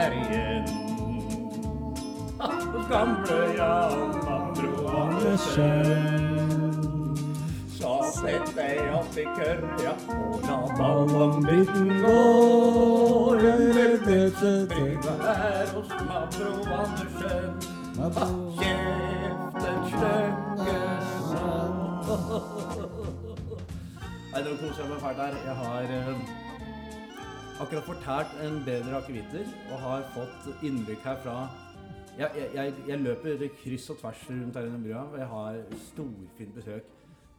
der igjen. Hos gamle Jan Andro Andersen. Så sett deg opp i kørja og la ballongbiten gå. Bryvet her hos Mabro Andersen. Kjeften sløkke Nei, nå koser jeg meg fælt her. Jeg har eh, akkurat fortært en bedre akevitter og har fått innblikk her fra jeg, jeg, jeg, jeg løper kryss og tvers rundt her under brua, og jeg har storfint besøk.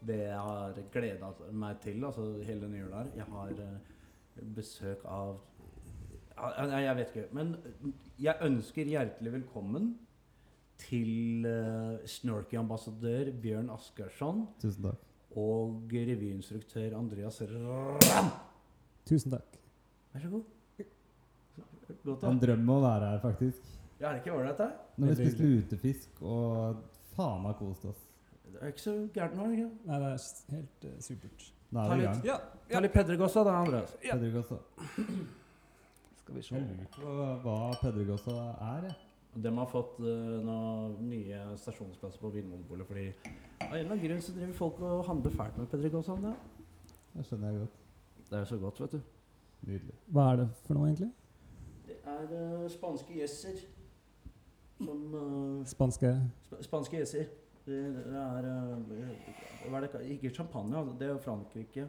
Det jeg har gleda meg til, altså hele denne jula her. Jeg har eh, besøk av Nei, jeg vet ikke. Men jeg ønsker hjertelig velkommen til uh, Snorky-ambassadør Bjørn Asgeirsson Tusen takk. og revyinstruktør Andreas Ramm. Tusen takk. Vær så god. Godt En da. drøm å være her, faktisk. Ja, er det ikke ålreit, da? Når vi spiste lutefisk og faen meg kost oss. Det er ikke så gærent nå, ikke? Nei, det er helt uh, supert. Da er vi i gang. Ja, Ta litt Pedregossa da, Andreas. Ja. Pedregossa. skal vi Jeg lurer på hva Pedregossa er, jeg. De har fått uh, noen nye stasjonsplasser på Vinmonopolet fordi av en eller annen grunn så driver folk og handler fælt med Pedregossa. Det skjønner jeg godt. Det er jo så godt, vet du. Nydelig. Hva er det for noe, egentlig? Det er uh, spanske gjesser som uh, Spanske sp Spanske gjesser. Det, det er uh, Hva er det? Ikke champagne, altså. det er jo Frankrike.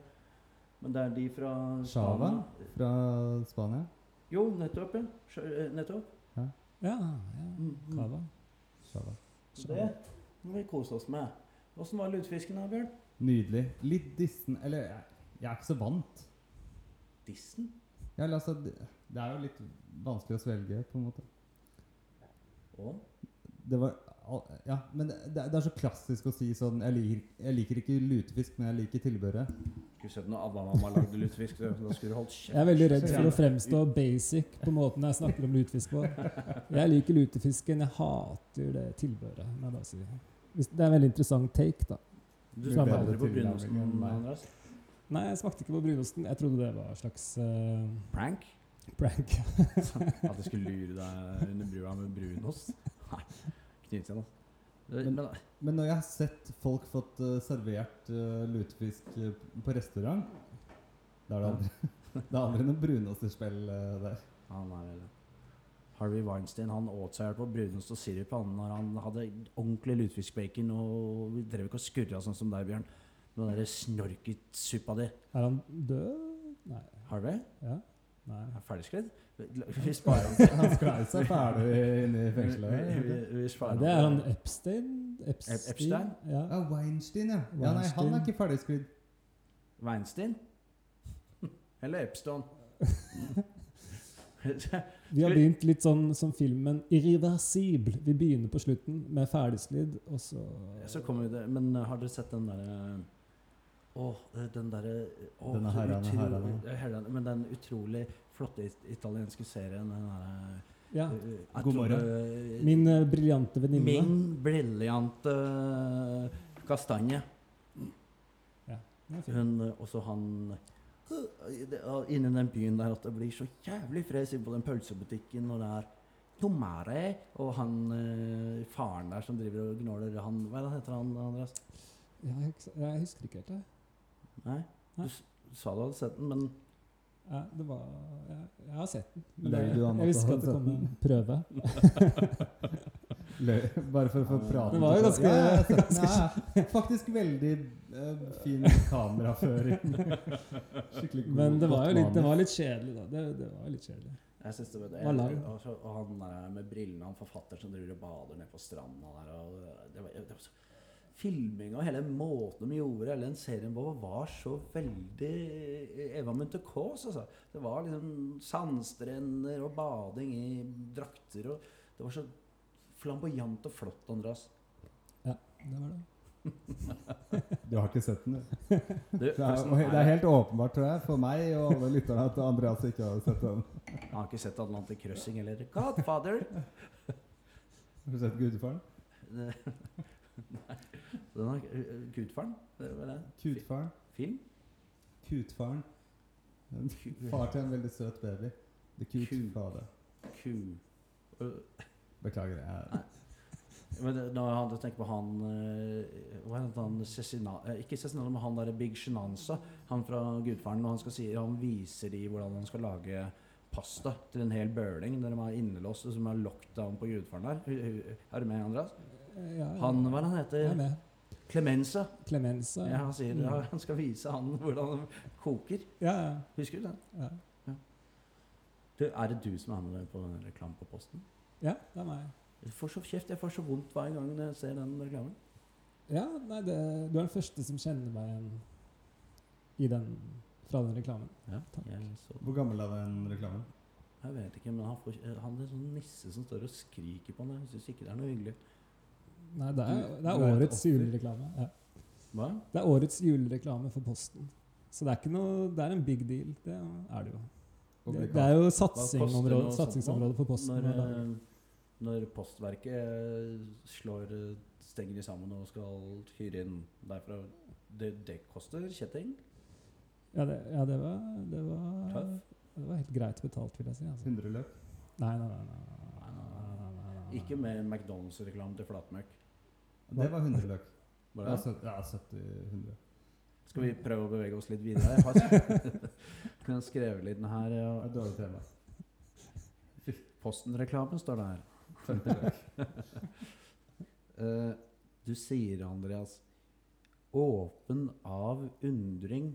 Men det er de fra Chava? Fra Spania. Jo, nettopp. ja. Nettopp. Ja, ja. Mm, mm. Cava. Chava. Det må vi kose oss med. Åssen var lutefisken da, Bjørn? Nydelig. Litt dissen Eller jeg, jeg er ikke så vant. Dissen? Ja, altså, det, det er jo litt vanskelig å svelge, på en måte. Og? Det var Ja, men det, det er så klassisk å si sånn Jeg liker, jeg liker ikke lutefisk, men jeg liker tilbehøret. Skulle sett når Abba-mamma lagde lutefisk. Da skulle du holdt kjeft. Jeg er veldig redd for å fremstå basic på måten jeg snakker om lutefisk på. Jeg liker lutefisken, jeg hater det tilbehøret. Det er en veldig interessant take, da. Du er bedre aldri på begynnelsen, enn meg. Andreas? Nei, jeg smakte ikke på brunosten. Jeg trodde det var en slags uh, Prank? prank. At jeg skulle lure deg under brua med brunost? Nei. Knyte seg, da. Men- Men, Men når jeg har sett folk fått uh, servert uh, lutefisk på restaurant, da er det aldri, det er aldri noe brunosterspill uh, der. han er Harvey Weinstein han åt seg på brunost og sirup han når han hadde ordentlig lutefiskbacon og vi drev ikke og skurra sånn som deg, Bjørn. Med den der snorketsuppa di. Er han død? Nei. Harvey? Ja? Nei. Er ferdigsklidd? Vi sparer Han sklei seg ferdig inne i fengselet. vi, vi, vi Ja, det er han Epstein? Epstein? Epstein? Ja. Ja, Weinstein, ja. ja nei, han er ikke ferdigsklidd. Weinstein? Eller Epstein? Vi har begynt litt sånn som filmen 'Irreversibel'. Vi begynner på slutten med ferdigsklidd, og så Så kommer det Men uh, har dere sett den derre Å, den derre oh, Denne herrene, utro- herrene. Men den utrolig flotte italienske serien, den der, Ja. uh, God morgen. uh, Min uh, briljante venninne. Min briljante uh, kastanje. Ja. Hun også han Inni den byen der at det blir så jævlig fres inne på den pølsebutikken når det er Tomare og han faren der som driver og gnåler han Hva er heter han, Andreas? Ja, jeg, jeg husker ikke helt det. Nei? Du sa du hadde sett den, men Ja, det var, jeg, jeg har sett den. Løy du jeg ikke at det kom sett en prøve. Løy, bare for å få prate. Det var jo ganske- Ja. Ja, faktisk veldig uh, fin kameraføring. Skikkelig god. Men det var jo litt, det var litt kjedelig, da. Det, det var litt kjedelig. jeg synes det var det. Var. Og, og han der med brillene, han forfatter som driver og bader nede på stranda der. Og det, var, det var så, filminga og hele måten de gjorde hele den serien på, var så veldig Eva Munthe Kaas, altså. Det var liksom sandstrender og bading i drakter og Det var så flamboyant og flott, Andreas. Ja, Det var det. Du har ikke sett den, du? Du, Det er, det er helt åpenbart, tror jeg, for meg og alle lytterne at Andreas ikke har sett den. Jeg har ikke sett Atlantic Crossing eller Godfather. Har du sett Gudfaren? Den er Gudfaren? Det var det. Kutfaren? Film? Kutfaren. En Far til en veldig søt baby. The cute Kut. father. ku... Beklager det. Her. Men det- når jeg tenker på han eh, Hva heter han Cecina, eh, Ikke Cezinando, men han derre Big Shenanza. Han fra Gudfaren. Og han skal si Han viser de hvordan han skal lage pasta til en hel bøling. Der de er innelåst og som er lockdown på Gudfaren der. Er du med, Andreas? Ja, ja. Han, hva er det han Jeg er heter? med. Clemenza. Clemenza. Ja, han sier Mm. han skal vise han hvordan han koker. Ja, ja. Husker du den? ja. Du, er det du som er med på den reklamen på Posten? ja, det er meg. Jeg får så kjeft. Jeg får så vondt hver gang jeg ser den reklamen. Ja, nei, det, du er den første som kjenner meg igjen i den, fra den reklamen. Ja, Takk. jeg, så, hvor gammel er den reklamen? jeg vet ikke, men han, får, han er en sånn nisse som står og skriker på den Jeg syns ikke det er noe hyggelig. Nei, det er, det er er årets julereklame. Ja. Hva? Det er årets julereklame for Posten. Så det er ikke noe Det er en big deal. Det er det jo. Det, det er jo satsingsområdet, koster satsingområde, noe sånt satsingsområde for Posten. Når, eh, når Postverket eh, slår eh, stenger de sammen og skal hyre inn derfra Det, det koster kjetting? Ja, det, ja, det var Det var, det var helt greit betalt, vil jeg si. Altså. 100 løp? Nei, nei, nei. nei, nei, nei, nei, nei, nei. Ikke med McDonald's-reklame til flatmøkk. Det var 100 løk. Var Ja, det? ja 70-100. Skal vi prøve å bevege oss litt videre? Jeg har sk- jeg har skrevet litt den her. Det Ja. er dårlig tema. Posten-reklamen står der. her. 50 løk. Eh, du sier, Andreas, åpen av undring,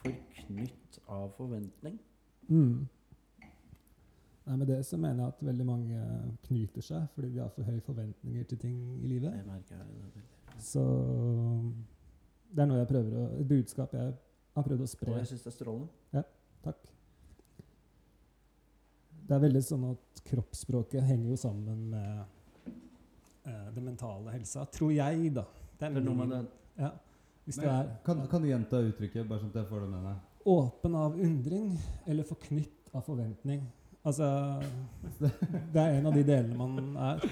forknytt av forventning. Mm. Nei, Med det så mener jeg at veldig mange knyter seg fordi de har for høye forventninger til ting i livet. Jeg merker det. Så det er noe jeg prøver å Et budskap jeg har prøvd å Og spre. jeg syns det er strålende. Takk. Det er veldig sånn at kroppsspråket henger jo sammen med eh, det mentale helsa. Tror jeg, da. Det er Det er noe med det. Ja. Hvis Men, det er kan, kan du gjenta uttrykket, bare sånn at jeg får det med meg? åpen av undring eller forknytt av forventning. Altså Det er en av de delene man er.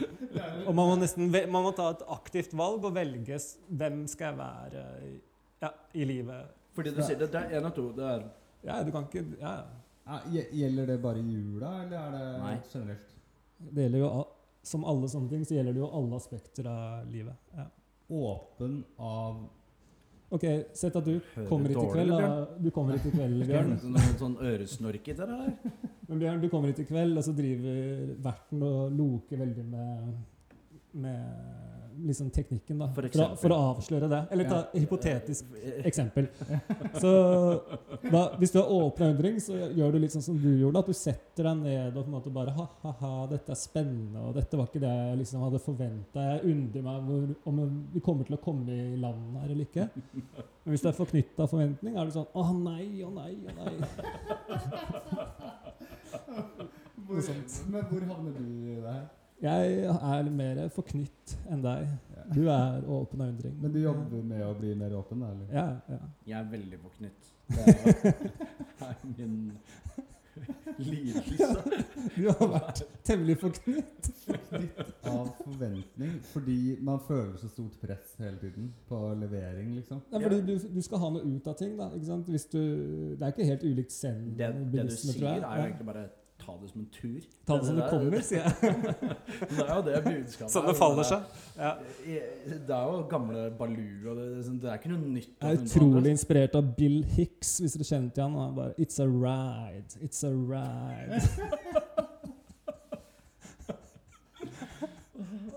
Og man må nesten man må ta et aktivt valg og velge hvem skal jeg være i- ja, i livet. Fordi du sier det, det er én av to. Det er Ja, du kan ikke ja, ja. Ja, gjelder det bare i jula, eller er det Nei. generelt? Det gjelder jo Som alle sånne ting, så gjelder det jo alle aspekter av livet. Ja. Åpen av Ok, sett at du Hører kommer hit i kveld. Da. Du kommer hit i kveld, Bjørn. Noe sånn øresnork i det der? Men Bjørn, du kommer hit i kveld, og så driver verten og loker veldig med, med liksom teknikken, da. For For, å, for å avsløre det. Eller ta Ja. hypotetisk eksempel. Så da, hvis du har åpen undring, så gjør du litt sånn som du gjorde. At du setter deg ned og på en måte bare ha-ha-ha, dette er spennende, og dette var ikke det jeg liksom hadde forventa. Jeg undrer meg hvor, om vi kommer til å komme i land her eller ikke. Men hvis du er forknytta forventning, er du sånn Å nei, å nei, å nei. hvor, Men hvor havner du i det her? Jeg er mer forknytt enn deg. Du er åpen av undring. Men du jobber med å bli mer åpen, da? Eller? Ja, ja. Jeg er veldig forknytt. Det er, min lidelse. Du har vært temmelig forknytt. Forknytt av forventning, fordi man føler så stort press hele tiden på levering, liksom. Ja, fordi du, du skal ha noe ut av ting. da, ikke sant? Hvis du, Det er ikke helt ulikt Det, det du zen-buddhisme, sier, er jo egentlig bare ta det som en tur. Ta det som det kommer, sier jeg. Det er jo det budskapet Sånn det faller seg. Ja. Det er jo gamle Baloo, og det, det er ikke noe nytt. Jeg er utrolig inspirert av Bill Hicks, hvis dere kjenner til han. Han bare It's a ride. It's a ride.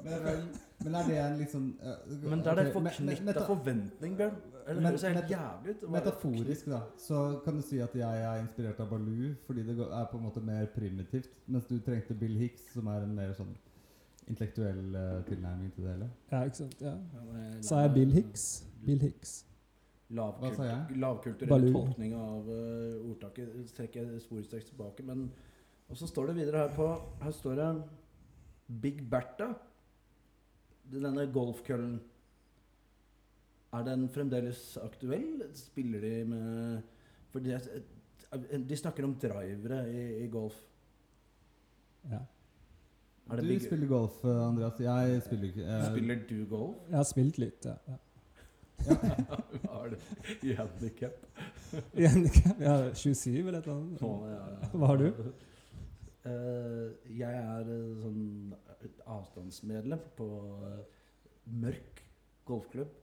Men, men er det en litt sånn uh, Men da er det en forknytta forventning, Bjørn. Eller Men- høres helt jævlig ut. Metaforisk, da, så kan du si at jeg er inspirert av Baloo fordi det er på en måte mer primitivt, mens du trengte Bill Hicks, som er en mer sånn intellektuell uh, tilnærming til det hele. Ja, ikke sant? Ja. Sa jeg Bill Hicks? Bill Hicks. Jeg? Lavkulturell tolkning av uh, ordtaket trekker jeg sporenstreks tilbake. Men Og så står det videre her på Her står det Big Bertha. Denne golfkøllen. Er den fremdeles aktuell? Spiller de med For de, de snakker om drivere i, i golf. Ja. Er det Du big, spiller golf, Andreas. Jeg spiller ikke. jeg... Spiller du golf? Jeg har spilt litt, ja. ja. Hva er det i handikap? I handikap? Ja, 27 eller et eller annet. Hva har du? Uh, jeg er eh, sånn et avstandsmedlem på eh, mørk golfklubb.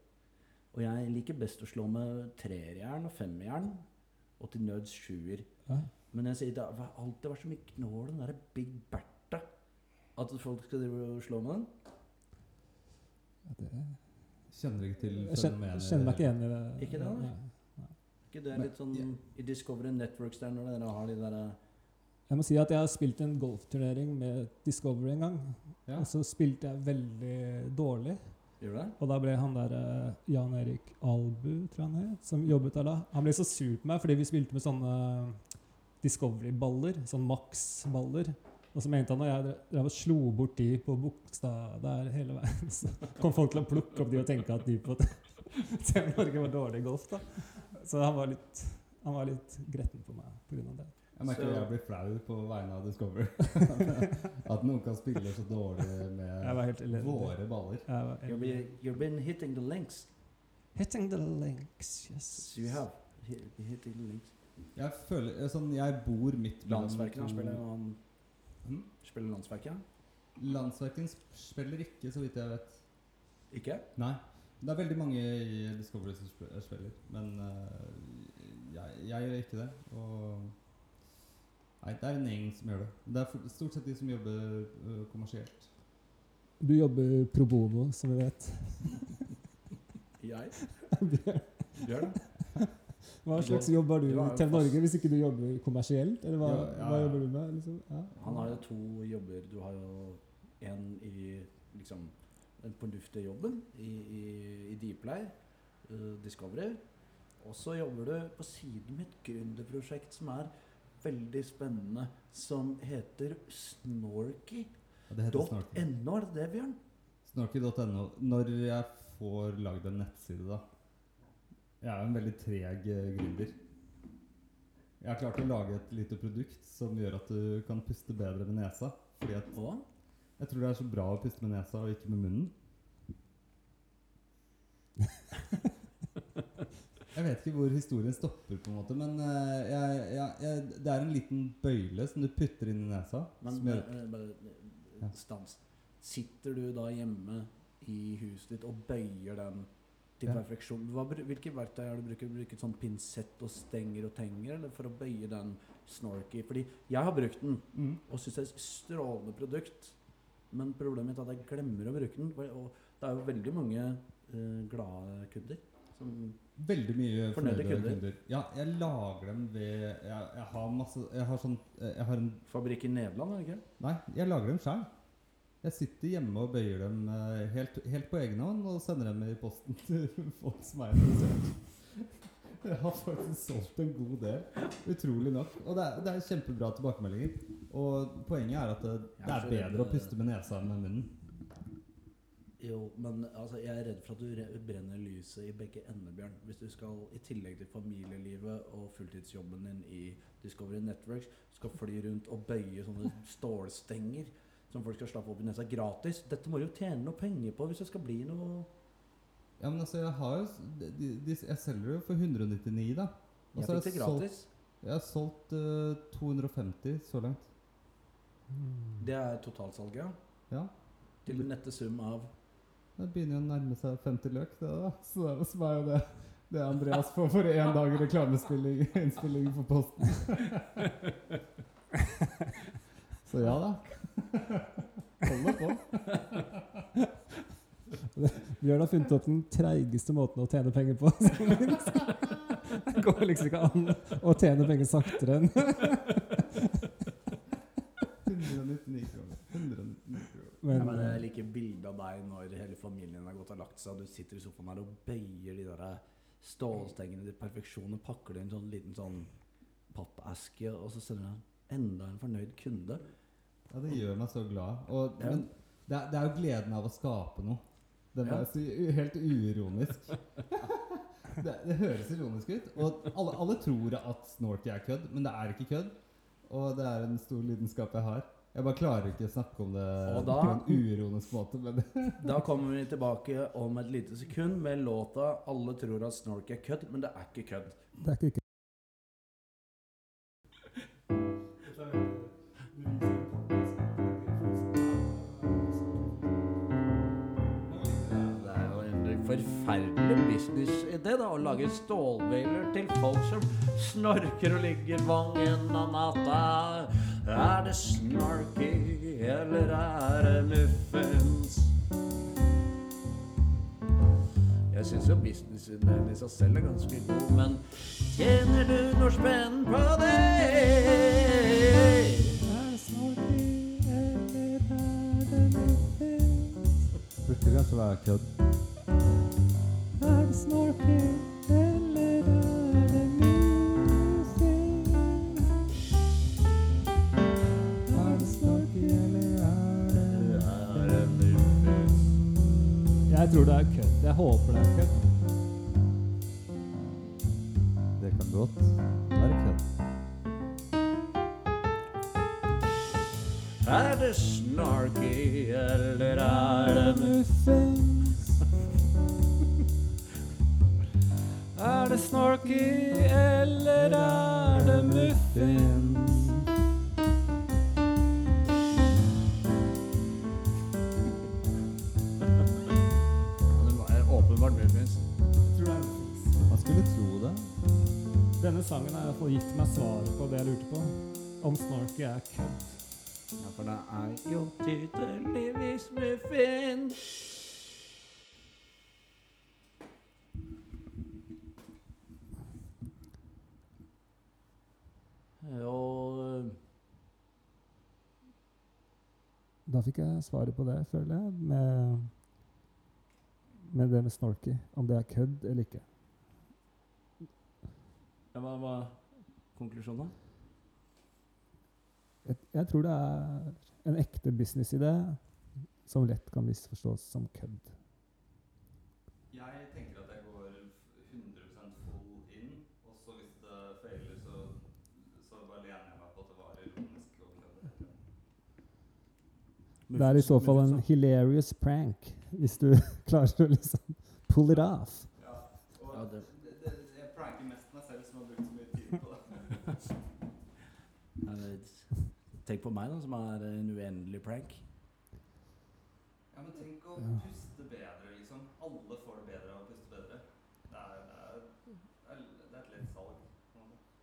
Og jeg liker best å slå med trerjern og femjern, og til nøds sjuer. Ja. Men jeg sier det har alltid vært så mye knål den derre Big Bertha. At folk skal drive og slå med den. Ja, det, Kjenner ikke til jeg kjenner, fenomenet kjenner meg ikke igjen i det. Ikke det, da? Nei. ikke det er litt sånn i Discovery Networks der når dere har de der Jeg må si at jeg har spilt en golfturnering med Discovery en gang. Ja. Og så spilte jeg veldig dårlig. Og da ble han der eh, Jan Erik Albu, tror jeg han het, som jobbet der da. Han ble så sur på meg fordi vi spilte med sånne Discovery-baller. Sånn Max-baller. Og så mente han at jeg drev og slo bort de på Bogstad der hele veien. Så kom folk til å plukke opp de og tenke at de på Norge var dårlig i golf. da. Så han var litt, han var litt gretten på meg pga. det. Jeg merker Så- jeg blir flau på vegne av Discover. At noen kan spille så dårlig med våre baller. You've been, you've been hitting the links. Hitting the links, yes. You have. Hit- Hitting the links. Jeg føler eh, sånn Jeg bor midt mellom Landsverken han spiller han hmm? Spiller Landsverket? Landsverken spiller ikke, så vidt jeg vet. Ikke? Nei. Det er veldig mange i Discovery som spiller, men uh, jeg, jeg gjør ikke det. Og Nei, det er en gjeng som gjør det. Det er for- stort sett de som jobber uh, kommersielt. Du jobber pro bono, som vi vet. Jeg? Bjørn, Hva slags jobb har du til i TV Norge hvis ikke du jobber kommersielt? Eller hva, Ja, ja, hva jobber du med? Liksom? Ja. Han har jo to jobber. Du har jo en i liksom den fornuftige jobben i, i, i Dplay, uh, Discovery. Og så jobber du på siden med et gründerprosjekt som er veldig spennende, som heter Snorky.no. Ja, det heter Snorky. Er det det, Bjørn? Snorky.no. Når jeg får lagd en nettside, da Jeg er en veldig treg eh, gründer. Jeg har klart å lage et lite produkt som gjør at du kan puste bedre med nesa. Fordi at Og jeg tror det er så bra å puste med nesa og ikke med munnen. Jeg vet ikke hvor historien stopper, på en måte, men eh, jeg, jeg, jeg, det er en liten bøyle som du putter inn i nesa. Men bare, gjør, eh, bare Ja. stans. Sitter du da hjemme i huset ditt og bøyer den til Ja. perfeksjon? Hva, hvilke verktøy er det du bruker? Bruker sånn pinsett og stenger og tenger eller for å bøye den snorky? Fordi jeg har brukt den mm, og syns det er et strålende produkt. Men problemet mitt er at jeg glemmer å bruke den. Og det er jo veldig mange uh, glade kunder Veldig mye Fornøyde kunder. kunder. Ja, jeg lager dem ved Jeg, jeg har masse Jeg har sånn Jeg har en Fabrikk i Nederland, er det ikke? Nei, jeg lager dem sjøl. Jeg sitter hjemme og bøyer dem eh, helt, helt på egen hånd og sender dem i posten til folk som er interessert. Jeg har faktisk solgt en god del. Utrolig nok. Og det er, det er kjempebra tilbakemeldinger. Og poenget er at det, det er bedre å puste med nesa enn med munnen. Jo, men altså, jeg er redd for at du brenner lyset i begge ender, Bjørn. Hvis du skal, i tillegg til familielivet og fulltidsjobben din i Discovery Networks, skal fly rundt og bøye sånne stålstenger som folk skal slappe opp i nesa gratis. Dette må du jo tjene noe penger på hvis det skal bli noe Ja, men altså, jeg har jo de, de, de, Jeg selger jo for 199, da. Og Jeg fikk det solgt- gratis. Jeg har solgt uh, 250 så langt. Mm. Det er totalsalget, ja. Ja. Til den nette sum av Det begynner jo å nærme seg 50 løk, det da. Så det er- jo det det Andreas får for én dag reklamespilling innspilling for Posten. Så ja da. Hold det på. Bjørn har funnet opp den treigeste måten å tjene penger på. Det går liksom ikke an å tjene penger saktere enn 199 kroner. 199 kroner. Men, ja, men eh, Jeg liker bildet av deg når hele familien har gått og lagt seg, og du sitter i sofaen her og bøyer de der stålstengene til perfeksjon og pakker det i en sånn liten sånn pappeske, og så sender du enda en fornøyd kunde. Ja, det gjør meg så glad. Og, Ja. Men det er, det er jo gleden av å skape noe. Må Ja. er så, helt uironisk. det, det høres ironisk ut. Og alle, alle tror at Snorky er kødd, men det er ikke kødd. Og det er en stor lidenskap jeg har. Jeg bare klarer ikke å snakke om det da, på en uroende måte. Men. da kommer vi tilbake om et lite sekund med låta 'Alle tror at snork er kødd', men det er ikke kødd. Det er ikke kødd. forferdelig businessidé å lage stålbiler til folk som snorker og ligger vang en av natta. Er det snarky, eller er det muffens? Jeg syns jo businessideen i seg selv er ganske god, men tjener du noe spenn på det? Er det snarky, eller er det muffins? Burde det være kødd. Er det eller Jeg tror det er kødd. Jeg håper det er kødd. Det kan godt være kødd. Er det snarky, eller er det muffins? Er det snorky, eller er det muffins? Det. Denne sangen har iallfall gitt meg svaret på det jeg lurte på. Om snorky er kødd. Ja, for det er jo tydeligvis muffin. Og Da fikk jeg svaret på det, føler jeg, med, med det med snorky. Om det er kødd eller ikke. Ja, hva var konklusjonen? Jeg, jeg tror det er en ekte businessidé som lett kan misforstås som kødd. Jeg tenker at jeg går 100% full inn, og så hvis det feiler, så, så bare lener jeg meg på at det var ironisk. Det er i så fall en hilarious prank, hvis du klarer å liksom pull it off. Ja, og Ja, det- det, det, jeg pranker mest meg selv som har brukt så mye tid på det. Nei, det- Tenk på meg, da, som er en uendelig prank. Ja, men tenk å puste bedre, liksom. Alle får det bedre av å puste bedre. Det er, det er, det er, et lett salg.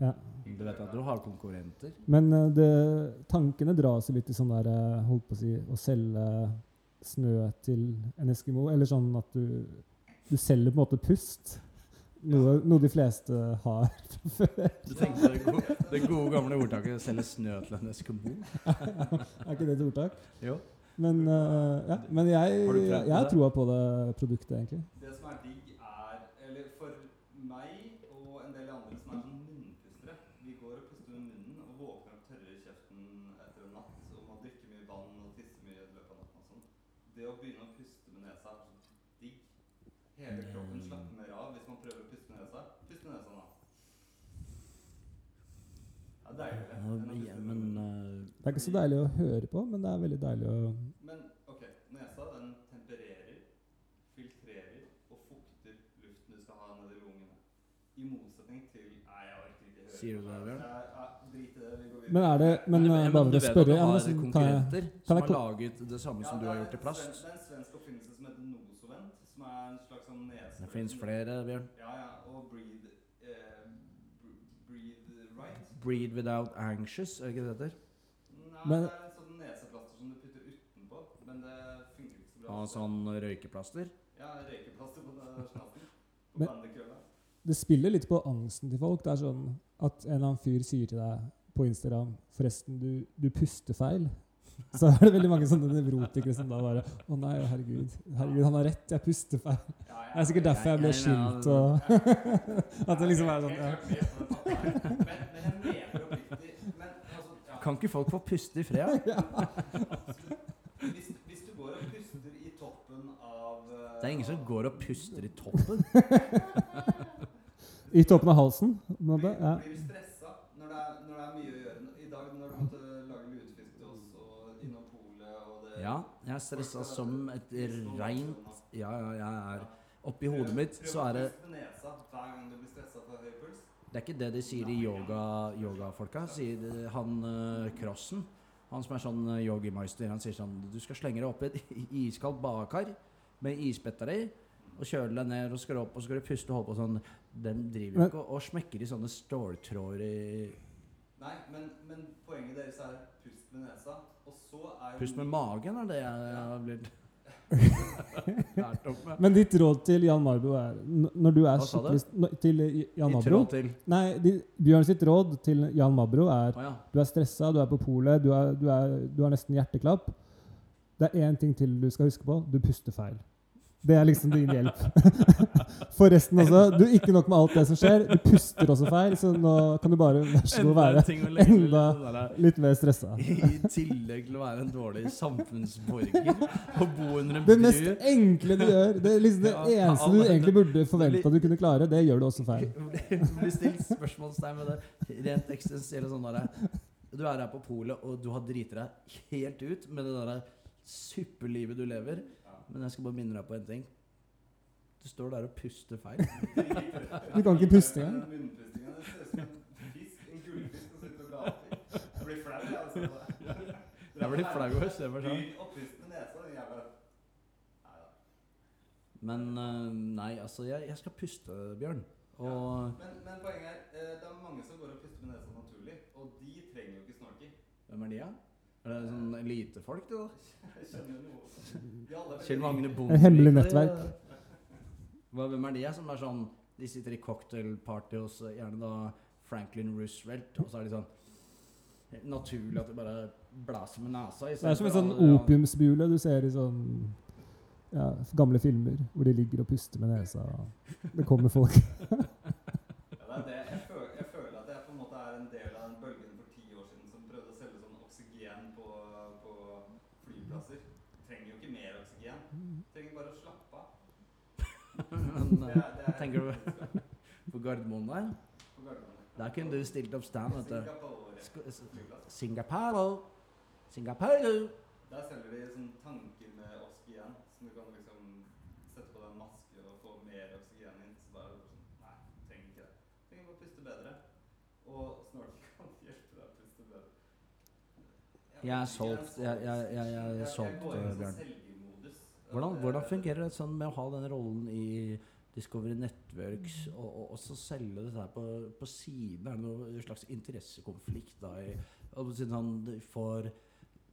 Ja. Du vet at du har konkurrenter. Men eh, det, tankene dras jo litt i sånn der eh, Holdt på å si å selge snø til en eskimo. Eller sånn at du, du selger på en måte pust. Noe, noe de fleste har fra før. Du tenkte det gode, det gode gamle ordtaket 'selge snø til en eskimo'? er ikke det et ordtak? Jo. Men, uh, ja, men jeg, Har jeg har troa på det produktet, egentlig. Det som er digg, er Eller for meg og en del andre som er sånn munnpustere Vi går og puster med munnen og våkner opp tørre i kjeften etter en natt og man drikker mye vann og tisser mye i løpet av natten og sånn. Det å begynne å puste med nesa er så digg. Hele kroppen slapper mer av hvis man prøver å puste med nesa. Pust med nesa nå. Det er deiligere enn å puste Ja, med men eh, Det er ikke så deilig å høre på, men det er veldig deilig å Men ok, nesa den tempererer, filtrerer og fukter luften du skal ha nedi lungene. I motsetning til Nei, jeg orker ikke høre Sier du det, Bjørn? Drit i det, vi går videre. Men er det Men Nei, eh, men bare du vet at du har så kan jeg, konkurrenter som har laget det samme som du har gjort i plast. Det er en svensk oppfinnelse som heter Nosovent, som er en slags sånn nese... Det fins flere, Bjørn. Ja, ja, og Breathe eh, br- Breathe Right. Breed without anxious, er det ikke det det heter? Nei, Men- det er en sånn neseplaster som du putter utenpå, men det funker ikke så bra. Ah, sånn røykeplaster. Ja, røykeplaster på den snassen. På Men- Det spiller litt på angsten til folk. Det er sånn at en eller annen fyr sier til deg på Instagram Forresten, du, du puster feil. Så er det veldig mange sånne nevrotikere som da bare Å nei, herregud. Herregud, han har rett. Jeg puster feil. Ja, ja, Det er sikkert derfor jeg ble skilt og At det liksom er sånn ja. Men, men jeg mener oppriktig Men altså ja, Kan ikke folk få puste i fred? hvis, hvis du går og puster i toppen av eh, Det er ingen som går og puster i toppen. I toppen av halsen. Når det, Ja. blir du stressa når det, når det er mye å gjøre? I dag når du måtte lage lutefisk til oss og innom polet og det Ja, jeg er stressa som et reint Ja, ja, jeg er Oppi hodet mitt så er det Prøv å puste med nesa hver gang du blir stressa. Det er ikke det de sier i yoga, yogafolka. Sier han krossen, Crossen, han som er sånn uh, yogimeister, han sier sånn Du skal slenge deg opp i et iskaldt badekar med isbetter i. Og kjøle deg ned, og skal opp, og så skal du puste og holde på sånn. De driver jo ikke og, og smekker i sånne ståltråder i Nei, men, men poenget deres er pust med nesa. Og så er Pust med magen er det jeg har blitt. Men ditt råd til Jan Marbro er Når du er Hva sa du? skikkelig Til Jan Marbro? tråd til Nei, de, Bjørn sitt råd til Jan Mabro er Å ja. du er stressa, du er på polet, du, er, du, er, du har nesten hjerteklapp. Det er én ting til du skal huske på. Du puster feil. Det er liksom din hjelp. Forresten også. Du, ikke nok med alt det som skjer, du puster også feil, så nå kan du bare vær så god være enda- litt mer stressa. I tillegg til å være en dårlig samfunnsborger og bo under en Det mest enkle du gjør, det, er liksom det Ja, eneste du egentlig burde forvente at du kunne klare, det gjør du også feil. blir stilt spørsmålstegn ved det rent eksistensielle sånn derre Du er her på polet, og du har driti deg helt ut med det derre suppelivet du lever. Men jeg skal bare minne deg på en ting. Du står der og puster feil. Du kan ikke puste engang. Det ser ut som en fisk, en gullfisk som sitter og gaper. Jeg blir flau, jeg. Altså. Jeg blir flau av å se meg sånn. Neida. Men eh, nei, altså, jeg, jeg skal puste, Bjørn. Og Men, men poenget er, eh, det er mange som går og puster med nesa naturlig, og de trenger jo ikke snorke. hvem er de, da? Er det sånn elitefolk, det, da? Kjell Magne Bondevik? Et hemmelig nettverk. Hva, hvem er de som er sånn De sitter i cocktailparty hos gjerne da Franklin Roosevelt, og så er de sånn Naturlig at de bare blæser med nesa. i Det er som en sånn opiumsbule du ser i sånn ja, gamle filmer, hvor de ligger og puster med nesa. Det kommer folk. Ja, det er det. Jeg, føler, jeg føler at jeg på en måte er en del av den bølgen for ti år siden som prøvde å selge sånn oksygen på, på flyplasser. Trenger jo ikke mer oksygen. Trenger bare å slappe av. Men er tenker du på Gardermoen der? Der kunne du stilt opp stand, vet du. Singapore. Singapore. Der selger de sånn tanker med oksygen, som du kan liksom sette på deg en maske og få mer oksygen inn. Så da er det sånn Nei, trenger ikke det. Trenger bare puste bedre. Og snart kan hjelpe deg å puste bedre. Jeg er solgt. Jeg- jeg- jeg- jeg er solgt, eh, Bjørn. Hvordan, hvordan fungerer det sånn med å ha den rollen i Discovery Networks og, og, og så selge dette her på, på siden? Er det noen slags interessekonflikt da i siden han får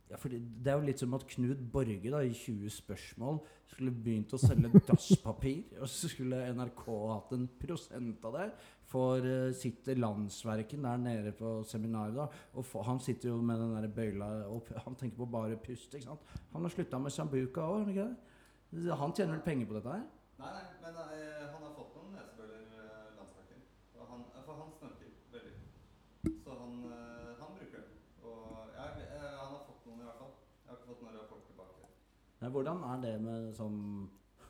ja, Det er jo litt som at Knut Borge da i 20 spørsmål skulle begynt å selge dasspapir. Og så skulle NRK hatt en prosent av det. For uh, sitter landsverken der nede på seminaret, da. Og for, han sitter jo med den der bøyla og han tenker på bare pust. ikke sant? Han har slutta med sambuca òg, han ikke det? Han tjener vel penger på dette her? Nei, nei, men eh, han har fått noen nesebøller, eh, landsverken. Og han, eh, for han snorker veldig. Så han, eh, han bruker det. Og jeg, eh, han har fått noen i hvert fall. Jeg har ikke fått noen rapport tilbake. Nei, hvordan er det med sånn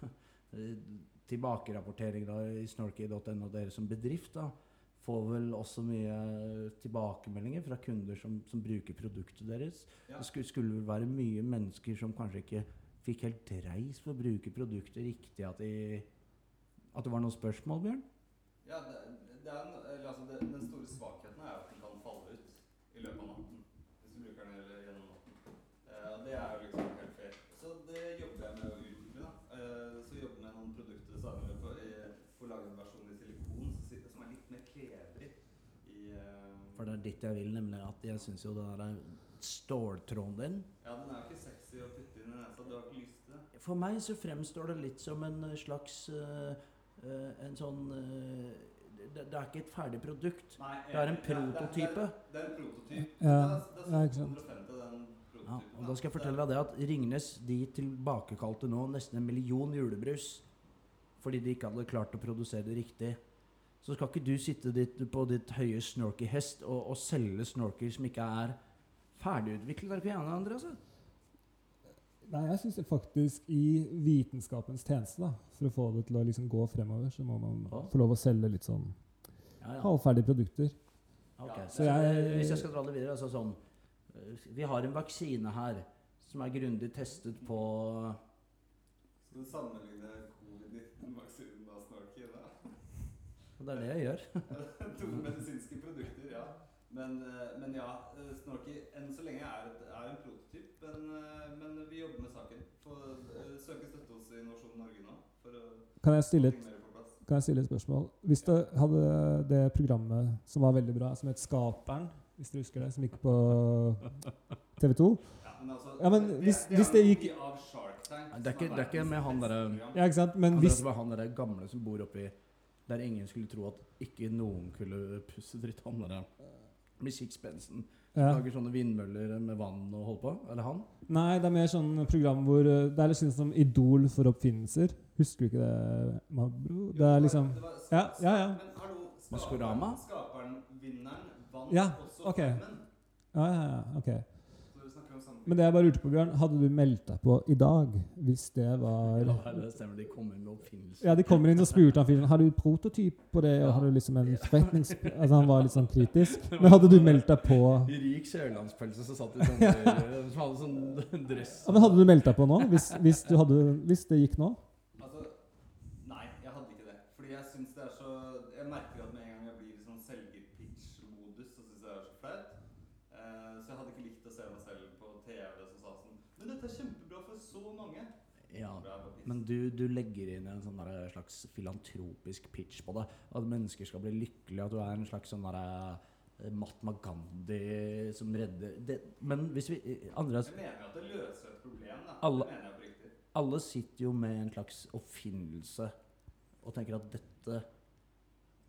tilbakerapportering da i snorky.no, dere som bedrift? da, Får vel også mye tilbakemeldinger fra kunder som, som bruker produktet deres. Ja. Det skulle, skulle vel være mye mennesker som kanskje ikke fikk helt dreis for å bruke produktet riktig, at, de, at det var noen spørsmål, Bjørn? Ja, det, det er altså, det, store svakheten er at den kan falle ut i løpet av natten. Hvis du bruker den eller gjennom natten. Eh, og det er jo liksom helt fair. Så det jobber jeg med å utvikle. da. Eh, så jobber jeg med noen produkter så er det på, i, å lage en versjon i silikon som sitter- som er litt mer klebrig. I, eh, For det er dit jeg vil, nemlig at jeg syns jo det der ståltråden din ja, den er jo ikke sexy å putte inn i nesa. Du har ikke lyst til det. For meg så fremstår det litt som en eh, slags uh, uh, En sånn uh, det, det er ikke et ferdig produkt. Nei, Det er en det det prototype. Det, det er en prototyp. Ja, det er, det er ikke sant. 250 den Ja, og da skal jeg fortelle deg det at Ringnes de tilbakekalte nå nesten en million julebrus fordi de ikke hadde klart å produsere det riktig. Så skal ikke du sitte ditt, på ditt høye snorky-hest og, og selge snorker som ikke er ferdigutviklet. Er ikke enig, André? Altså? Nei, jeg syns faktisk i vitenskapens tjeneste, da, for å få det til å liksom gå fremover, så må man Ja. få lov å selge litt sånn Ja, ja. halvferdige produkter. Okay. Ja, så så jeg- eh, Hvis jeg skal dra det videre, altså sånn eh, Vi har en vaksine her som er grundig testet på Skal du sammenligne covid-19-vaksinen da, Snorky? Da? og Det er det jeg gjør. to medisinske produkter, ja. Men, eh, men ja, eh, Snorky enn så lenge er, det er en prototyp. Men, eh, men vi jobber med saken. Søker søke støtte hos Innovasjon Norge nå. For å Kan jeg stille et. Kan jeg stille et spørsmål? Hvis du hadde det programmet som var veldig bra, som het Skaperen, hvis dere husker det, som gikk på TV 2 Ja, men altså, Ja, men hvis- hvis det gikk- kopi av Shark Tank, det er ikke- det er ikke med han derre- Ja, ikke sant? Men hvis det var han derre gamle som bor oppi Der ingen skulle tro at ikke noen kunne pusse dritt. Han der med sixpensen. ja. Lager sånne vindmøller med vann og holder på. Eller han? Nei, det er mer sånn program hvor uh, Det er litt sånn som Idol for oppfinnelser. Husker du ikke det, Mabro? Det er liksom Det var- Ja, ja, ja. Men hallo, Maskorama? skaperen, skaperen, vinneren, vant Ja, også ok. Farmen. Ja, ja, ja. Ok. Så vi snakker om samme Men det jeg bare lurte på, Bjørn, hadde du meldt deg på i dag hvis det var Ja, det stemmer. De kommer med oppfinnelser. Ja, de kommer inn og spurte han fyren Har du prototyp på det. Ja. Har du liksom en forretnings... Altså Han var litt sånn kritisk. Men hadde du meldt deg på Rik sørlandspølse som satt i sånn Som hadde sånn dress. ja, Men hadde du meldt deg på nå? Hvis, hvis, du hadde, hvis det gikk nå? Altså, nei, jeg hadde ikke det. Fordi jeg syns det er så Jeg merker at med en gang jeg blir i sånn selger-pitch-modus, så syns jeg det er så flaut. Eh, så jeg hadde ikke likt å se meg selv på TV som sa sånn Men dette er kjempebra for så mange. Ja. Bra på pitch. Men du, du legger inn en sånn der slags filantropisk pitch på det. At mennesker skal bli lykkelige. At du er en slags sånn derre Mahatma Gandhi som redder det. Men hvis vi Andreas, Jeg mener at det løser et problem, da. Alle- Det mener jeg oppriktig. alle sitter jo med en slags oppfinnelse og tenker at dette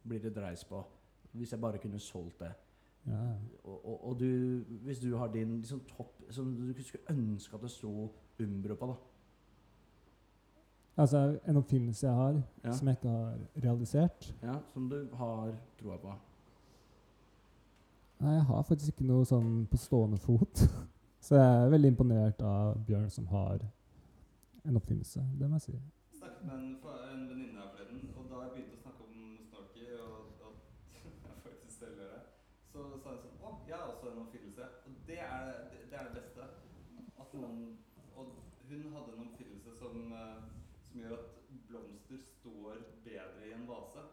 blir det dreis på. Hvis jeg bare kunne solgt det. Ja. Og, og, og du, hvis du har din liksom, topp Som du skulle ønske at det sto Umbro på, da. Altså en oppfinnelse jeg har, Ja. som jeg ikke har realisert Ja, som du har troa på. Nei, jeg har faktisk ikke noe sånn på stående fot. Så jeg er veldig imponert av Bjørn som har en oppfinnelse. Det må jeg si. snakket med en, en venninne her forleden, og da jeg begynte å snakke om snorky, og at jeg faktisk selv gjør det, så sa hun sånn Å, jeg har også en oppfinnelse. Og det er det, det, er det beste. At noen Og hun hadde en oppfinnelse som, eh, som gjør at blomster står bedre i en vase.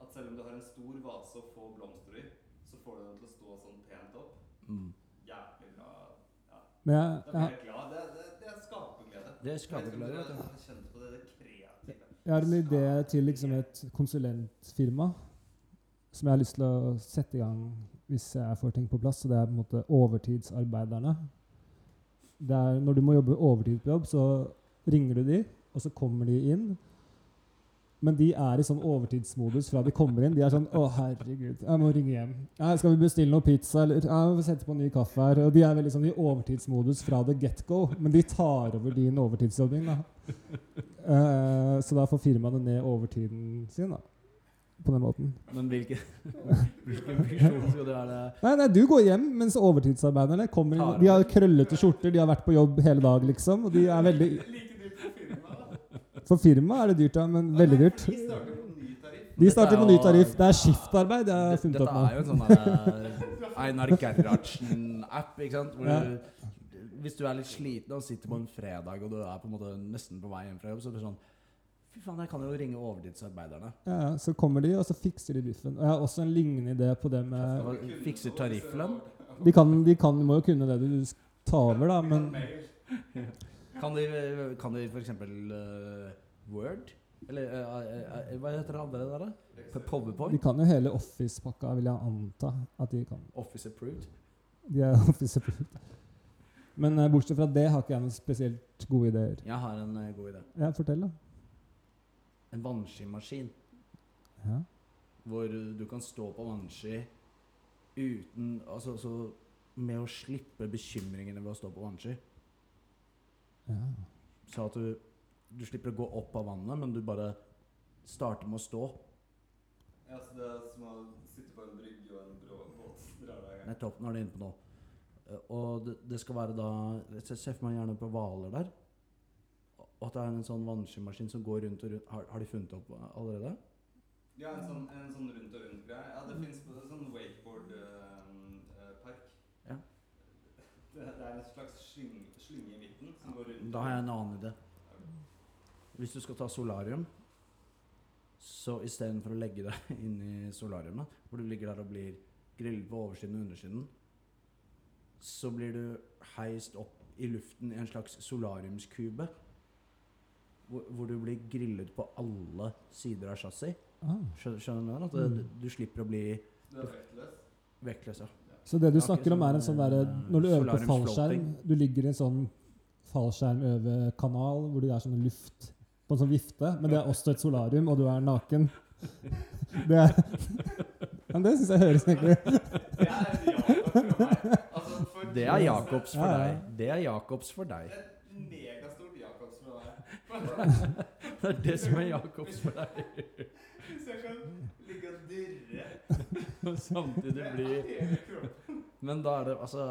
At selv om du har en stor vase å få blomster i, så får du den til å stå sånn pent opp. Mm. Jævlig bra. Ja. Men jeg, Da blir jeg, jeg glad. Det, det, det er skaperglede. Det er Jeg skaperglede, dere vet du. har kjent på det, det kreative. jeg har en idé til liksom et konsulentfirma som jeg har lyst til å sette i gang hvis jeg får ting på plass. Så det er på en måte overtidsarbeiderne. Det er Når du må jobbe overtid på jobb, så ringer du de, og så kommer de inn. Men de er i sånn overtidsmodus fra de kommer inn. De er sånn 'Å, herregud, jeg må ringe hjem.' Ja, 'Skal vi bestille noe pizza?' Eller ja, 'Vi sette på en ny kaffe her.' Og de er veldig sånn i overtidsmodus fra the get go. Men de tar over din overtidsjobbing, da. Uh, så da får firmaene ned overtiden sin, da. På den måten. Men hvilken, funksjon skal du være Nei, nei, du går hjem, mens overtidsarbeiderne kommer inn. De har krøllete skjorter, de har vært på jobb hele dag, liksom. Og de er veldig Like dyrt på firmaet, da. For firmaet er det dyrt, ja, men veldig dyrt. De starter på ny tariff. Dette. Det er skiftarbeid jeg har funnet opp opp nå. er jo en sånn Einar Gerhardsen-app, ikke sant? Hvor Ja. du, hvis du er litt sliten og sitter på en fredag og du er på en måte nesten på vei hjem fra jobb, så blir det sånn Fy faen, jeg kan jo ringe overtidsarbeiderne. Ja, ja, så kommer de, og så fikser de biffen. Og jeg har også en lignende idé på det med Fikser tarifflønn? De kan, de kan, må jo kunne det du tar over, da, men Kan de, kan de for eksempel eh, Word? Eller uh, uh, hva heter det andre der? da? de kan jo hele Office-pakka, vil jeg anta at de kan. Office approved? De er Office approved. Men bortsett fra det har ikke jeg noen spesielt gode ideer. Jeg har en god idé. Ja, fortell, da. En vannskimaskin. Ja. Hvor du kan stå på vannski uten Altså så med å slippe bekymringene ved å stå på vannski. Ja. Så at du, du slipper å gå opp av vannet, men du bare starter med å stå. Ja, så det er som å sitte på en brygge og en brå båt drar deg i gang. Nettopp. Nå er du inne på. Eh, Og det, det skal være da Se for meg gjerne på Hvaler der. Og at det er en sånn vannskimaskin som går rundt og rundt. Har, har de funnet opp allerede? Ja, en sånn, en sånn rundt og rundt-greie. Ja, det fins sånn wakeboard-park. Ja. det, det er en slags slyng, slynge i midten som går rundt. Da har jeg en annen idé. Hvis du skal ta solarium, så istedenfor å legge deg inn i solariumet, hvor du ligger der og blir grillet på oversiden og undersiden, så blir du heist opp i luften i en slags solariumskube. hvor, hvor du blir grillet på alle sider av chassis. Ah. Skjønner, skjønner du? At det, Mm. du slipper å bli Du er vektløs. vektløs. Ja. Så det du Det er snakker om, er en sånn, derre eh, Når du øver på fallskjerm. Du ligger i en sånn fallskjermøvekanal hvor du er sånn luft på en sånn vifte, men det er også et solarium, og du er naken. Det er Men det syns jeg høres egentlig Det er Jakob for meg. Altså, for Det er Jacobs for Ja, ja. deg. Det er Jacobs for deg. Et megastort Jakobs for deg. Det er det som er Jacobs for deg. Hvis jeg kan ligge og dirre Og samtidig blir. Men da er det altså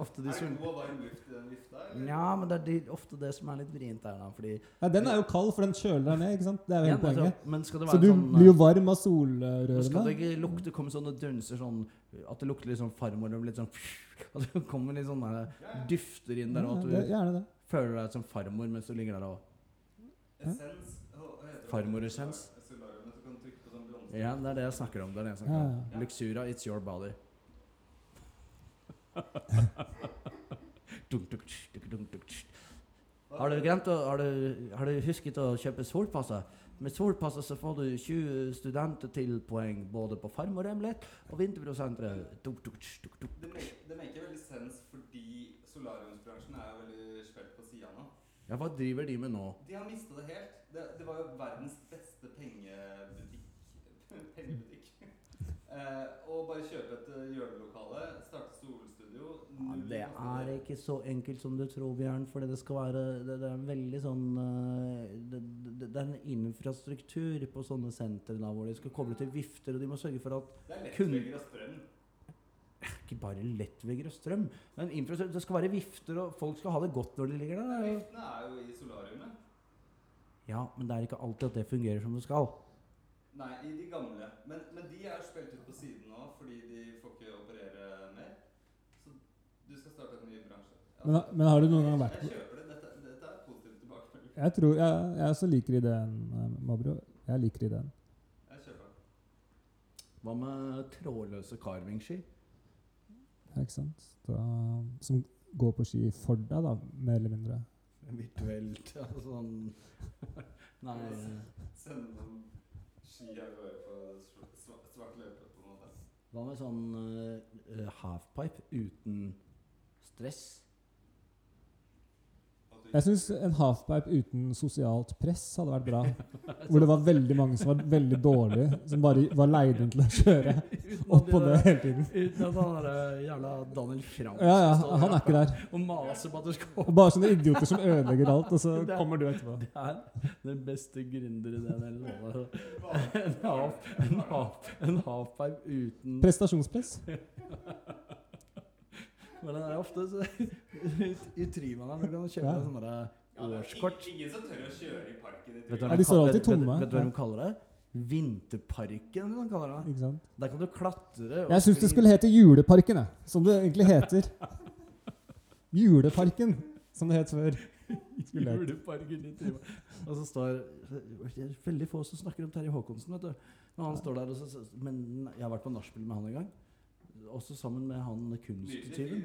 ofte de Er det som god og varm luft i den vifta? eller? Ja, men det er de, ofte det som er litt vrient der, da. Fordi Ja, den er jo kald, for den kjøler deg ned, ikke sant? Det er jo Ja, hele men, poenget. altså, men skal det Så du sånn blir jo eh, varm av solrørene. Skal det ikke lukte komme sånne dunser sånn At det lukter litt sånn farmor og litt sånn At det kommer litt sånne dufter inn der, og at du ja, det. føler deg som farmor mens du ligger der og Essens. Farmoressens. Solarium, så kan du trykke på sånn blomster. Ja, det er det jeg snakker om. Det er det jeg snakker om. ja. Luxura, it's your body. Dunk, dunk, dunk, dunk, dunk. Har du glemt å har du, har du husket å kjøpe solpasser? Med solpasser så får du 20 studenter til poeng både på Farmor-Emlet og remlet og dunk. Det det maker veldig sens fordi solariumsbransjen er veldig spilt på sida nå. Ja, hva driver de med nå? De har mista det helt. Det, det var jo verdens beste. Pengebutikk. Eh, og bare kjøpe et uh, hjørnelokale, starte solstudio Ja, det er ikke så enkelt som du tror, Bjørn. For det skal være Det, det er en veldig sånn eh, det, det, det er en infrastruktur på sånne sentre da, hvor de skal koble til vifter, og de må sørge for at Det er lettvegger og strøm. ikke bare lettvegger og strøm, men det skal være vifter, og folk skal ha det godt når de ligger der. Viftene er jo i solariumet. Ja, men det er ikke alltid at det fungerer som det skal. Nei, i de gamle. Men, men de er spilt ut på siden nå fordi de får ikke operere mer. Så du skal starte en ny bransje. Men, men har du noen gang vært på Jeg kjøper det. Dette, dette er positiv tilbakemelding. Jeg tror, jeg, jeg også liker ideen, eh, Mabro. Jeg liker ideen. Jeg kjøper den. Hva med trådløse carvingski? Ja, ikke sant? Da, som går på ski for deg, da, mer eller mindre. Virtuelt, ja, sånn Nei Sende ski av gårde på sv- sv- svart løype, på en måte. Hva med sånn uh, halfpipe uten stress? Jeg syns en halfpipe uten sosialt press hadde vært bra. Hvor det var veldig mange som var veldig dårlige, som bare var leid inn til å kjøre oppå det hele tiden. Uten at han der jævla Daniel Frank Ja, ja, han er ikke der. og maser på at du skal opp. bare sånne idioter som ødelegger alt, og så er- kommer du etterpå. Det er den beste gründerideen jeg lover. En, half, half, en halfpipe uten Prestasjonspress. Men det er ofte så I Tryvann du kan kjøpe Ja. sånne der Ja, årskort. ing- Ingen som tør å kjøre i parken Vet du hva de står alltid vet- vet- tomme. Vet du hva de kaller det? Vinterparken, eller hva de kaller det. Ikke sant? Der kan du klatre. og Jeg syns det skulle hete Juleparken, jeg. Som det egentlig heter. Juleparken, som det het før. Juleparken i Tryvann. Og så står Det er veldig få som snakker om Terje Håkonsen, vet du. Men han står der og så, Men jeg har vært på nachspiel med han en gang. Også sammen med han kunsttyven.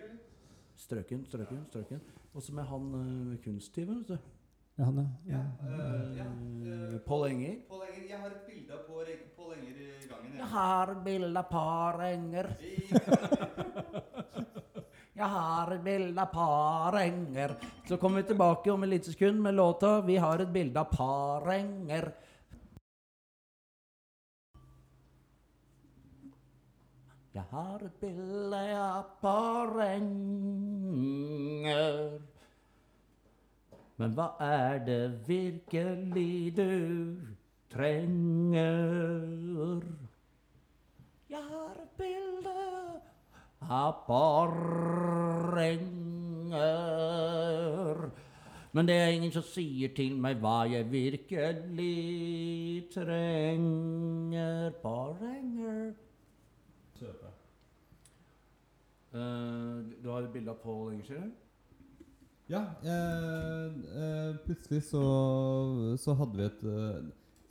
Strøken, strøken, strøken. Også med han uh, kunsttyven, vet du. Ja, han, ja. Ja, øh, ja. Eh, øh, Pål Enger. Paul Enger. Jeg har et bilde av Pål Enger i gangen. Jeg har et bilde av Pål enger. Jeg har et bilde av par enger. Så kommer vi tilbake om et lite sekund med låta 'Vi har et bilde av par Jeg har et bilde av par enger. Men hva er det virkelig du trenger? Jeg har et bilde av barrenger. Men det er ingen som sier til meg hva jeg virkelig trenger. Barrenger. Uh, du har et bilde av Paul Enger? Ja, eh, eh, plutselig så, så hadde vi et eh,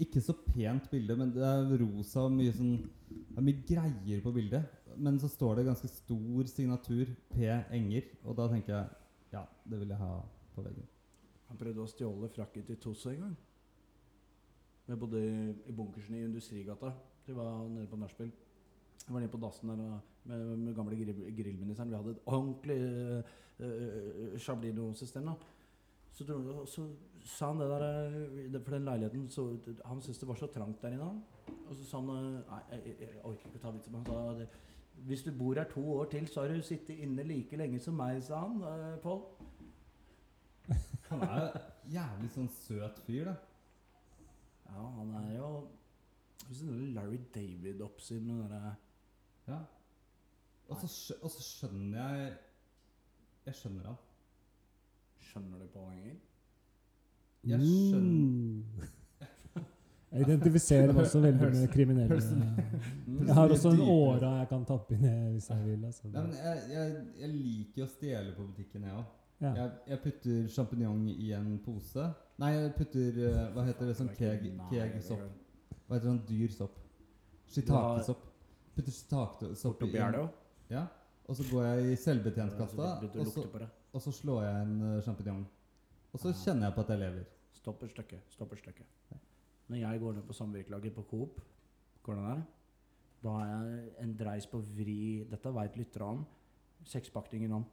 ikke så pent bilde, men det er rosa og mye sånn Det er mye greier på bildet. Men så står det ganske stor signatur P. Enger, og da tenker jeg ja, det vil jeg ha på veggen. Han prøvde å stjåle frakken til Tosso en gang. Jeg bodde i, i bunkersen i Industrigata. De var nede på nachspiel. Jeg var nede på dassen der med, med gamle grill, grillministeren. Vi hadde et ordentlig uh, Chablino-system. da. Så, så sa han det der eh, For den leiligheten så, Han syntes det var så trangt der inne. Og så sa han eh, Nei, jeg, jeg, orker ikke å ta vitsen, men han sa det, hvis du bor her to år til, så har du sittet inne like lenge som meg, sa han. Uh, Pål. Han er jo jævlig sånn søt fyr, da. Ja, han er jo Larry David-oppsyn med den derre Ja. Og så og så skjønner jeg Jeg skjønner han. Skjønner du poenget? Jeg skjønner Uh. Jeg identifiserer meg også veldig med kriminelle. Jeg har også en åra jeg kan tappe ned hvis jeg vil. Altså. Nei, men jeg, jeg, jeg liker å stjele på butikken, jeg òg. Ja. Jeg, jeg putter sjampinjong i en pose. Nei, jeg putter eh, Hva heter det? Sånn keg, kegsopp. Hva heter sånn dyr sopp? Shitakesopp. Putter shitakesopp i. Ja. Og så går jeg i selvbetjentkassa, og så, og så slår jeg en sjampinjong. Og så kjenner jeg på at jeg lever. Stopp et stykke. Stopp et stykke. Når jeg går ned på samvirkelaget på Coop, går det der, da har jeg en dreis på vri Dette veit lytterne om. Sekspakningen om.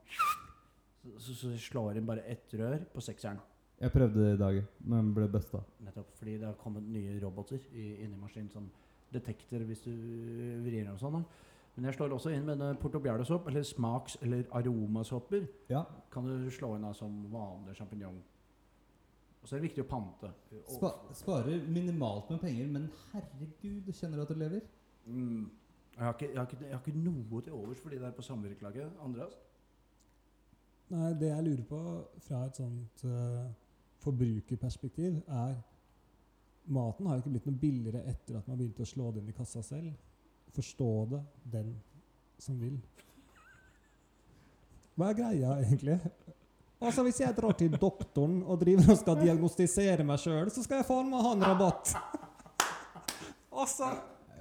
Så, så, slår inn bare ett rør på sekseren. Jeg prøvde det i dag, men ble busta. Nettopp fordi det har kommet nye roboter i, inni maskinen som detekter hvis du vrir og sånn. da. Men jeg slår også inn med en portobello-sopp, eller smaks- eller aromasopper. Ja. Kan du slå inn da som vanlig sjampinjong. Og så er det viktig å pante. Spa sparer minimalt med penger, men herregud, du kjenner at du lever. Mm. Jeg, har ikke, jeg, har ikke, jeg har ikke noe til overs for de der på samvirkelaget. Andreas? Nei, det jeg lurer på fra et sånt uh, forbrukerperspektiv, er Maten har jo ikke blitt noe billigere etter at man begynte å slå det inn i kassa selv. Forstå det, den som vil. Hva er greia, egentlig? Altså, Hvis jeg drar til doktoren og driver og skal diagnostisere meg sjøl, så skal jeg faen meg ha en rabatt! Altså,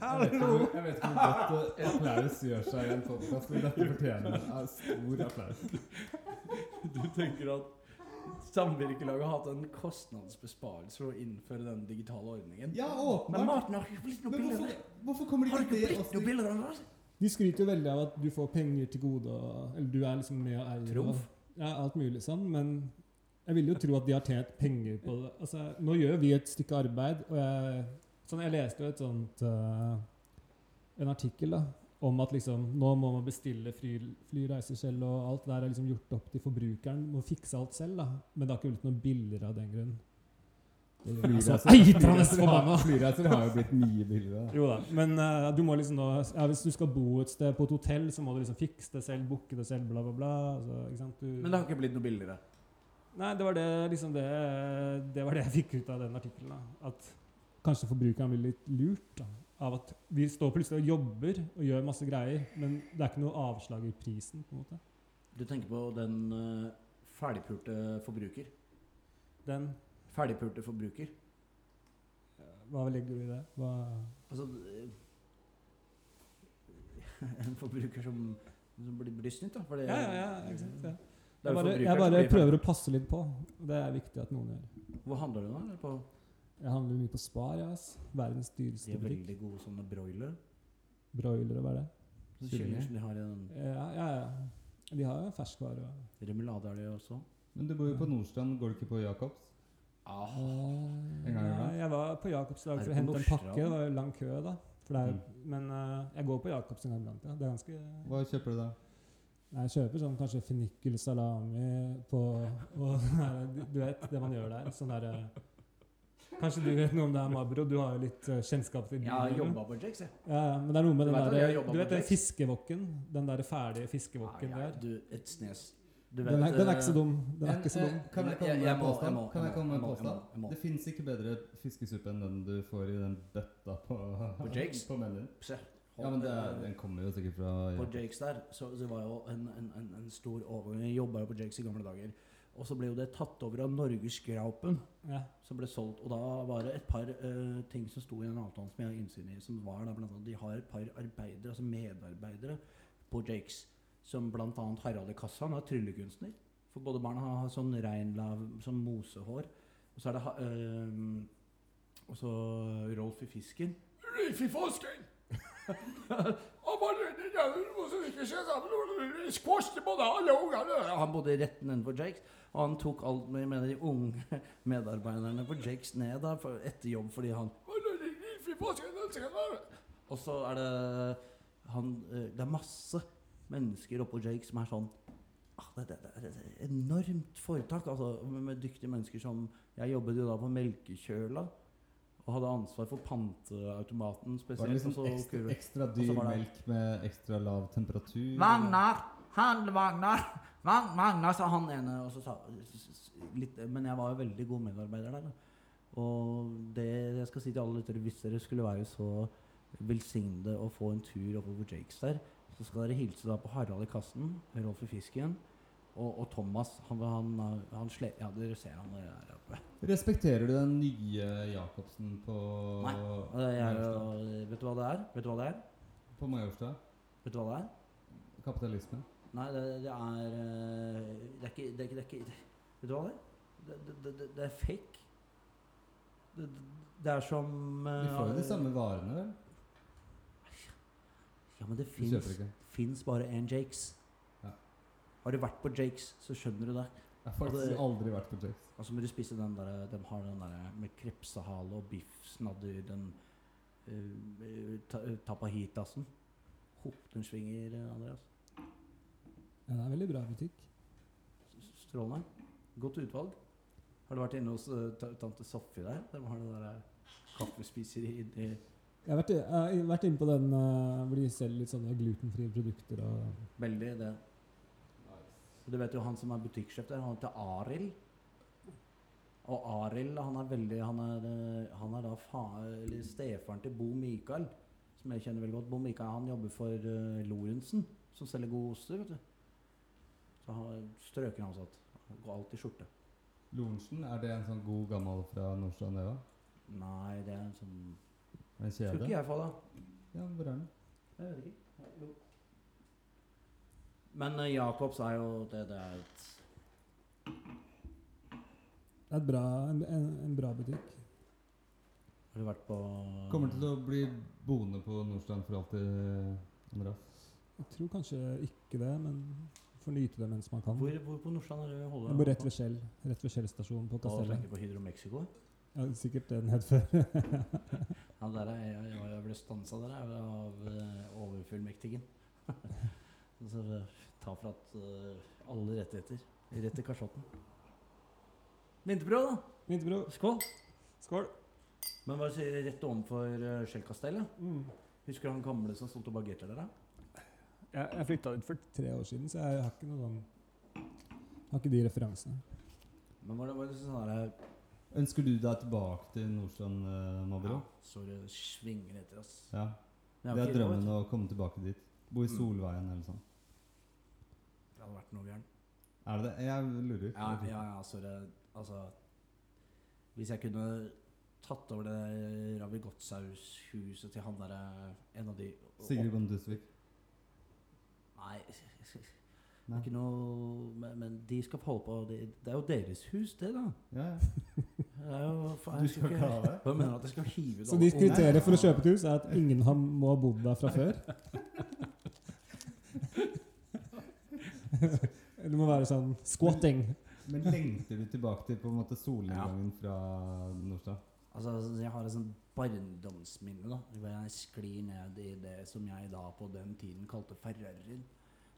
hallo! jeg vet ikke hvor godt eh, applaus gjør seg i en podkast, men dette fortjener en stor applaus. Du tenker at samvirkelaget har hatt en kostnadsbesparelse for å innføre den digitale ordningen? Ja, Men åpenbart. maten har ikke blitt noe Men hvorfor, billigere. hvorfor kommer Har det ikke det blitt noe også? billigere? det? De skryter jo veldig av at du får penger til gode, og, eller du er liksom med og eier. Trumf. Og, ja, alt mulig sånn, men jeg vil jo tro at de har tjent penger på det. Altså, nå gjør vi et stykke arbeid, og jeg, sånn, jeg leste jo et sånt eh, en artikkel da, om at liksom, nå må man bestille fly, flyreiser selv, og alt det der er liksom gjort opp til forbrukeren. Må fikse alt selv, da. Men det har ikke blitt noe billigere av den grunn. Flyreiser- flyreiser har- Flyreiser har jo blitt mye billigere. Jo da, men uh, du må liksom da, ja, hvis du skal bo et sted på et hotell, så må du liksom fikse det selv, booke det selv, bla, bla, bla. Altså, ikke sant? Du, Men det har ikke blitt noe billigere. Nei, det var det, liksom det, det var det jeg fikk ut av den artikkelen. At kanskje forbrukeren blir litt lurt da, av at vi står plutselig og jobber og gjør masse greier, men det er ikke noe avslag i prisen. på en måte. Du tenker på den uh, ferdigpulte forbruker. Den, Ferdigpulte forbruker. hva legger du i det? Hva, Altså eh, En forbruker som, som blir, blir snytt, da. For det, ja, ja, ja, exakt. Ja. Jeg bare, jeg bare prøver å passe litt på. Det er viktig at noen gjør. Hvor handler du nå? Jeg handler mye på Spar. Ja, ass. Verdens de er veldig gode sånne broilere. Broilere, hva er det? Kylling. Kyllinger som de har i den Ja, ja, ja. De har jo ferskvare. og- Remulade er det også. Men du bor jo på Nordstrand, går du ikke på Jacobs? Ah, En gang i Nei, jeg var på Jacobs i dag for å hente en pakke. Det var jo lang kø da. For det er, Mm. Men uh, jeg går på Jacobs en gang iblant. Ja. Det er ganske Hva kjøper du da? Nei, Jeg kjøper sånn kanskje fennikel salami på og, du, vet det man gjør der. Sånn der eh, Kanskje du vet noe om det her, Mabro? Du har jo litt eh, kjennskap til jeg har jobba på Jakes, jeg. Ja, ja, men det er noe med Du den vet der Du vet den fiskevokken? Den der ferdige fiskevokken ja, ja, der? du, et snes. Du Den er, den er ikke så eh, dum. Den er ikke så eh, dum. Kan jeg komme med en påstand? Kan jeg komme med en påstand? Det fins ikke bedre fiskesuppe enn den du får i den bøtta på, På Jake's? på menyen. Ja, men det er, den kommer jo sikkert fra På Jakes der, så det var jo en, en, en, en stor overgang. Jeg jobba jo på Jakes i gamle dager. Og så ble jo det tatt over av Norgesgraupen, Ja. som ble solgt. Og da var det et par uh, ting som sto i den avtalen som jeg har innsyn i, som var da blant annet De har et par arbeidere, altså medarbeidere, på Jakes. Som annet Harald i kassa, han er tryllekunstner. For både barna har, har sånn reinlav, sånn mosehår. Og så er det uh, Og så Rolf i Fisken. Rolf i Fisken! Han bodde rett nedenfor Jakes, og han tok alt med, med de unge medarbeiderne på Jakes ned da, for, etter jobb fordi han Og så er det han, eh, Det er masse mennesker oppå Jake som er sånn ah, det, det, det er et enormt foretak altså, med, med dyktige mennesker som Jeg jobbet jo da på Melkekjøla og hadde ansvar for panteautomaten spesielt. Var det liksom ekstra, ekstra dyr det- melk med ekstra lav temperatur? Magnar! Handle-Magnar! Mag Magnar, sa han ene. Og så sa, litt, men jeg var jo veldig god medarbeider der. Og det jeg skal si til alle lyttere, hvis dere skulle være så velsignede å få en tur oppover Jakes der, så skal dere hilse da på Harald i kassen, Rolf i Fisken, og, og Thomas. Han, han, han sle, Ja, dere ser han der oppe. Respekterer du den nye Jacobsen på Nei. Er, vet du hva det er? Vet du hva det er? På Majorstua? Vet du hva det er? Kapitalisme? Nei, det, det er eh, Det er ikke, det er ikke, det Vet du hva det er? Det, det, det, det, det er fake. Det, er som eh, Vi får jo de samme varene, vel? Ja, men det fins bare én Jakes. Ja. Har du vært på Jakes, så skjønner du det. Jeg har faktisk altså, aldri vært på Jakes. Og så må du spise den der De har den der med krepsehale og biffsnadder, den uh, tapahitasen. Ho, den svinger, eh, Andreas. Ja, det er veldig bra butikk. Strålende. Godt utvalg. Har du vært inne hos uh, tante Sofie der? De har det der eh, kaffespiseri i Jeg har vært, jeg har vært inne på den uh, hvor de selger litt sånne glutenfrie produkter. og Veldig det. Du vet jo han som er butikksjef der, han heter Arild. Og Arild han er veldig Han er, eh, han er da fa, stefaren til Bo Mikael, som jeg kjenner veldig godt. Bo Mikael han jobber for uh, Lorentzen, som selger gode oster. vet du. Så han strøken ansatt. Han Går alltid i skjorte. Lorentzen, er det en sånn god gammel fra Nordstrand Neva? Nei, det er en sånn En Tror ikke kjede? jeg faller. Ja, hvor er den? Jeg vet ikke. Jo. Men uh, Jacobs er jo det, det er et Det er bra, en, en, en bra butikk. Har du vært på Kommer til å bli boende på Nordstrand for alltid, Andreas? Jeg tror kanskje ikke det, men får nyte det mens man kan. Hvor, hvor på Nordstrand er det du holder Jeg bor rett ved Skjell. Rett ved Skjell stasjon på Kastellet. Da tenker på Hydro Mexico? Ja, sikkert det den het før. Ja, der er jeg, jeg, jeg ble stansa der jeg, av uh, overfullmektigen. Så eh, ta fra eh, alle rettigheter. Rett til kasjotten. Vinterbro da! Vinterbro. Skål! Skål. Men hva sier rett ovenfor Skjellkastellet? Mm. Husker du han gamle som sto og bagerte der? da? Jeg, jeg flytta ut for tre år siden, så jeg har ikke noe sånn Har ikke de referansene. Men var det, var det sånn her Ønsker du deg tilbake til Nordstrand, uh, Mabro? Så det svinger etter oss. Ja. Men jeg Det er ikke råd, drømmen å komme tilbake dit. Bo i Mm. Solveien eller sånn. Det hadde vært noe gærent. Er det det? Jeg lurer. Ja, ja, ja, sorry. Altså Hvis jeg kunne tatt over det Ravi Godtsaus-huset til han derre En av de Sigrid Bonde Tusvik. Nei, Nei. ikke noe men, men de skal holde på det, det er jo deres hus, det, da. Ja, ja. Det er jo, faen, Du skal ikke ha det? Hva mener at jeg skal hive det Så ditt de kriterier for å kjøpe et hus er at ingen har, må ha bodd der fra før? Det må være sånn squatting. Men lengter du tilbake til på en måte solnedgangen fra Nordstrand? Altså, jeg har et sånt barndomsminne da, hvor jeg sklir ned i det som jeg da på den tiden kalte Ferrarien.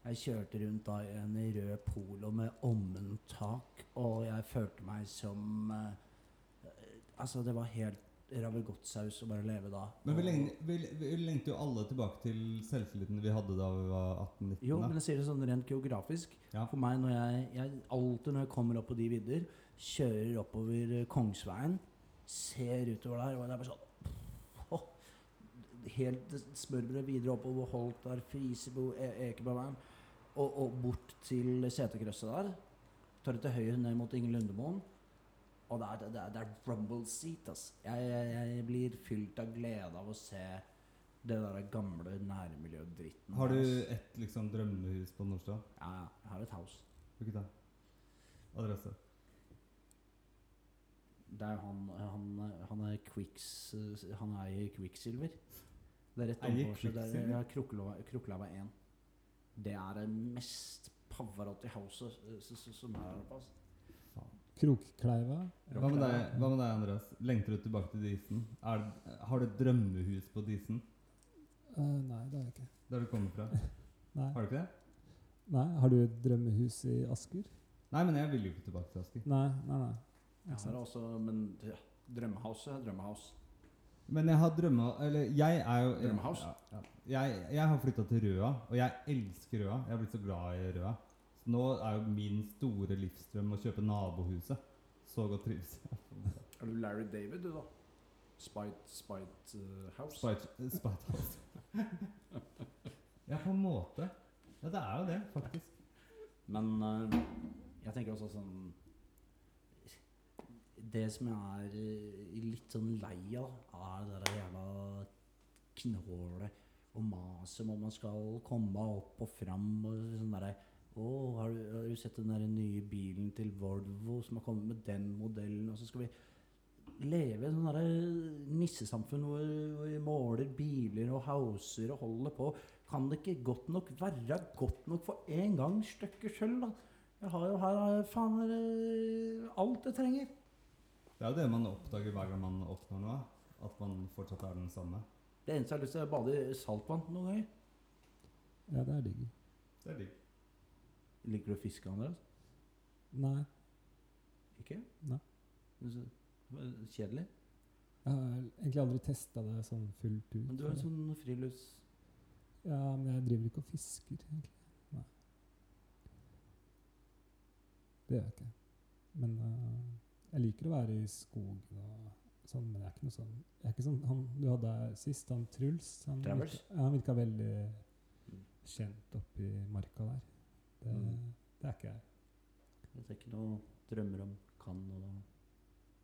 Jeg kjørte rundt da i en rød polo med ommentak, og jeg følte meg som eh, Altså, det var helt Ravegodtsaus å bare leve da. Men vi, leng, vi, vi lengter jo alle tilbake til selvtilliten vi hadde da vi var 18-19. Jo, da. men jeg sier det sånn rent geografisk. Ja. For meg, når jeg, jeg alltid når jeg kommer opp på de vidder, kjører oppover Kongsveien, ser utover der, og det er bare sånn oh, Helt smørbrød videre oppover Holtar, Frisebo, e Ekebergveien, og, og bort til seterkrysset der. Tar det til høyre ned mot Inge Lundemoen. Og det er, det er, det er rumble seat, ass. Jeg, jeg, jeg blir fylt av glede av å se det der gamle nærmiljødritten. Har du ass. et liksom drømmehus på Nordstrand? Ja, ja. Jeg har et house. Hvilket da? adresse? Det er jo han, han, han er Quicks Han eier Quicksilver. Det er rett omkring ja, Krokelava 1. Det er det mest Pavarotti-house eh, som er her oppe. Altså. Krokkleiva. Hva med deg, hva med deg Andreas? Lengter du tilbake til Disen? Er, har du et drømmehus på Disen? Uh, nei, det har jeg ikke. Der du kommer fra? Nei. Har du ikke det? nei. Har du et drømmehus i Asker? Nei, men jeg vil jo ikke tilbake til Asker. Nei, nei, nei. Jeg har også, men ja, Drømmehuset er Drømmehouse. Men jeg har drømme... Eller jeg er jo Drømmehouse? Ja, ja. Jeg, jeg har flytta til Røa, og jeg elsker Røa. Jeg har blitt så glad i Røa. Så nå er jo min store livsdrøm å kjøpe nabohuset. Så godt trives jeg. Er du Larry David, du, da? Spite, Spite uh, House? Spite, Spite House. ja, på en måte. Ja, det er jo det, faktisk. Men uh, jeg tenker også sånn Det som jeg er eh, litt sånn lei av, er det der jævla knålet og maset om at man skal komme opp og fram og sånn derre Å, har, du- har du sett den der nye bilen til Volvo som har kommet med den modellen? Og så skal vi leve i sånn derre nissesamfunn hvor, hvor vi måler biler og houser og holder på. Kan det ikke godt nok være godt nok for en gang stykket sjøl, da? Jeg har jo her har jeg faen eh, alt jeg trenger. Det er jo det man oppdager hver gang man oppnår noe. At man fortsatt er den samme. Det eneste jeg har lyst til, er å bade i saltvann noen ganger. Ja, det er digg. Det er digg. Liker du å fiske, Andreas? Nei. Ikke? Nei. Kjedelig? Jeg har egentlig aldri testa det sånn fullt ut. Men du er en sånn frilufts... Ja, men jeg driver ikke og fisker, egentlig. Nei. Det gjør jeg ikke. Men øh, jeg liker å være i skogen og sånn, men jeg er ikke noe sånn Jeg er ikke sånn han du hadde her sist, han Truls. Han Travers? virka, han virka veldig Mm. kjent oppi marka der. Det, Mm. det er ikke jeg. Det er ikke noe drømmer om kan og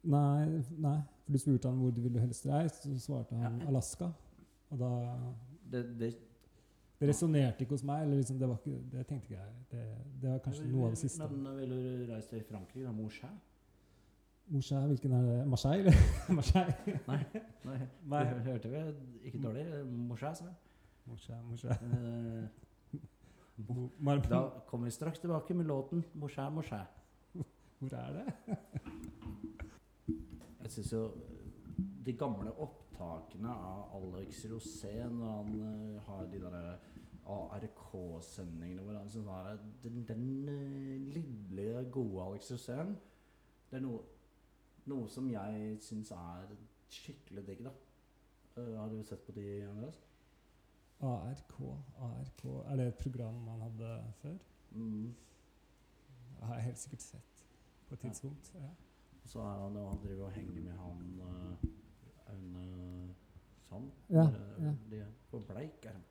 Nei, nei, for du spurte han hvor du ville helst reist, så svarte han Ja. Alaska. Og da det, det, Det resonnerte ikke hos meg. Eller liksom, det, var ikke, det tenkte ikke jeg. Det, det var kanskje noe av det siste. Men ville du reise til Frankrike? da? Montchat? Marseille, hvilken er det? Marseille, eller? Marseille? Nei. Nei. Nei. Du hørte vi? Ikke dårlig. Montchat, sa jeg. Eh, Da kommer vi straks tilbake med låten 'Montchat, Montchat'. Hvor er det? Jeg syns jo de gamle opptakene av Alex Rosén når han uh, har de der ARK-sendingene hvor han sånn Den, den uh, lille, gode Alex Rosén Det er noe, noe som jeg syns er skikkelig digg, da. Uh, har du sett på de, Andreas? ARK, ARK Er det et program man hadde før? Mm. Det har jeg helt sikkert sett på et tidspunkt. Ja. Og så er han, han driver og henger med han uh, Aune Sand. Ja, Eller, ja. De på bleik, er han.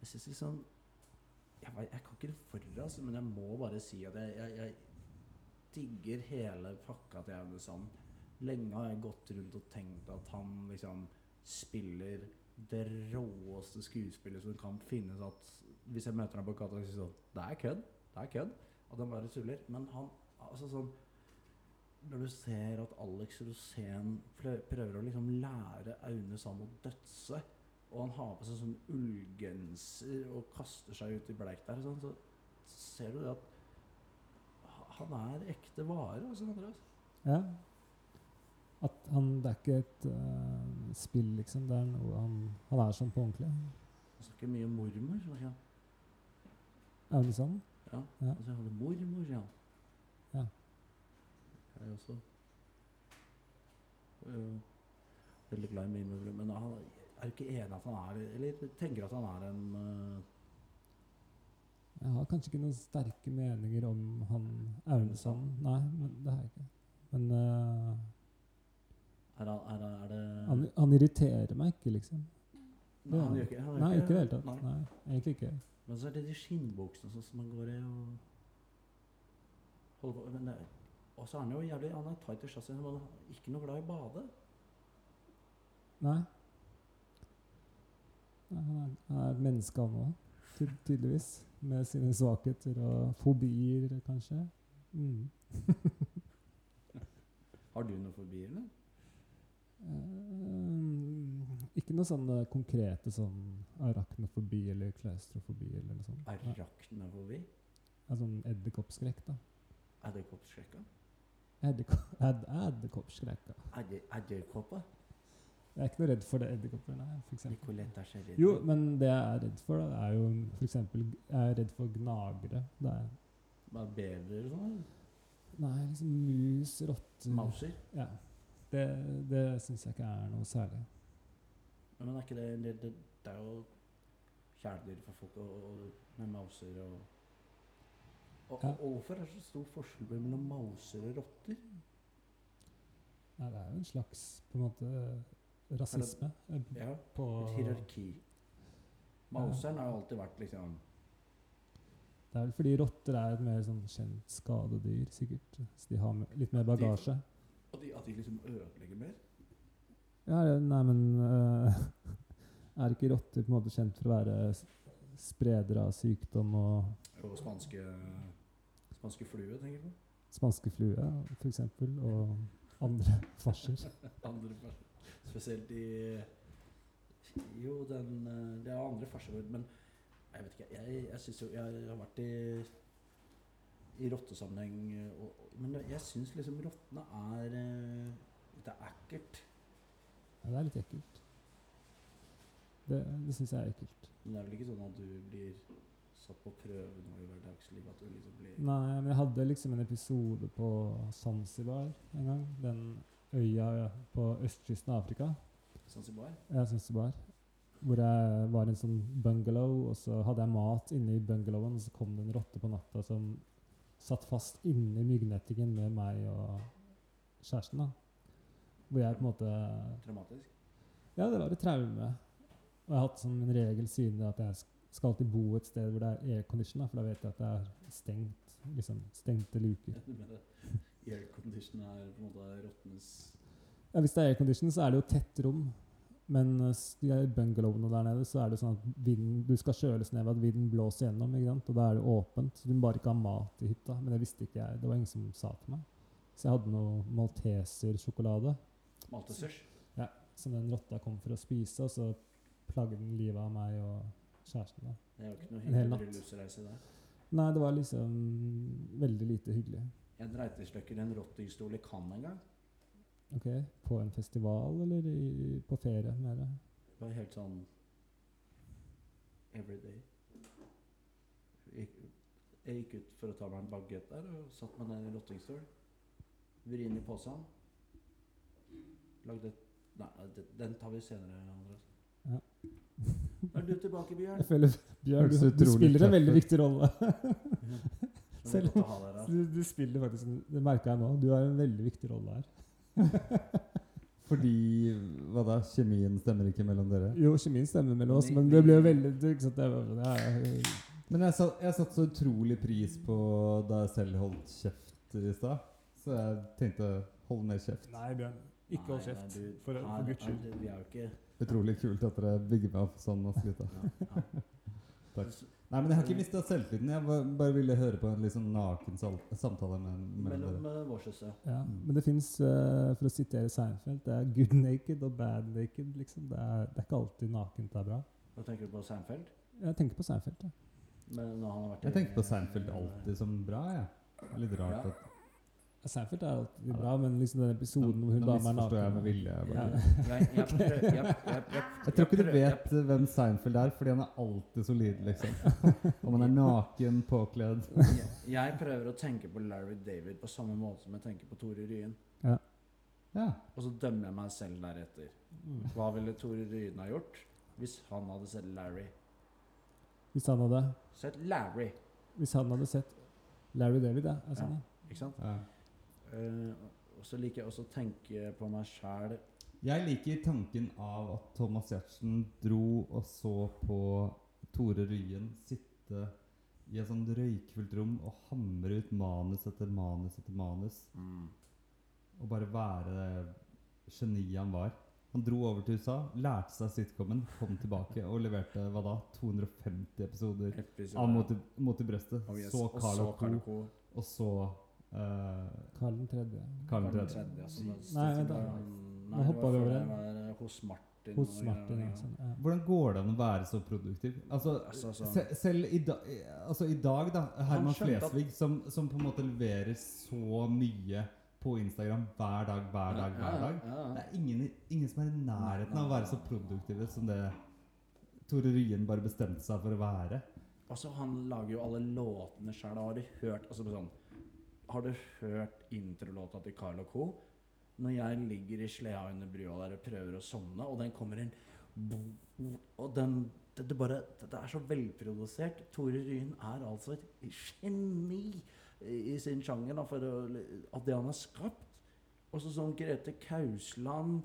Jeg syns liksom jeg, vet, jeg kan ikke det for altså, men jeg må bare si at jeg, jeg, jeg digger hele pakka til Aune. Lenge har jeg gått rundt og tenkt at han liksom spiller det råeste skuespillet som kan finnes. At hvis jeg møter ham på gata sier sånn Det er kødd. Det er kødd. At han bare tuller. Men han altså sånn Når du ser at Alex Rosén prøver å liksom lære Aune Sand å dødse, og han har på seg sånn ullgenser og kaster seg ut i bleik der, sånn, så ser du det at han er ekte vare, altså, Andreas. ja. At han Det er ikke et uh, spill, liksom. Det er noe han Han er sånn på ordentlig. Han snakker mye om mormor. Så, ja. Er det sånn? Ja. Ja. Altså, jeg hadde mormor, ja. Ja. Jeg er også øh, veldig glad i min mormor. Men han er ikke enig at han er Eller tenker at han er en øh, Jeg har kanskje ikke noen sterke meninger om han Aunesand. Nei, men det har jeg ikke. Men uh, er, er, er det han, han irriterer meg ikke, liksom. Nei, han gjør ikke, han gjør Nei, ikke det hele tatt. Nei. Nei, egentlig ikke. Men så er det de skinnbuksene sånn som han går i og holder på men det, Og så er han jo jævlig Han er tight i chassisen, men ikke noe glad i å bade. Nei, Han er, han er et menneske, han òg. Ty tydeligvis. Med sine svakheter og fobier, kanskje. Mm. Har du noen fobier, eller? Eh, ikke noe sånne konkrete sånn arachnofobi eller klaustrofobi eller noe sånt. Arachnofobi? Ja, sånn edderkoppskrekk, da. Edderkoppskrekka? Edderkoppskrekka. Edderkopper? Jeg er ikke noe redd for det edderkopper, nei. Jo, men det jeg er redd for, da, er jo eksempel Jeg er redd for gnagere. Det er, Bare bever og sånn? nei, liksom mus, rotter Mauser? Ja. Det, det syns jeg ikke er noe særlig. Men er ikke det Det, det, det er jo kjæledyr for folk og, og, med mauser og og, Ja. og hvorfor er det så stor forskjell mellom mauser og rotter? Nei, det er jo en slags på en måte rasisme. eh, Ja, På et hierarki. Mauseren har jo alltid vært liksom Det er vel fordi rotter er et mer sånn kjent skadedyr, sikkert. Så de har litt mer bagasje. og de, at de liksom ødelegger mer? Ja, nei, men uh, Er ikke rotter på en måte kjent for å være spredere av sykdom og Og spanske Spanske flue, tenker du spanske flue, f.eks., og andre farser? Andre farser. Spesielt i Jo, den eh, Det er andre farsord, men jeg vet ikke. Jeg, jeg syns jo Jeg har vært i i rottesammenheng, eh, og, men jeg syns liksom rottene er eh, Det er ekkelt. Ja, det er litt ekkelt. Det, det syns jeg er ekkelt. Men det er vel ikke sånn at du blir satt på prøve nå i hverdagslivet? At du liksom blir Nei, men jeg hadde liksom en episode på Zanzibar en gang. Den øya på østkysten av Afrika. Zanzibar? Ja, Zanzibar. Hvor jeg var i en sånn bungalow, og så hadde jeg mat inne i bungalowen, og så kom det en rotte på natta som satt fast inni myggnettingen med meg og kjæresten. da. Hvor jeg på en måte Traumatisk? Ja, det var et traume. Og jeg har hatt som en regel siden at jeg skal alltid bo et sted hvor det er aircondition, for da vet jeg at det er stengt. Liksom stengte luker. Aircondition er på en måte råtnes Ja, Hvis det er aircondition, så er det jo tett rom. Men i s- bungalowene der nede, så er det sånn at vinden, du skal kjøles ned ved at vinden blåser gjennom. ikke sant? Og da er det åpent. Så du må bare ikke ha mat i hytta. Men det visste ikke jeg. Det var ingen som sa til meg. Så jeg hadde noe maltesersjokolade Maltesers? som den rotta kom for å spise, og så plagde den livet av meg og kjæresten. da. Det er jo ikke noe hyggelig lusereise bryllupsreise der. Nei, det var liksom veldig lite hyggelig. Jeg dreit i stykker en rottingstol i Cannes en gang. Ok, På en festival eller i, på ferie? Mer? Det var helt sånn everyday. Jeg, jeg gikk ut for å ta meg en bagett der og satt meg ned i rottingstol. Vri inn i posen. Lagde et Nei, den tar vi senere, Andreas. Ja. Er du tilbake, Bjørn? Jeg føler Bjørn, du, du spiller en veldig viktig rolle. Selv- ha deg. Du, du spiller faktisk Det merka jeg nå. Du har en veldig viktig rolle her. Fordi Hva da? Kjemien stemmer ikke mellom dere? Jo, kjemien stemmer mellom oss, men det blir jo veldig ikke sant, det, var- det er, Men jeg satte jeg satt så utrolig pris på da jeg selv holdt kjeft i stad. Så jeg tenkte hold mer kjeft. Nei, Bjørn. Ikke hold kjeft. nei, du- For, for guds skyld. Utrolig kult at dere bygger meg opp sånn. ass, gutta. ja, ja. Takk. Nei, men jeg har ikke mista selvtilliten. Jeg bare ville høre på en litt sånn naken samtale med, mellom Mellom dere. uh, vår søster. Ja, Mm. men det fins, for å sitere Seinfeld, det er good naked og bad naked. liksom. Det er, det er ikke alltid nakent det er bra. Hva tenker du på Seinfeld? Jeg tenker på Seinfeld. Ja. Men når han har vært Jeg tenker på Seinfeld alltid som bra, jeg. Det er Litt rart Ja. at Ja, Seinfeld er alltid bra, men liksom den episoden hvor hun dama er misforstår jeg naken med vilje. jeg Ja. bare. Jeg, jeg, jeg, jeg, jeg, Jeg tror ikke du vet hvem Seinfeld er, fordi han er alltid solid, liksom. Om han er naken, påkledd Jeg, jeg prøver å tenke på Larry David på samme måte som jeg tenker på Tore Ryen. Ja. Og så dømmer jeg meg selv deretter. Mm. Hva ville Tore Ryen ha gjort hvis han hadde sett Larry? Hvis han hadde Sett Larry, Hvis han hadde sett Larry David, ja. Altså, Ja. ja. ikke sant? ja. Eh, og så liker jeg også å tenke på meg sjæl Jeg liker tanken av at Thomas Giertsen dro og så på Tore Ryen sitte i et sånt røykfullt rom og hamre ut manus etter manus etter manus. mm. Og bare være det geniet han var. Han dro over til USA, lærte seg sitcomen, kom tilbake og leverte hva da? 250 episoder episode. av Mot i, brøstet. Oh, yes. Så Carl Co. Og så Eh, Karl den tredje. Karl den Karl den tredje. tredje, altså, det- Nei, vent da- nå hoppa vi over det Hos Martin. Hos Martin. Ja, ja. sånn, ja. Hvordan går det an å være så produktiv? Altså, Altså, sånn- se, selv i, da, altså, i dag, da, Herman Flesvig, som, som på en måte leverer så mye på Instagram hver dag, hver dag, hver dag. ja. Det er ingen, ingen som er i nærheten av å være så produktive som det Tore Ryen bare bestemte seg for å være. Altså, han lager jo alle låtene sjøl. Har du hørt altså, sånn, Har du hørt introlåta til Carl Co? Når jeg ligger i sleda under brua der og prøver å sovne, og den kommer inn Og den det, det, bare, det, er så velprodusert. Tore Ryen er altså et geni i, i sin sjanger da, for å, at det han har skapt. Også sånn Grete Kausland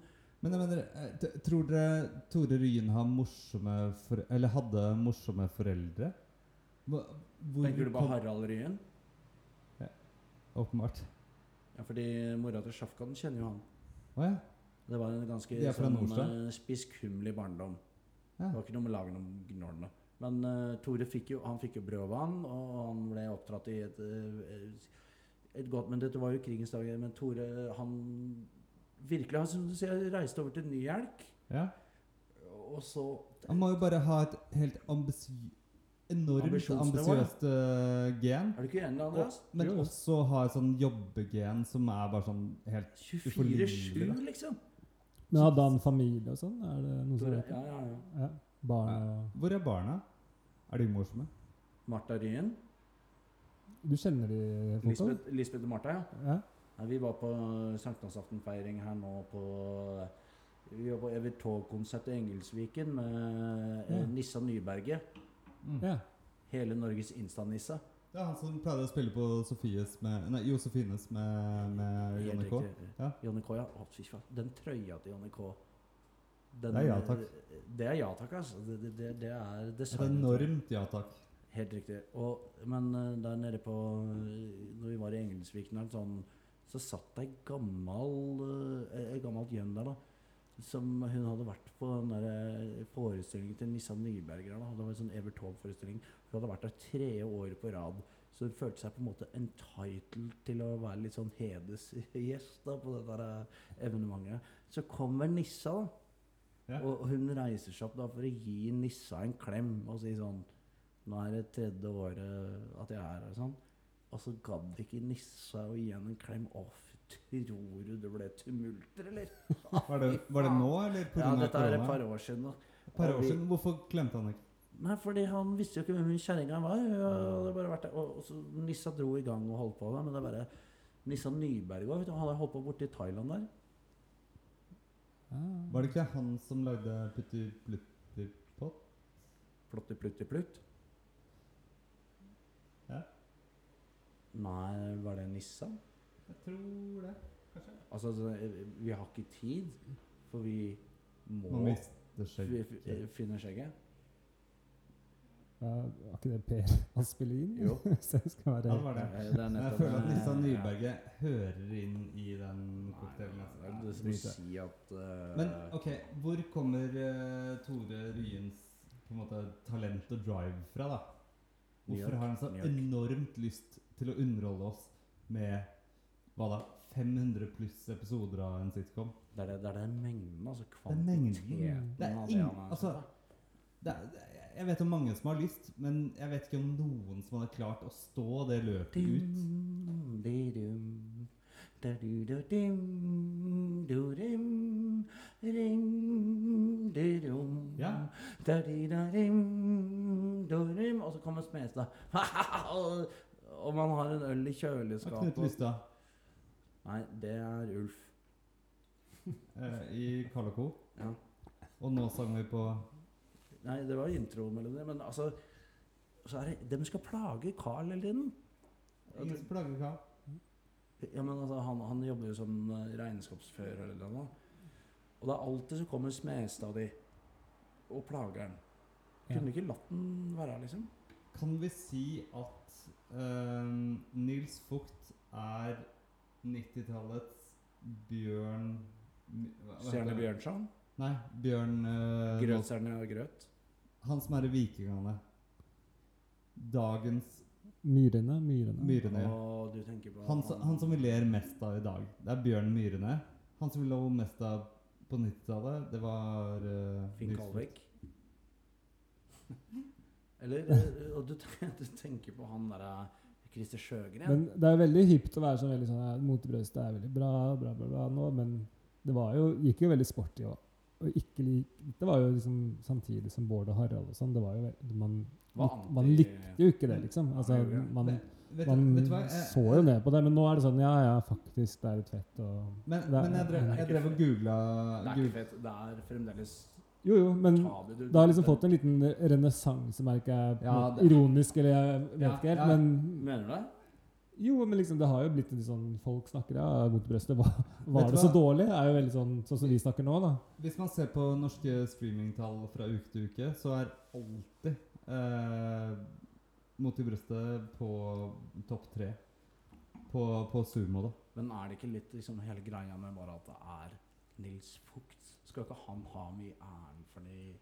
Men jeg mener, eh, tror dere Tore Ryen har morsomme for, Eller hadde morsomme foreldre? Hvor Tenker du på Harald Ryen? Åpenbart. Ja, fordi mora til Sjafkan kjenner jo han. Å ja. Det var en ganske De er fra sånn, Nordstrand? eh, barndom. Ja. Det var ikke noe med lagen om gnålene. Men eh, Tore fikk jo, han fikk jo brød og vann, og han ble oppdratt i et, eh, et godt Men dette var jo krigens dager. Men Tore, han virkelig han, som du sier, reiste over til Nyhjelk, ja. og så Han må jo bare ha et helt ambisi enormt ambisiøst eh, gen. Er du ikke enig, Og, men Jo. også ha et sånn jobbegen som er bare sånn helt 24-7, liksom. Men hadde han familie og sånn? Er det noen som det? ja, ja, ja. Ja. Barn og Hvor er barna? Er de morsomme? Martha Ryen. Du kjenner de folka? Lisbeth, Lisbeth og Martha, ja. Ja. Nei, vi var på sankthansaftenfeiring her nå på Vi var på Evert Taube-konsert i Engelsviken med eh, Ja. Nissa Nyberget. Ja. Hele Norges Insta-nisse. Det er han som pleide å spille på Sofies med Nei, Josefines med, med Jonny K. Ja. Jonny K, ja. Å, fy faen. Den trøya til Jonny K. Den, Det er ja takk. Det er ja takk, altså. Det, det, det, det er Et dessverre enormt ja takk. Helt riktig. Og, men eh, der nede på Når vi var i Engelsviken sånn, så satt det ei gammal eh, gammelt gjøn der, da. Som hun hadde vært på den eh, forestillingen til Nissa Nyberger. Da. Det var en sånn Evert Taube-forestilling. Hun hadde vært der tre år på rad. Så hun følte seg på en måte entitled til å være litt sånn hedersgjest da, på det der eh, evenementet. Så kommer Nissa, da. Ja. Og hun reiser seg opp da for å gi Nissa en klem og si sånn Nå er det tredje året at jeg er her. Sånn. Og så gadd ikke Nissa å gi henne en klem. Å, tror du det ble tumulter, eller? Var det, var det nå, eller pga. Ja, dette er et par år siden. Et par år siden. Hvorfor klemte han ikke? Nei, fordi han visste jo ikke hvem kjerringa var. Og, hadde bare vært der. Og, så Nissa dro i gang og holdt på. Men det er bare Nissa Nyberg òg. Han hadde holdt på borte i Thailand der. Ah. Var det ikke han som lagde Putti Plutti Pott? Plotti plutti plutt. Ja. Nei, var det Nissa? Jeg tror det. kanskje. altså, vi har ikke tid, for vi må fi- finne skjegget. Ja, var ikke det Per Aspelin? Jo. Så jeg skal være Ja, det var det. Eh, det er Men jeg føler at Nissa Ja. Nyberget hører inn i den cocktailen. Altså. Det er si at uh, Men ok, hvor kommer uh, Tore Ryens på en måte, talent og drive fra, da? Hvorfor York, har han så enormt lyst til å underholde oss med hva da? 500 pluss episoder av en sitcom? det, er det, det er den mengden, altså er kvantiteten Det er av ing- han altså, Det er, er- jeg vet om mange som har lyst, men jeg vet ikke om noen som hadde klart å stå det løpet ut. Ja. Og så kommer Smestad. Og- man har en øl i kjøleskapet. Knut. Lystad Nei, det er Ulf. eh, i Karl og Co. Ja. Og nå sang vi på Nei, det var intromelodi, men altså så er det, De skal plage Carl hele tiden. Ingen som plager Karl. Ja, men altså, han, han jobber jo som eh, regnskapsfører eller noe. Og det er alltid så kommer Smestad di og plager han. Ja. Kunne ikke latt den være, liksom. Kan vi si at eh, Nils Fugt er 90-tallets Bjørn Stjerne? Bjørnson. Nei, Bjørn uh, Grøtstjerne og grøt. Han som er i Vikingene. Dagens Myrene? Myrene. Myrene. ja. Du tenker på Han, som- han som vi ler mest av i dag, det er Bjørn Myrene. Han som vi lo mest av på 90-tallet, det var uh, Finn Kalvik. Eller eh, Og du, du tenker på han derre Christer Sjøgren. Men det er veldig hypt å være sånn veldig sånn ja, Mot er veldig bra, bra, bra, bra nå, men det var jo, gikk jo veldig sporty òg. Og ikke lik, det var jo liksom samtidig som Bård og Harald og sånn. Det var jo man, lik, man likte jo ikke det, liksom. Altså, man, du- man vet du hva? Jeg, så jo ned på det, men nå er det sånn Ja, ja, faktisk, det er litt fett. Og Men, Det er- men jeg, drev, jeg drev og googla Det er ikke fett. Det er fremdeles Jo, jo, men det har liksom fått en liten renessanse, merker jeg. Ja, en det- Ironisk, eller jeg vet Ja, ikke helt. ja. Men Mener du det? jo, men liksom det har jo blitt litt sånn Folk snakker ja, mot brøstet. Var, var det så hva? dårlig? er jo veldig sånn sånn som vi snakker nå, da. Hvis man ser på norske streamingtall fra uke til uke, så er alltid eh, Mot i brøstet på topp tre. På, på sumo, da. Men er det ikke litt liksom hele greia med bare at det er Nils Fugt? Skal ikke han ha mye æren for det?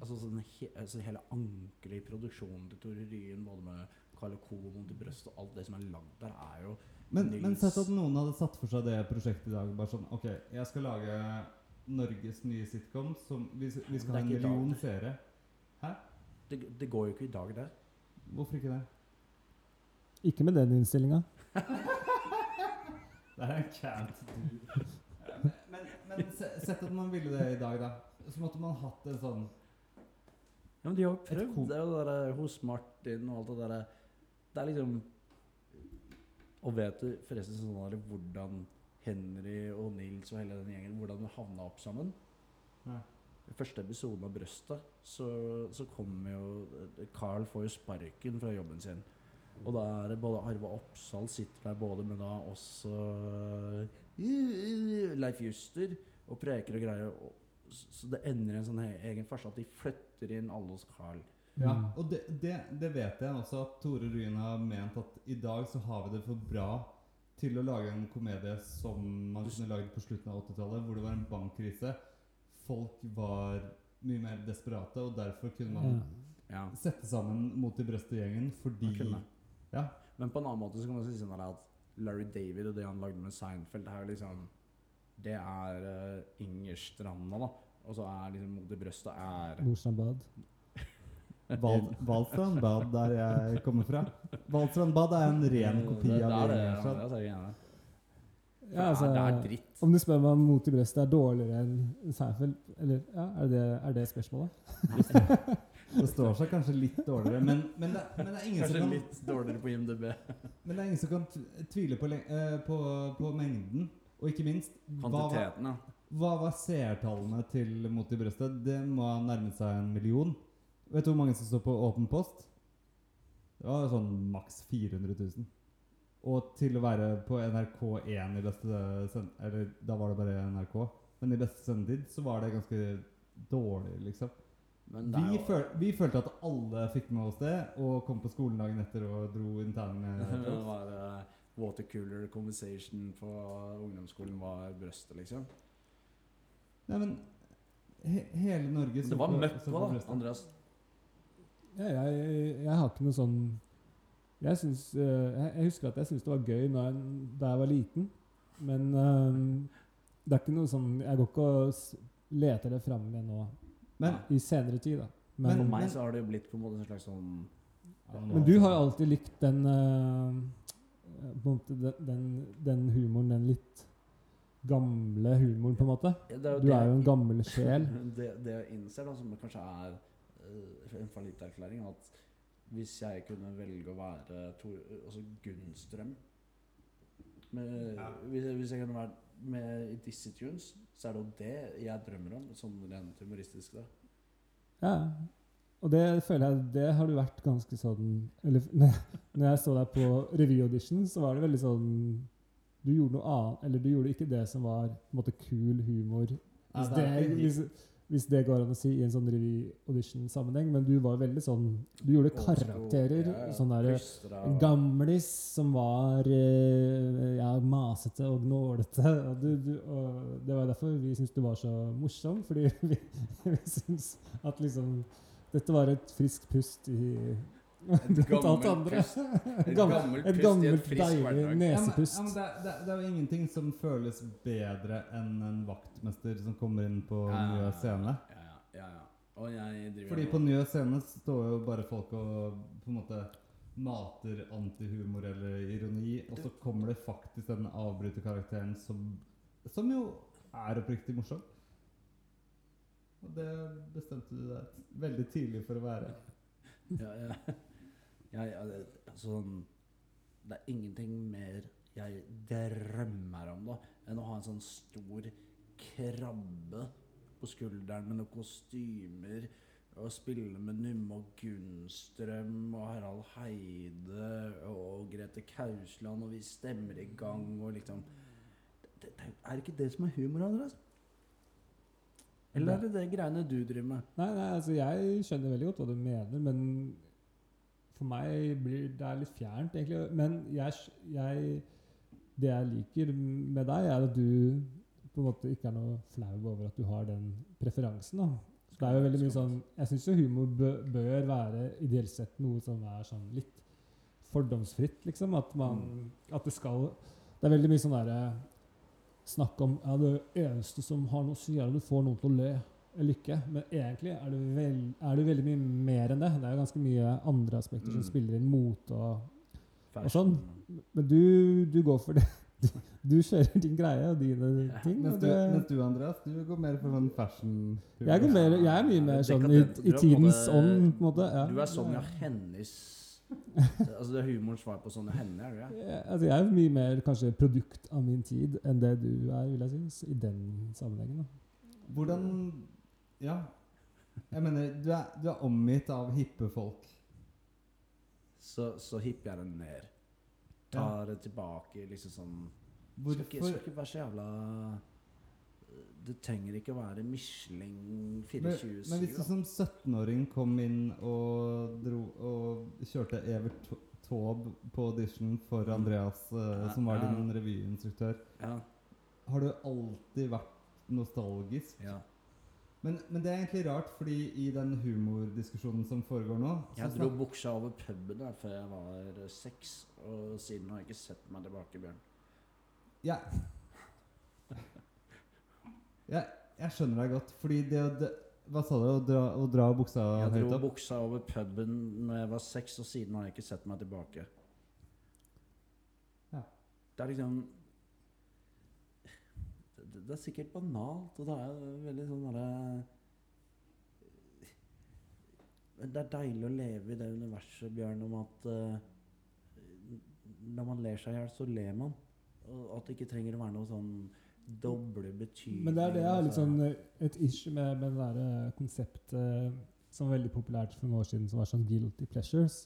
Altså, sånn he, altså Hele ankelet i produksjonen til Tore Ryen, både med Carl Co. til i og alt det som er lagd der, er jo Men, Nils- men sett at noen hadde satt for seg det prosjektet i dag. Bare sånn OK, jeg skal lage Norges nye sitcom. Som vi, vi skal ha en ikke i dag. million seere. det, det går jo ikke i dag, det. Hvorfor ikke det? Ikke med den innstillinga. Det er en cant. Men, men se- sett at man ville det i dag, da. Så måtte man hatt en sånn Ja, men de har jo prøvd. Det er jo det der hos Martin og alt det derre Det er liksom Og vet du forresten sånn der hvordan Henry og Nils og hele den gjengen Hvordan de havna opp sammen? Nei. I første episoden av Brøstet så, så kommer jo Carl får jo sparken fra jobben sin. Og da er det både Arve Oppsal sitter der både med da også Leif Juster og preker og greier. Og, så det ender i en sånn egen farse at de flytter inn alle hos Carl. Ja, Mm. og det, det, det vet jeg også at Tore Ryen har ment at i dag så har vi det for bra til å lage en komedie som man kunne lagd på slutten av 80-tallet, hvor det var en bankkrise. Folk var mye mer desperate, og derfor kunne man Ja. Sette sammen Mot i brøstet-gjengen fordi Ja. Men på en annen måte så kan man si sånn at Larry David og det han lagde med Seinfeld, det er liksom Det er uh, Ingerstranda, da. Og så er liksom Mot i brøstet er Nordstrand Bad. Val, Valstrand Bad, der jeg kommer fra. Valstrandbad er en ren kopi det, av det er det. Ingerstrand. Er det. Ja, altså, det er dritt. Om du spør meg om Mot i brøstet er dårligere enn Seinfeld, eller ja, er det, er det spørsmålet? Det står seg kanskje litt dårligere, men, men, det, men det er ingen som Kanskje kan litt dårligere på IMDb. Men det er ingen som kan tvile på, eh, på, på mengden. Og ikke minst, Kvantiteten, ja. hva var seertallene til Mot i brøstet? Det må ha nærmet seg en million. Vet du hvor mange som står på Åpen post? Det var sånn maks 400 000. Og til å være på NRK1 i beste send... Eller da var det bare NRK. Men i beste sendetid så var det ganske dårlig, liksom. Men det er Vi, jo føl vi følte at alle fikk med oss det, og kom på skolen dagen etter og dro interne Det var uh, watercooler conversation på ungdomsskolen var brøstet, liksom. Nei, men he hele Norge så Det var møkk på da. Andreas. Ja, jeg, jeg har ikke noe sånn Jeg, synes, uh, jeg, jeg husker at jeg syntes det var gøy når jeg, da jeg var liten, men uh, det er ikke noe sånn Jeg går ikke og leter det fram igjen nå Men i senere tid, da. Men, Men, for meg så har det jo blitt på en måte en slags sånn men du har jo alltid likt den uh, på en måte den, den, den humoren, den litt gamle humoren, på en måte. Er Du er jo en gammel sjel. Det, det jeg innser, da, som kanskje er uh, en fallitterklæring, at hvis jeg kunne velge å være Tor, altså Gunnstrøm med, Ja. hvis, hvis jeg kunne vært med i disse Tunes, så er det jo det jeg drømmer om, sånn rent humoristisk. da. Ja. Og det føler jeg Det har du vært ganske sånn Eller når jeg så deg på revyaudition, så var det veldig sånn Du gjorde noe annet Eller du gjorde ikke det som var på en måte kul humor. Ja, Hvis det det, er ikke- hvis, hvis det går an å si i en sånn revy-audition-sammenheng. Men du var veldig sånn Du gjorde karakterer. ja, ja. Sånn derre Plystra en gamlis som var eh, ja, masete og gnålete. Og, du, du, og det var derfor vi syntes du var så morsom, fordi vi, vi syntes at liksom Dette var et friskt pust i, gammelt andre. pust. Et Gammel- gammelt Et pust i et gammelt, frisk deilig hverdag. Ja, men, nesepust. ja, men det, det, det er jo ingenting som føles bedre enn en vaktmester som kommer inn på Ja, Njø scene. Ja, ja, ja, ja. Og jeg driver Fordi på Njø scene står jo bare folk og på en måte mater antihumor eller ironi, og så kommer det faktisk den avbryterkarakteren som, som jo er oppriktig morsom. Og det bestemte du deg veldig tidlig for å være. Ja, ja. Jeg, jeg, sånn, det er ingenting mer jeg drømmer om da, enn å ha en sånn stor krabbe på skulderen med noen kostymer, og spille med Numme og Gunnstrøm og Harald Heide og Grete Kausland, og vi stemmer i gang og liksom det, det, det er ikke det som er humor, Andreas? Eller er det det greiene du driver med? Nei, nei, altså jeg skjønner veldig godt hva du mener, men for meg blir det er litt fjernt, egentlig. Men jeg, jeg Det jeg liker med deg, er at du på en måte ikke er noe flau over at du har den preferansen. da. Så det er jo veldig mye sånn Jeg syns jo humor bør være ideelt sett noe som er sånn litt fordomsfritt, liksom. At man At det skal Det er veldig mye sånn derre snakk om ja, det eneste som har noe å si, er at du får noen til å le ikke. Men egentlig er det, vel, er det veldig mye mer enn det. Det er jo ganske mye andre aspekter som Mm. spiller inn mote og Og sånn. Men du, du går for det. Du, du kjører din greie og dine ting. Mens Og du, det, mens du, Andreas, du går mer for sånn fashion jeg, går mer, jeg er mye mer sånn i, i tidens ånd, på en måte. Ja. Du er Sonja Hennes Altså det er humorens svar på sånne hender? er du det? Jeg, altså jeg er mye mer kanskje produkt av min tid enn det du er, vil jeg synes, i den sammenhengen. Da. Hvordan Ja. Jeg mener, du er, du er omgitt av hippe folk. Så, så hipper jeg den ned. Tar det tilbake, liksom sånn skal ikke, skal ikke være så jævla Det trenger ikke å være Michelin Men, 24 men hvis du som 17-åring kom inn og, dro, og kjørte Evert Taube på audition for Andreas, eh, som var din revyinstruktør, Ja. har du alltid vært nostalgisk? ja. Men, men det er egentlig rart, fordi i den humordiskusjonen som foregår nå så Jeg dro buksa over puben der før jeg var seks, og siden har jeg ikke sett meg tilbake, Bjørn. Ja. Jeg, jeg skjønner deg godt, fordi det å det, Hva sa du? Å dra, å dra buksa Jeg høyt dro buksa over puben når jeg var seks, og siden har jeg ikke sett meg tilbake. Ja. Det er liksom det, er sikkert banalt, og det er veldig sånn derre det er deilig å leve i det universet, Bjørn, om at uh, når man ler seg i hjel, så ler man. Og at det ikke trenger å være noe sånn doble betydninger. Men det er det jeg har eh, et issue med, med det der eh, konseptet som var veldig populært for noen år siden, som var sånn guilty pleasures.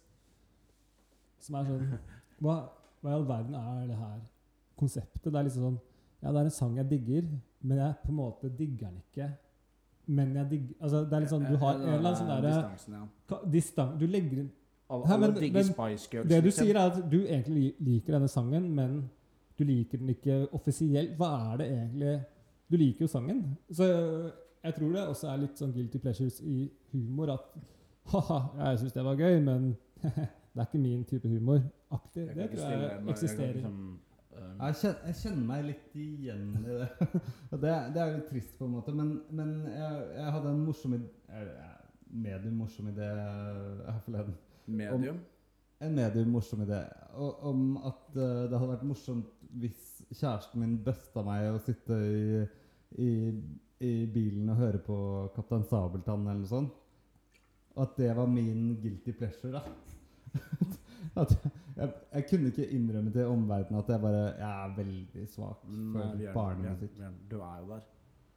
Som er sånn Hva, hva i all verden er det her konseptet? Det er liksom sånn Ja, det er en sang jeg digger, men jeg på en måte digger den ikke. Men jeg digger Altså, det er litt sånn Du har en eller annen sånn derre ja. distan... Du legger inn Alle, Hæ, men- digger Spice Girls. Det du liksom. sier, er at du egentlig liker denne sangen, men du liker den ikke offisielt. Hva er det egentlig Du liker jo sangen. Så jeg tror det også er litt sånn guilty pleasures i humor at ha-ha, jeg syns det var gøy, men det er ikke min type humor. Aktig. Det tror jeg eksisterer. jeg Jeg kjenner, jeg kjenner meg litt igjen i det. Og det, det er jo litt trist, på en måte. Men, men jeg, jeg hadde en morsom idé Medium morsom idé her forleden. medium. En medium morsom idé om at uh, det hadde vært morsomt hvis kjæresten min busta meg å sitte i, i, i bilen og høre på Kaptein Sabeltann eller noe sånt. Og at det var min guilty pleasure, da. at jeg, jeg kunne ikke innrømme til omverdenen at jeg bare Jeg er veldig svak for Bjørn, barnemusikk. Du er jo der.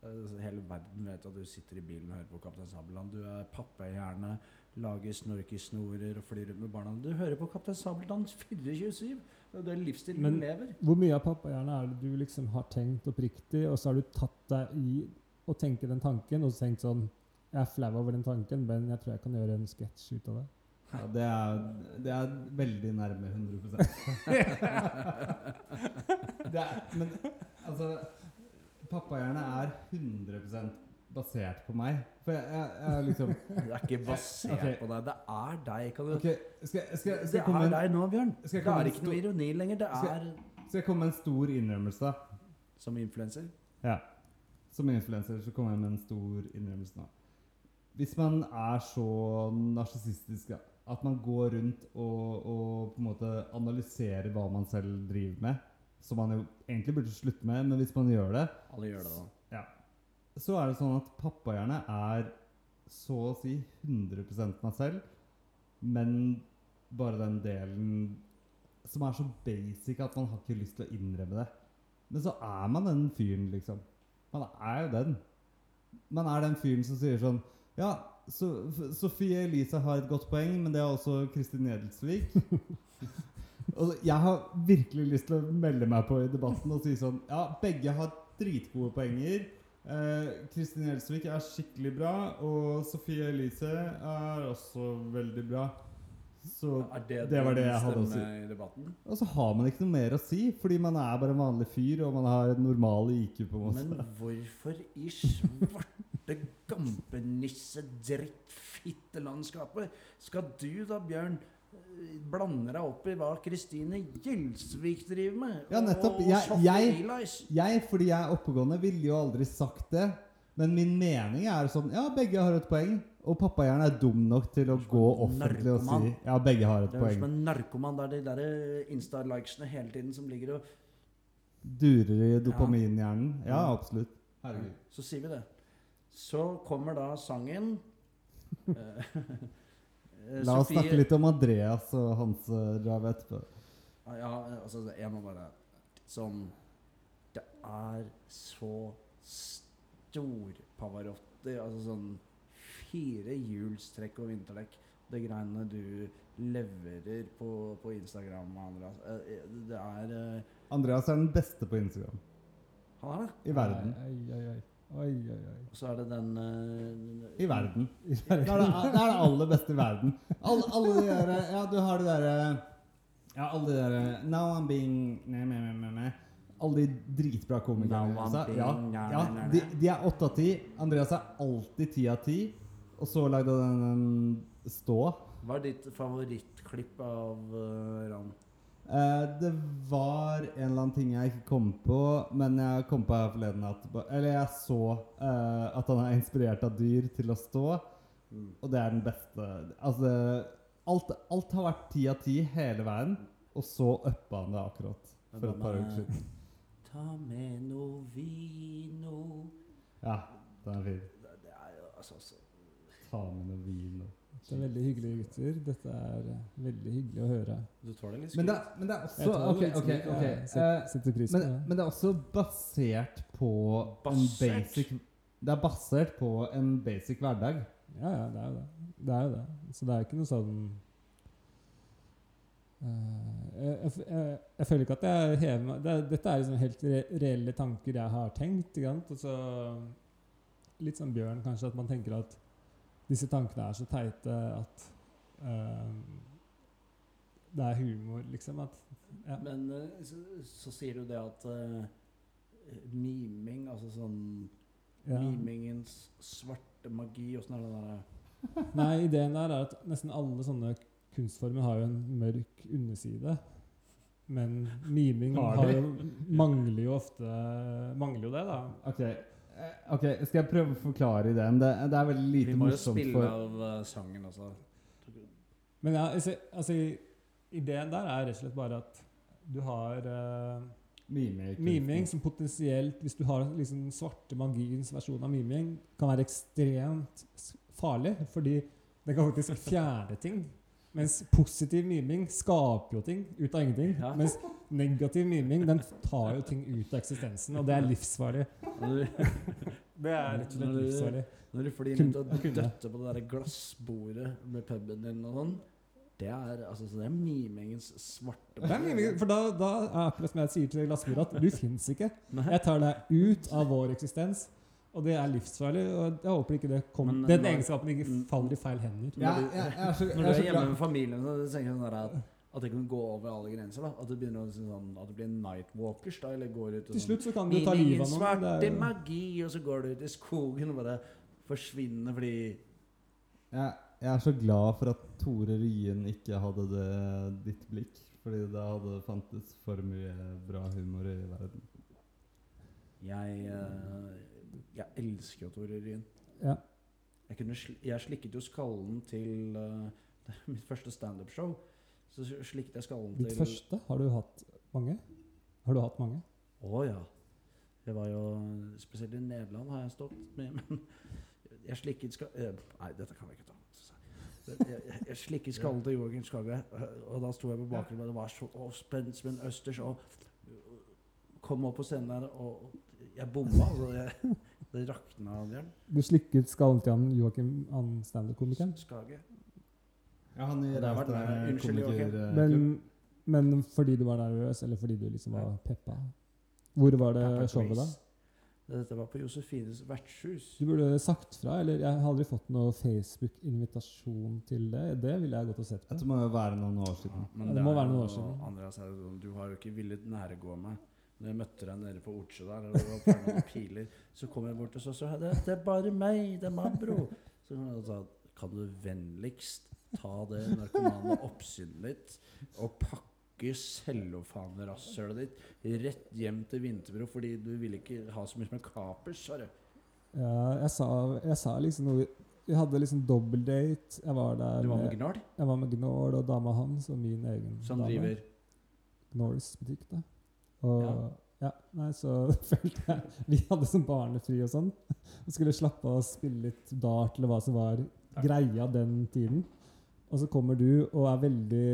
Eh, Hele verden vet at du sitter i bilen og hører på Kaptein Sabeltann. Du er pappahjerne, lager snorkesnorer og flyr rundt med barna. Du hører på Kaptein Sabeltann 24-7. Det er livsstilen Men- du lever. Hvor mye av pappahjernen er det du liksom har tenkt oppriktig, og så har du tatt deg i å tenke den tanken, og så tenkt sånn Jeg er flau over den tanken, men jeg tror jeg kan gjøre en sketsj ut av det. Ja, det, er, det er veldig nærme 100 det er, Men altså Pappahjerne er 100% basert på meg. For jeg, jeg, jeg liksom Det er ikke basert okay. på deg. Det er deg. Kan du okay. skal, skal, skal, Det er en, deg nå, Bjørn. Det er ikke noe ironi lenger. Det er skal jeg komme med en stor innrømmelse? som influenser. Ja. Som influenser så kommer jeg med en stor innrømmelse nå. Hvis man er så narsissistisk ja, at man går rundt og, og på en måte analyserer hva man selv driver med, som man jo egentlig burde slutte med, men hvis man gjør det, Alle gjør det, da. Ja. så er det sånn at pappahjerne er så å si 100 meg selv, men bare den delen som er så basic at man har ikke lyst til å innrømme det. Men så er man den fyren, liksom. Man er jo den. Man er den fyren som sier sånn Ja, F- Sofie Elise har et godt poeng, men det er også Kristin Edelsvik. og jeg har virkelig lyst til å melde meg på i debatten og si sånn Ja, begge har dritgode poenger. Eh, Kristin Edelsvik er skikkelig bra, og Sofie Elise er også veldig bra. Så ja, det, det var det jeg hadde å si. stemme i debatten? Og så har man ikke noe mer å si, fordi man er bare en vanlig fyr, og man har en normal IQ, på en måte. Men hvorfor i svarte gampenisse-drittfittelandskapet skal du da, Bjørn, eh, blande deg opp i hva Kristine Gjelsvik driver med? Ja, nettopp. Og Jeg- Sofie jeg- Elias? Jeg, fordi jeg er oppegående, ville jo aldri sagt det. Men min mening er sånn Ja, begge har et poeng. Og pappahjernen er dum nok til å gå offentlig og si. Ja, begge har et Det er som en narkoman. Det er de der eh, Insta-likesene hele tiden som ligger og Durer i dopaminhjernen. Ja. absolutt. Herregud. Så sier vi det. Så kommer da sangen eh, eh, La oss Sofie- snakke litt om Andreas og hans uh, drave etterpå. Ja, altså, jeg må bare Sånn Det er så stor Pavarotti. Altså sånn fire hjulstrekk og vinterdekk. Det greiene du leverer på, på Instagram, Andreas. Eh, eh, Det er uh, Andreas er den beste på Instagram Han er det. i verden. Oi, oi, oi. Oi, oi, oi. Og så er det den uh, I verden. Det er det, det er det aller beste i verden. Alle, alle de der Ja, du har de derre Ja, alle de derre Now I'm being ne, nei, nei, nei, ne. Alle de dritbra komikerne. Now I'm being Ja, ja de, de er åtte av ti. Andreas er alltid ti av ti. Og så lagde han den Stå. Hva er ditt favorittklipp av uh, Ran? Eh, det var en eller annen ting jeg ikke kom på, men jeg kom på her forleden at Eller jeg så uh, at han er inspirert av dyr til å stå, Mm. og det er den beste Altså Alt, alt har vært ti av ti hele veien, og så uppa han det akkurat for et par uker siden. Ta med noe vino Ja, den er fin. Det er jo altså så Ta med noe vin er veldig hyggelige gutter. Dette er eh, veldig hyggelig å høre. Du tar det litt men det, men det er også tar det Ok, ok. ok jeg eh, set- Setter pris på det. men det er også basert på en basic Det er basert på en basic hverdag. Ja, ja, det er jo det. Det er jo det. Så det er ikke noe sånn eh, jeg, jeg, jeg, jeg føler ikke at jeg hever meg det, Dette er liksom helt re, reelle tanker jeg har tenkt. Ikke sant? Og så Litt som Bjørn, kanskje, at man tenker at disse tankene er så teite at uh, det er humor, liksom. At, ja. Men eh, så, så sier du det at eh, miming, altså sånn Ja. Mimingens svarte magi, åssen er det der Nei, ideen der er at nesten alle sånne kunstformer har jo en mørk underside. Men miming Har har jo, mangler jo ofte Mangler jo det, da. Ok, eh, ok, skal jeg prøve å forklare ideen? Det, det er veldig lite Vi må jo spille for av eh, sangen, altså. Men ja, altså, altså ideen der er rett og slett bare at du har uh, miming. miming som potensielt, hvis du har liksom svarte magiens versjon av miming, kan være ekstremt farlig, fordi det kan faktisk fjerne ting. Mens positiv miming skaper jo ting ut av ingenting. Ja. Mens negativ miming den tar jo ting ut av eksistensen, og det er livsfarlig. Det er rett og slett Når du- livsfarlig. når du flyr rundt og døtter på det der glassbordet med puben din og sånn, det er, altså, så det er mimingens svarte Det er miming, for da, da er akkurat som jeg sier til glassbordet, at du fins ikke. Jeg tar deg ut av vår eksistens, og det er livsfarlig. Og jeg håper ikke det kommer, Men den når- egenskapen ikke faller i feil hender. Ja, jeg, jeg er så, Når jeg du er hjemme med familien, så tenker jeg sånn der at At det kan gå over alle grenser. da At det begynner å sånn At det blir nightwalkers, da. Eller går ut og Til sånn slutt så kan du ta livet av noen. svarte Det er jo- magi, og så går du ut i skogen og bare forsvinner fordi Jeg, jeg er så glad for at Tore Ryen ikke hadde det ditt blikk. Fordi da hadde det fantes for mye bra humor i verden. Jeg, eh, jeg elsker jo Tore Ryen. Ja. Jeg, kunne jeg slikket jo skallen til uh, mitt første standup-show. Så slikket jeg skallen Ditt til første? Har du hatt mange? Har du hatt mange? Å ja. Det var jo Spesielt i Nederland har jeg stått med, men jeg slikket skal... eh, Nei, dette kan vi ikke ta. Jeg, jeg, slikket skallen til Joakim Skagge, og da sto jeg på bakgrunnen, og det var så og spent som en østers, og kom opp på scenen der, og jeg bomma. Altså, jeg, det rakna av hjelm. Du slikket skallen til han Joakim, han standup-komikeren? Skage. Ja, han i det unnskyld, Joakim. Men, men fordi du var nervøs, eller fordi du liksom var peppa? Hvor var det showet, da? Dette var på Josefines vertshus. Du burde sagt fra, eller jeg har aldri fått noe Facebook-invitasjon til det. Det ville jeg godt ha sett på. Det må jo være noen år siden. men Ja, det må være noen år siden. Andreas du har jo ikke villet nærgå meg. Når jeg møtte deg nede på Ortsjø der, og det var noen piler, så kom jeg bort og så sa det, det er bare meg, det er Mabro. Så og sa kan du vennligst ta det narkomane oppsynet ditt og pakke cellofanrasshølet ditt rett hjem til Vinterbro fordi du ville ikke ha så mye med kapers, sa du. Ja, jeg sa, jeg sa liksom noe Vi hadde liksom dobbeldate. Jeg var der Du var med Gnål, Jeg var med Gnål og dama hans og min egen som dame. driver Gnåls butikk, da. Og Ja. ja. nei, så følte jeg Vi hadde sånn barnefri og sånn. Og skulle slappe av og spille litt dart eller hva som var greia den tiden. Og så kommer du og er veldig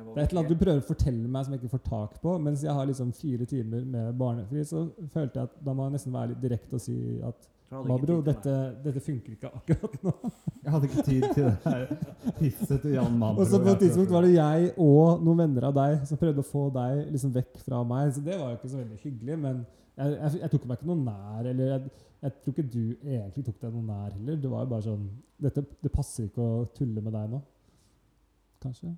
Det er et eller annet du prøver å fortelle meg som jeg ikke får tak på. Mens jeg har liksom fire timer med barnefri, så følte jeg at da må jeg nesten være litt direkte og si at Mabro, dette, dette funker ikke akkurat nå. Jeg hadde ikke tid til det her pisset til Jan Mabro. Og så på et tidspunkt var det jeg og noen venner av deg som prøvde å få deg liksom vekk fra meg. Så det var jo ikke så veldig hyggelig. Men jeg, jeg, jeg tok meg ikke noe nær. Eller jeg, jeg tror ikke du egentlig tok deg noe nær heller. Det var jo bare sånn dette, Det passer ikke å tulle med deg nå. Kanskje?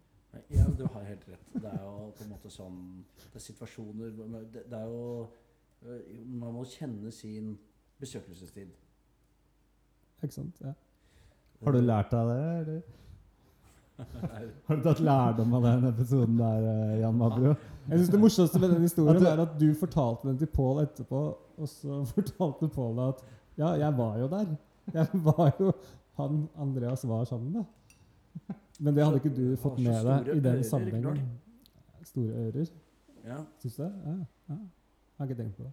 Ja, du har helt rett. Det er jo på en måte sånn Det er situasjoner Det, det er jo øh, Man må kjenne sin besøkelsestid. Ikke sant? Ja. Har du lært av det, eller? Har du tatt lærdom av den episoden der, eh, Jan Mabro? Jeg synes Det morsomste med den historien At du- er at du fortalte den til Pål etterpå, og så fortalte Pål deg at ja, jeg var jo der. Jeg var jo Han Andreas var sammen, med. Men det hadde ikke du fått med deg i den sammenhengen. Store ører. Ja. Syns du det? Ja, ja. Jeg har ikke tenkt på det.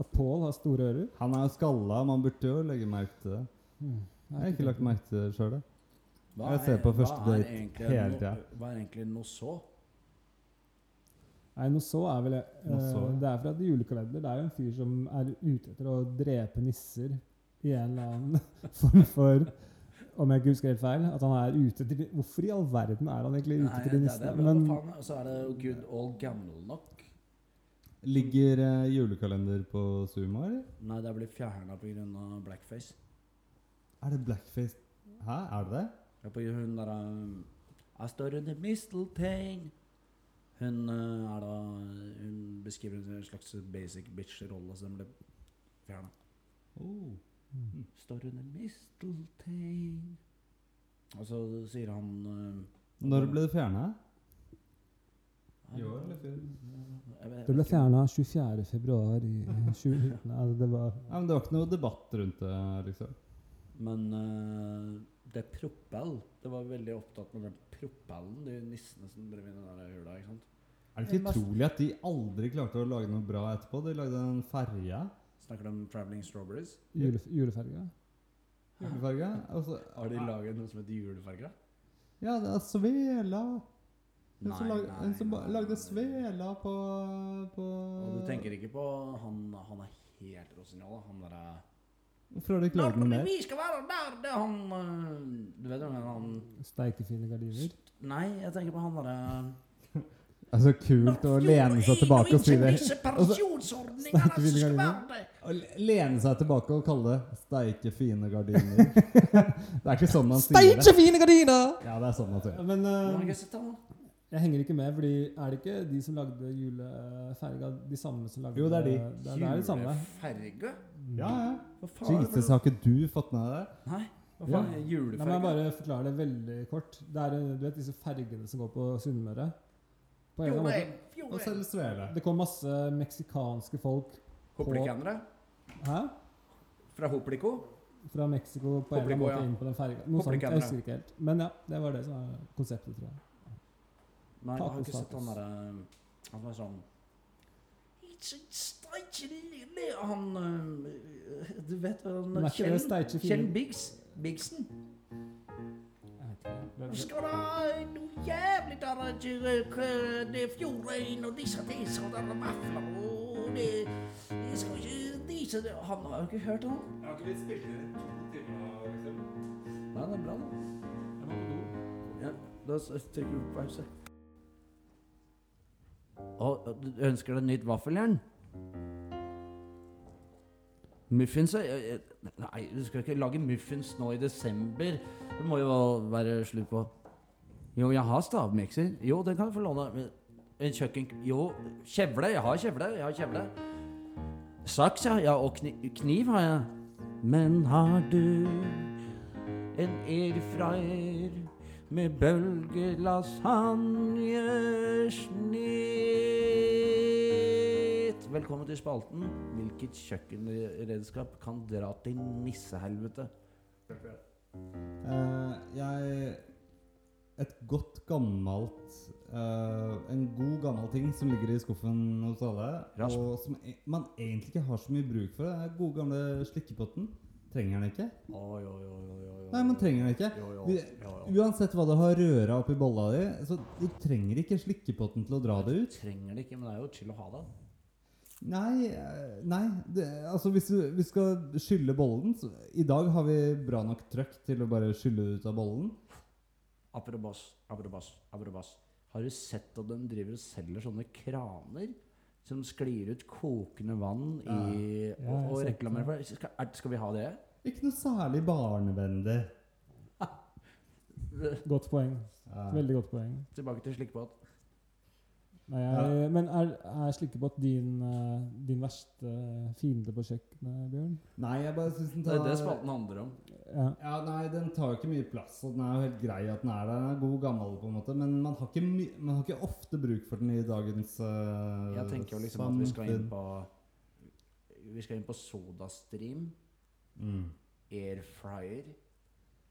At Pål har store ører? Han er jo skalla, man burde jo legge merke til det. Hmm. Jeg har ikke lagt merke til det sjøl. Jeg ser er- på første date hele no- tida. Hva er egentlig noe så? Nei, noe så er vel så. Det er fra et julekalender. Det er jo en fyr som er ute etter å drepe nisser i en eller annen form for Om jeg ikke husker helt feil. At han er ute til Hvorfor i all verden er han egentlig ute Nei, etter det, de nissene? Men. Og så er det jo good old gamle nok. Ligger eh, julekalender på Zuma, eller? Nei, det blitt fjerna pga. blackface. Er det blackface? Hæ, er det det? Ja, på hun der um, I står under misteltein. Hun uh, er da Hun beskriver en slags basic bitch-rolle, så den ble fjerna. Oh. Mm. Står under misteltein Og så sier han uh, Når ble det fjerna? I I år eller før? det ble fjerna 24. februar i 2019. Altså, det var Ja, men Det var ikke noe debatt rundt det, liksom. Men uh, det propell Det var veldig opptatt med den propellen, de nissene som drev i den der hula. ikke sant? Er det ikke utrolig at de aldri klarte å lage noe bra etterpå? De lagde en ferge. Snakker du om Traveling Strawberries? jule, juleferge. Juleferge? Altså, Har de laget noe som heter juleferge? Ja, det er Svela. Hun som, lag, nei, en som nei, lagde nei. Svela på, på Og du tenker ikke på han Han er helt rosinjal, han derre Hvorfor har du ikke lagd noe mer? Vi skal være der! Det er han øh, Du vet hvem han Steikefine gardiner. Nei, jeg tenker på han derre Det er så kult å lene seg tilbake og si det. Skal gardiner. Å lene seg tilbake og kalle det 'steike fine gardiner'. det er ikke sånn man sier det. Steike fine gardiner! Ja, det er sånn man sier det. Men eh, jeg henger ikke med, fordi er det ikke de som lagde juleferga, de samme som lagde Jo, det er de. Det det er de samme. Juleferga? Ja, ja. Hva faen er det har ikke du fått med deg det? Nei, hva Ja. faen er La meg bare forklare det veldig kort. Det er eh, du vet disse fergene som går på Sunnmøre. På en måte. Og selv svele. Det kom masse meksikanske folk Hoplikanere? Hæ? Fra Hoplico? fra Mexico på en eller annen måte ja. inn på den ferga. Noe sånt, jeg husker ikke helt. Men ja, det var det som var konseptet, tror jeg. Nei, jeg har ikke sett han derre Han er sånn Han øh, Du vet hva han Kjell Biggs. Du skal da noe jævlig der øh, Det er fjordøyn og disse disse og der vafler og det Jeg skal ikke disse Han har jo ikke hørt han. Jeg har ikke blitt spilt inn to timer, liksom. Nei, det er bra, da. Jeg må på do. Ja, da trykker vi på pause. Og du ønsker deg nytt vaffeljern? Muffins jeg- jeg- Nei, du skal ikke lage muffins nå i desember. Det må jo være slutt på. Jo, jeg har stavmikser. Jo, den kan du få låne. En kjøkken... Jo, kjevle. Jeg har kjevle. Jeg har kjevle. Saks, ja. ja. Og kni kniv har jeg. Men har du en airfryer med bølgelasagnesnitt. Velkommen til spalten. Hvilket kjøkkenredskap kan dra til nissehelvete? Uh, jeg Et godt gammelt uh, En god gammel ting som ligger i skuffen hos alle, Rasp. og som e man egentlig ikke har så mye bruk for, det er gode gamle slikkepotten. Trenger den ikke? Å, jo, jo, jo, jo. Nei, man trenger den ikke. Uansett hva du har røra oppi bolla di, så du trenger ikke slikkepotten til å dra det ut. Trenger det ikke, men det er jo chill å ha det. Nei, eh, nei det, altså hvis du, vi skal skylle bollen så, I dag har vi bra nok trøkk til å bare skylle det ut av bollen. Apropos, apropos, apropos. Har du sett at de driver og selger sånne kraner? Som sklir ut kokende vann i Ja, ja, Og, og reklamerer for. Skal, er, skal vi ha det? Ikke noe særlig barnevennlig. Godt poeng. Ja. Veldig godt poeng. Tilbake til slikkbåt. Nei, jeg, Men er, er slikkebåt din, at din verste fiende på kjøkkenet, Bjørn? Nei, jeg bare syns den tar Det er det spalten handler om. Ja. Ja, nei, Den tar jo ikke mye plass, og den er jo helt grei at den er der. Den er god gammel, på en måte, men man har ikke, my man har ikke ofte bruk for den i dagens uh, Jeg tenker jo liksom at vi skal inn på Vi skal inn på SodaStream, mm. air fryer.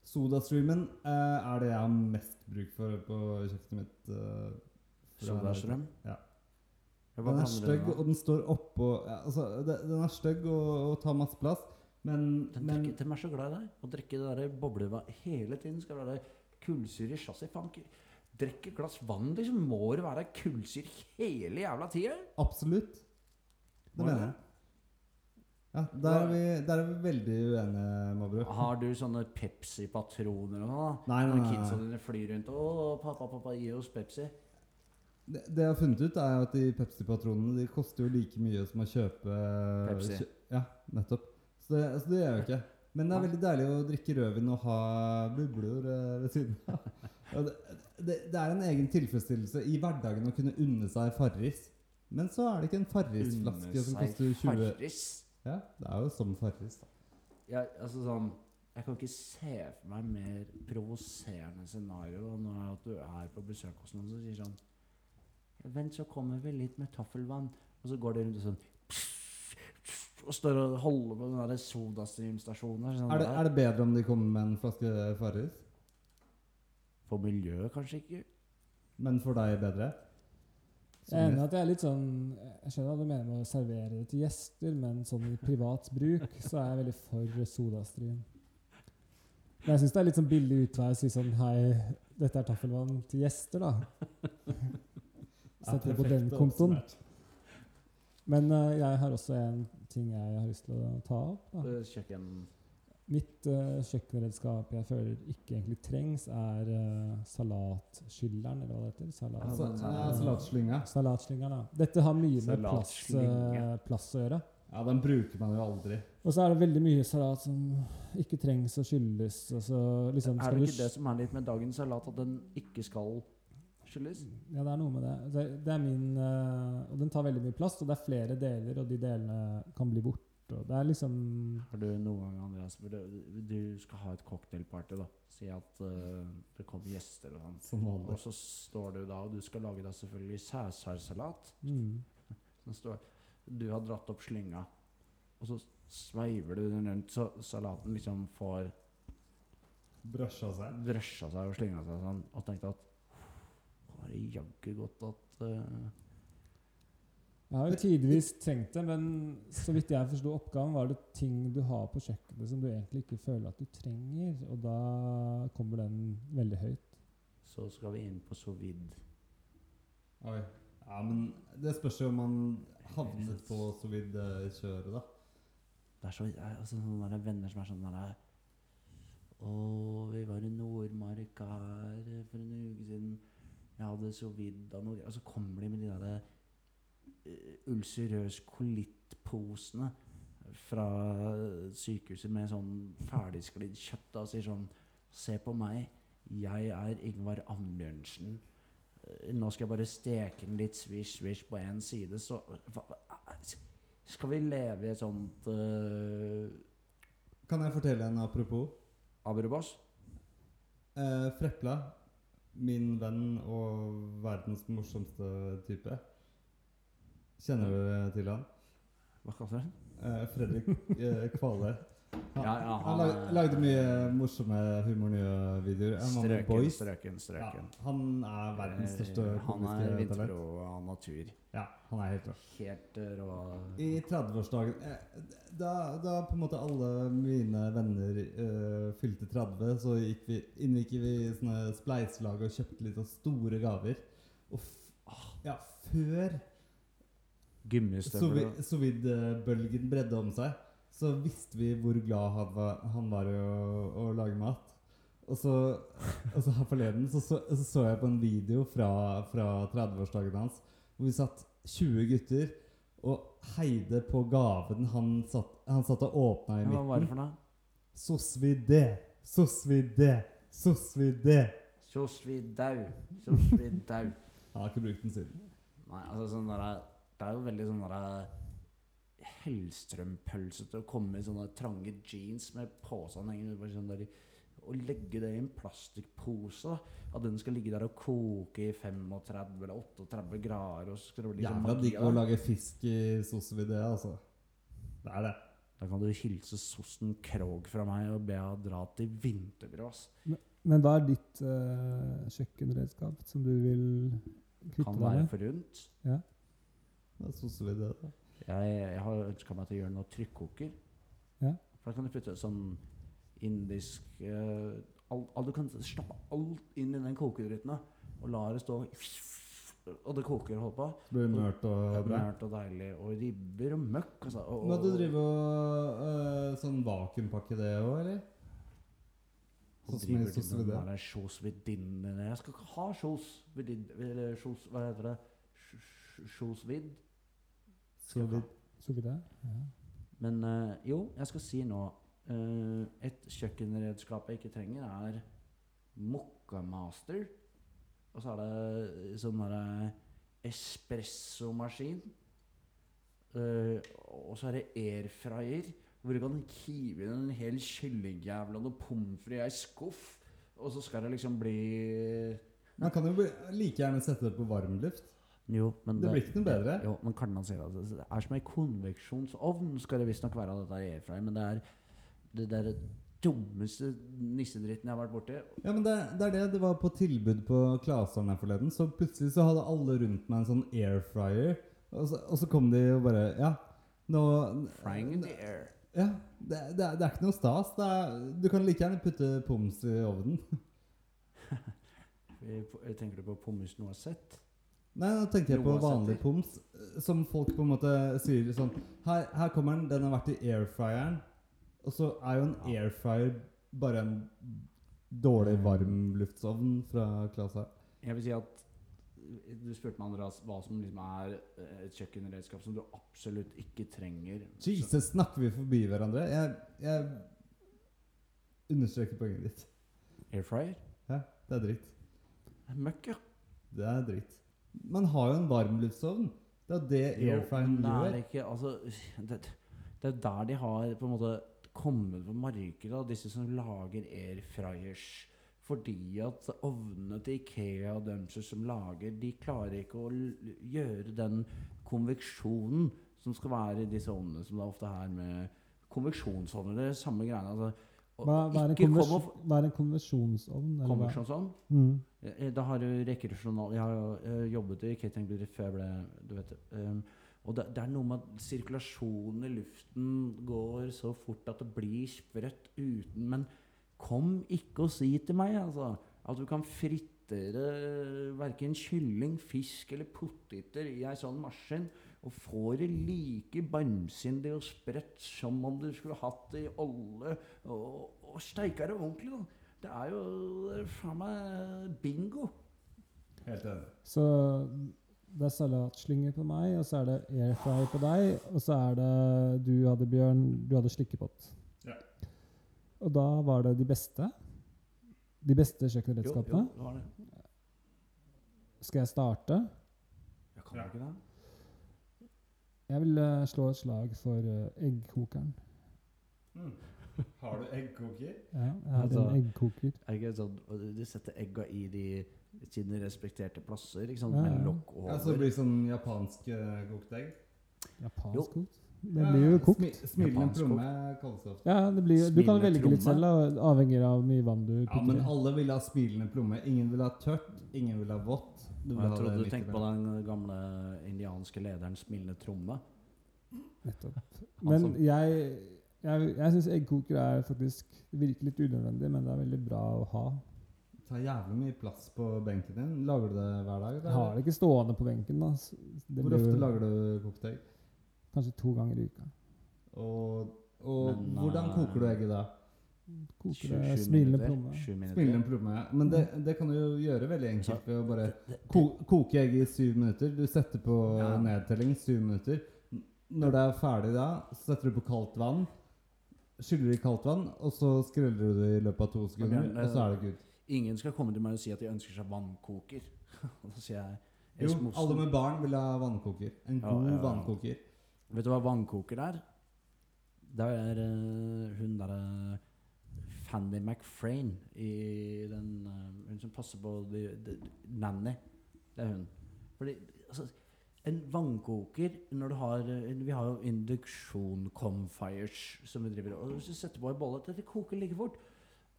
Sodastreamen uh, er det jeg har mest bruk for på kjøkkenet mitt. eh, være- Sodastrøm. Ja. Ja, Den er stygg, og den står oppå ja, altså, Den er stygg og, og tar masse plass, men, Den men drikker, de er så glad i deg. Å drikke det der boblevann hele tiden skal være kullsyre i chassis. Drikke et glass vann, liksom. Må det være kullsyre hele jævla tida? absolutt. Det mener jeg. Ja, der er, vi, der er vi veldig uenige, Mabro. Har du sånne Pepsi-patroner og sånn? Nei, nei, nei, kidsa dine flyr rundt og pappa, pappa, gi oss Pepsi. Det, det jeg har funnet ut, er at de Pepsi-patronene De koster jo like mye som å kjøpe Pepsi. Kjø, ja, nettopp. Så det, altså det gjør jo ikke. Men det er veldig deilig å drikke rødvin og ha bubler eh, ved siden av. Det, det, det er en egen tilfredsstillelse i hverdagen å kunne unne seg Farris. Men så er det ikke en Farris-flaske som koster 20 Farris. Ja, det er jo som Farris. Ja, altså sånn Jeg kan ikke se for meg mer provoserende scenario når at du er på besøk hos noen som sier sånn Vent, så kommer vi litt med taffelvann. Og så går de rundt og sånn Og står og holder på den sodastream-stasjonen. Sånn Er det, er det bedre om de kommer med en flaske Farris? For miljøet kanskje ikke. Men for deg bedre? Jeg er enig at jeg er litt sånn Jeg skjønner hva du mener med å servere det til gjester, men sånn i privat bruk så er jeg veldig for sodastream. Men jeg syns det er litt sånn billig utvei å si sånn Hei, dette er taffelvann til gjester, da. Sette det på den kontoen. Men uh, jeg har også en ting jeg har lyst til å ta opp. Da. Kjøkken Mitt uh, kjøkkenredskap jeg føler ikke egentlig trengs, er uh, salatskylleren, eller hva det heter. Salat. ja, Ja, ja, salatslynga. Salatslingeren, da. Dette har mye med plass, eh, plass å gjøre. Ja, den bruker man jo aldri. Og så er det veldig mye salat som ikke trengs å skylles. Og så liksom Er det ikke det som er litt med dagens salat, at den ikke skal skylles? Ja, det er noe med det. Det, det er min uh, Og den tar veldig mye plass, og det er flere deler, og de delene kan bli borte. Det er liksom Har du noen gang, Andreas, du, du skal ha et cocktailparty, da. Si at uh, det kommer gjester og sånn. Og så står du da, og du skal lage deg selvfølgelig sæsarsalat. mm. Står Du har dratt opp slynga, og så sveiver du den rundt, så salaten liksom får Brøsja seg. seg og slynga seg sånn, og tenkte at Var det jaggu godt at uh, Jeg har jo tidvis tenkt det, men så vidt jeg forsto oppgaven, var det ting du har på kjøkkenet som du egentlig ikke føler at du trenger, og da kommer den veldig høyt. Så skal vi inn på sous vide. Oi. Ja, men det spørs jo om man havnet på så vidt eh, kjøret, da. Det er så altså, sånne der venner som er sånn der Å, vi var i Nordmarka her for en uke siden. Jeg hadde så vidt av noe. Og så kommer de med de derre uh, ulcerøs kolitt-posene fra sykehuset med sånn ferdigsklidd kjøtt og sier sånn Se på meg. Jeg er Ingvar Ambjørnsen. Eh, Nå skal jeg bare steke den litt svisj, svisj på én side, så Skal vi leve i et sånt uh, Kan jeg fortelle en apropos? Aberoboss? Uh, Frepla, min venn og verdens morsomste type. Kjenner du til han? Hva kaller du? Eh, Fredrik eh, Kvale. Han, Ja, ja, han han er- lagde mye morsomme humornye-videoer. Han Strøken, Boys. strøken, Ja, strøken. han er verdens største Eh, Han komiske er talent. vintro av natur. Ja, han er helt rå. Helt eh, rå. I 30-årsdagen eh, da, da på en måte alle mine venner uh, fylte 30, så gikk vi, inngikk vi i sånne spleiselag og kjøpte litt sånne store gaver. Og ah, ja, før Gummistøvler. sous vide-bølgen bredde om seg, så visste vi hvor glad han var, han var i å, å lage mat. Og så, og så her forleden så, så, så så jeg på en video fra, fra 30-årsdagen hans, hvor vi satt 20 gutter og heide på gaven han satt, han satt og åpna i midten. Hva var det for noe? Sos vide, sos vide, sos vide. Sos vi dau. sos vi dau. Jeg har ikke brukt den siden. Nei, altså sånn der, Det er jo veldig sånn der Hellstrøm-pølsete å komme i sånne trange jeans med posen hengende. Sånn der, og legge det i en plastikkpose. At den skal ligge der og koke i 35 eller 38 grader. Og så skal det bli sånn Jævla digg å lage fisk i sos det, altså. Det er det. Da kan du hilse Sosten Krog fra meg og be henne dra til vinterbrås. Men hva er ditt uh, kjøkkenredskap som du vil kutte deg med? Kan være forunt. for rundt. Det er sos da. Jeg, jeg har ønska meg til å gjøre noe trykkoker. Ja. For da kan du putte sånn indisk uh, all, all, Du kan slappe alt inn i den kokedritten og la det stå Og det koker og holder på. Det blir mørt og bra. mørt og deilig. Og ribber og møkk. Altså, og, Men du driver og øh, sånn vakuumpakke det òg, eller? Sånn som i sos Sjos vidinne Jeg skal ikke ha sjos vidin... Eller sjos Hva heter det? Sjosvidd? Sjos vid? Så vidt. Så vidt det? Ja. Men uh, jo, jeg skal si nå uh, Et kjøkkenredskap jeg ikke trenger, er Mokkamaster. Og så er det sånn derre espressomaskin. Uh, og så er det airfryer, hvor du kan hive inn en hel kyllingjævel og pommes frites i ei skuff. Og så skal det liksom bli Man kan jo like gjerne sette det på varmluft. Jo, men Det blir ikke noe bedre. Jo, men Karnan sier at det er som ei konveksjonsovn, skal det visstnok være dette airfryer. Men det er det der dummeste nissedritten jeg har vært borti. Ja, men det, det er det. Det var på tilbud på Klaseren her forleden. Så plutselig så hadde alle rundt meg en sånn air fryer. Og så, og så kom de og bare Ja, nå Frying in the air. Ja, det, det, er, det er ikke noe stas. Det er, du kan like gjerne putte pommes i ovnen. Tenker du på pommes noisette? Nei, nå tenker jeg på vanlig poms, eh, som folk på en måte sier sånn Her, her kommer den, den har vært i airfryeren. Og så er jo en airfryer bare en dårlig varmluftsovn fra Klasa. Jeg vil si at Du spurte meg Andreas, hva som liksom er eh, et kjøkkenredskap som du absolutt ikke trenger. Jesus, snakker vi forbi hverandre? Jeg, jeg understreker poenget ditt. Airfryer? Ja, det er dritt. Det er Møkk, ja. Det er dritt. Man har jo en varmluftsovn. Det er det airfryeren det er gjør. ikke Altså, det, det er der de har på en måte kommet på markedet, da, disse som lager airfryers. Fordi at ovnene til Ikea og dem som lager, de klarer ikke å gjøre den konveksjonen som skal være i disse ovnene, som det er ofte her med konveksjonsovner. Det er samme greiene. Altså, Hva, hva, er en konvers hva er en konveksjonsovn? eller hva? Konveksjonsovn? Mm. Eh, Da har du rekreasjonal Jeg har eh, jobbet i cateringbedrift før jeg ble Du vet. Um, og det, det er noe med at sirkulasjonen i luften går så fort at det blir sprøtt uten Men kom ikke og si til meg altså, at du kan fritere verken kylling, fisk eller poteter i ei sånn maskin og får det like barmsindig og sprøtt som om du skulle hatt det i olje og, og steika det ordentlig. da. Det er jo faen meg bingo. Helt enig. Så det er salatslynger på meg, og så er det airfryer på deg, og så er det du hadde, Bjørn, du hadde slikkepott. Ja. Og da var det de beste. De beste Jo, jo, det var det. Skal jeg starte? Jeg kan Ja. ikke det. Jeg vil uh, slå et slag for uh, eggkokeren. Mm. Har du eggkoker? Ja, jeg har Altså, en eggkoker. Er det ikke sånn og Du setter egga i de sine respekterte plasser, ikke sant? Ja, med ja. over. Ja, så det blir sånn japansk uh, kokt egg? Jo. Japansk kokt? Det blir jo kokt. Smi, smilende tromme plomme kalles det ofte. Ja, det blir, du kan velge litt selv, avhengig av hvor mye vann du Ja, men alle vil ha smilende plomme. Ingen vil ha tørt, ingen vil ha vått. Du vil Jeg ha trodde det du tenkte på den gamle indianske lederen Smilende Tromme. Nettopp. Men som- jeg, jeg, jeg syns eggkoker er faktisk virker litt unødvendig, men det er veldig bra å ha. Det tar jævlig mye plass på benken din. Lager du det hver dag? Jeg har det ikke stående på benken. da. Det Hvor ofte lager du kokt egg? Kanskje to ganger i uka. Og, og Men, hvordan eh, koker du egget da? Koker det smilende plomme. Smilende plomme. ja. Men det, det kan du jo gjøre veldig enkelt ved å bare ko koke egget i syv minutter. Du setter på Ja. nedtelling syv minutter. Når det er ferdig da, så setter du på kaldt vann. Skyller i kaldt vann, og så skreller du det i løpet av to sekunder, okay, og så er det good. Ingen skal komme til meg og si at de ønsker seg vannkoker. Og så sier jeg Jo, alle med barn vil ha vannkoker. En god ja, ja. vannkoker. Vet du hva vannkoker er? Det er uh, hun derre Fanny McFrain i den uh, Hun som passer på de, de, Nanny. Det er hun. Fordi altså, En vannkoker når du har eh, Vi har jo induksjon comfires som vi driver Og hvis du setter på en bolle Dette koker like fort.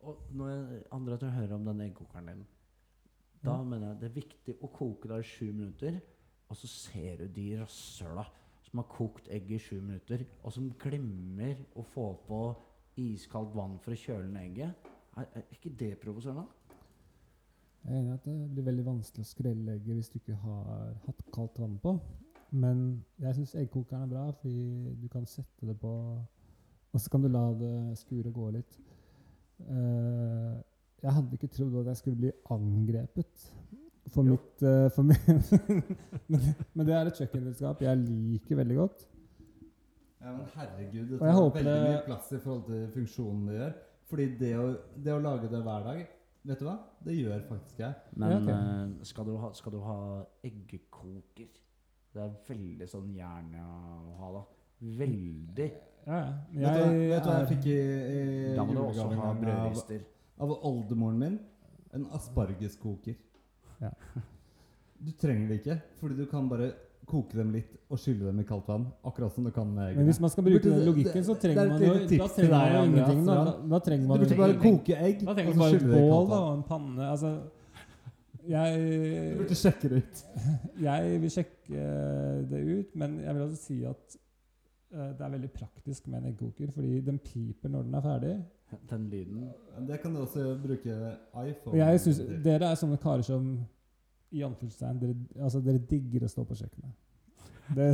Og når andre at å hører om den eggkokeren din Da mm. mener jeg det er viktig å koke det i sju minutter, og så ser du de rasshøla som har kokt egg i sju minutter, og som glemmer å få på iskaldt vann for å kjøle ned egget. Er, er ikke det provoserende? Jeg er enig i at det blir veldig vanskelig å skrelle egget hvis du ikke har hatt kaldt vann på. Men jeg syns eggkokeren er bra, fordi du kan sette det på Og så kan du la det skure og gå litt. Uh, jeg hadde ikke trodd at jeg skulle bli angrepet for Jo. mitt uh, for men, men det er et kjøkkenredskap jeg liker veldig godt. Ja, men herregud, det har tar veldig mye plass i forhold til funksjonen det gjør. Fordi det å, det å lage det hver dag, vet du hva? Det gjør faktisk jeg. Men okay. ok. eh, skal, du ha, skal du ha eggekoker? Det er veldig sånn jern å ha, da. Veldig. Ja, ja. Vet, du, hva- vet du hva jeg fikk i, i Da må du også ha brødrister. av, av oldemoren min? En aspargeskoker. Ja. Du trenger det ikke, fordi du kan bare koke dem litt og skylle dem i kaldt vann. Akkurat som du kan med Men hvis man skal bruke den logikken, så trenger er man jo Da tips til trenger man deg, jo ingenting. Da, da, da trenger Du man du burde bare koke egg, Da og så skylle det i kaldt da, vann. og en panne. Altså, Du burde sjekke det ut. jeg vil sjekke det ut, men jeg vil også si at uh, det er veldig praktisk med en eggkoker, fordi den piper når den er ferdig. Den lyden. Det kan du også bruke iPhone jeg synes. Dere er sånne karer som i anførselstegn dere, altså dere digger å stå på kjøkkenet. Det,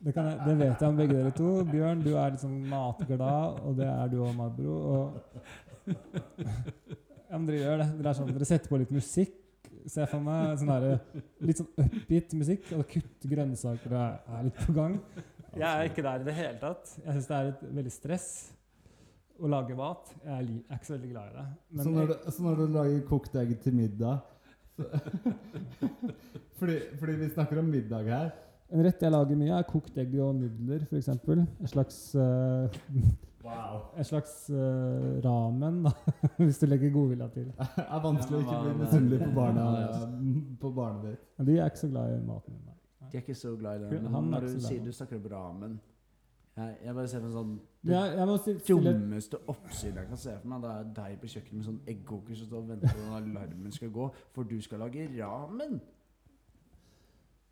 det, kan jeg, det vet jeg om begge dere to. Bjørn, du er sånn matglad, og det er du òg, Marbro. Og, ja, men dere gjør det. Dere, er sånn, dere setter på litt musikk ser for meg sånn der, litt sånn upbeat musikk. Og kutte grønnsaker og er, litt på gang. Jeg er ikke der i det hele tatt. Jeg syns det er et veldig stress å lage mat. Jeg er, ikke så veldig glad i det. Men så, når du, så når du lager kokt egg til middag fordi, fordi vi snakker om middag her. en rett jeg lager mye, er kokt egg og nudler, f.eks. En slags uh, Wow. En slags uh, ramen, da, hvis du legger godvilja til. Det er vanskelig å ikke bli men- misunnelig på, barna, på barnet ditt. Men de er ikke så glad i maten min. De er ikke så glad i det. Han Men er når du sier du snakker om ramen jeg, jeg bare ser for en sånn Jeg, jeg dummeste oppsiden jeg kan se for meg. Det er deg på kjøkkenet med sånn eggkoker som står og venter på at alarmen skal gå, for du skal lage ramen.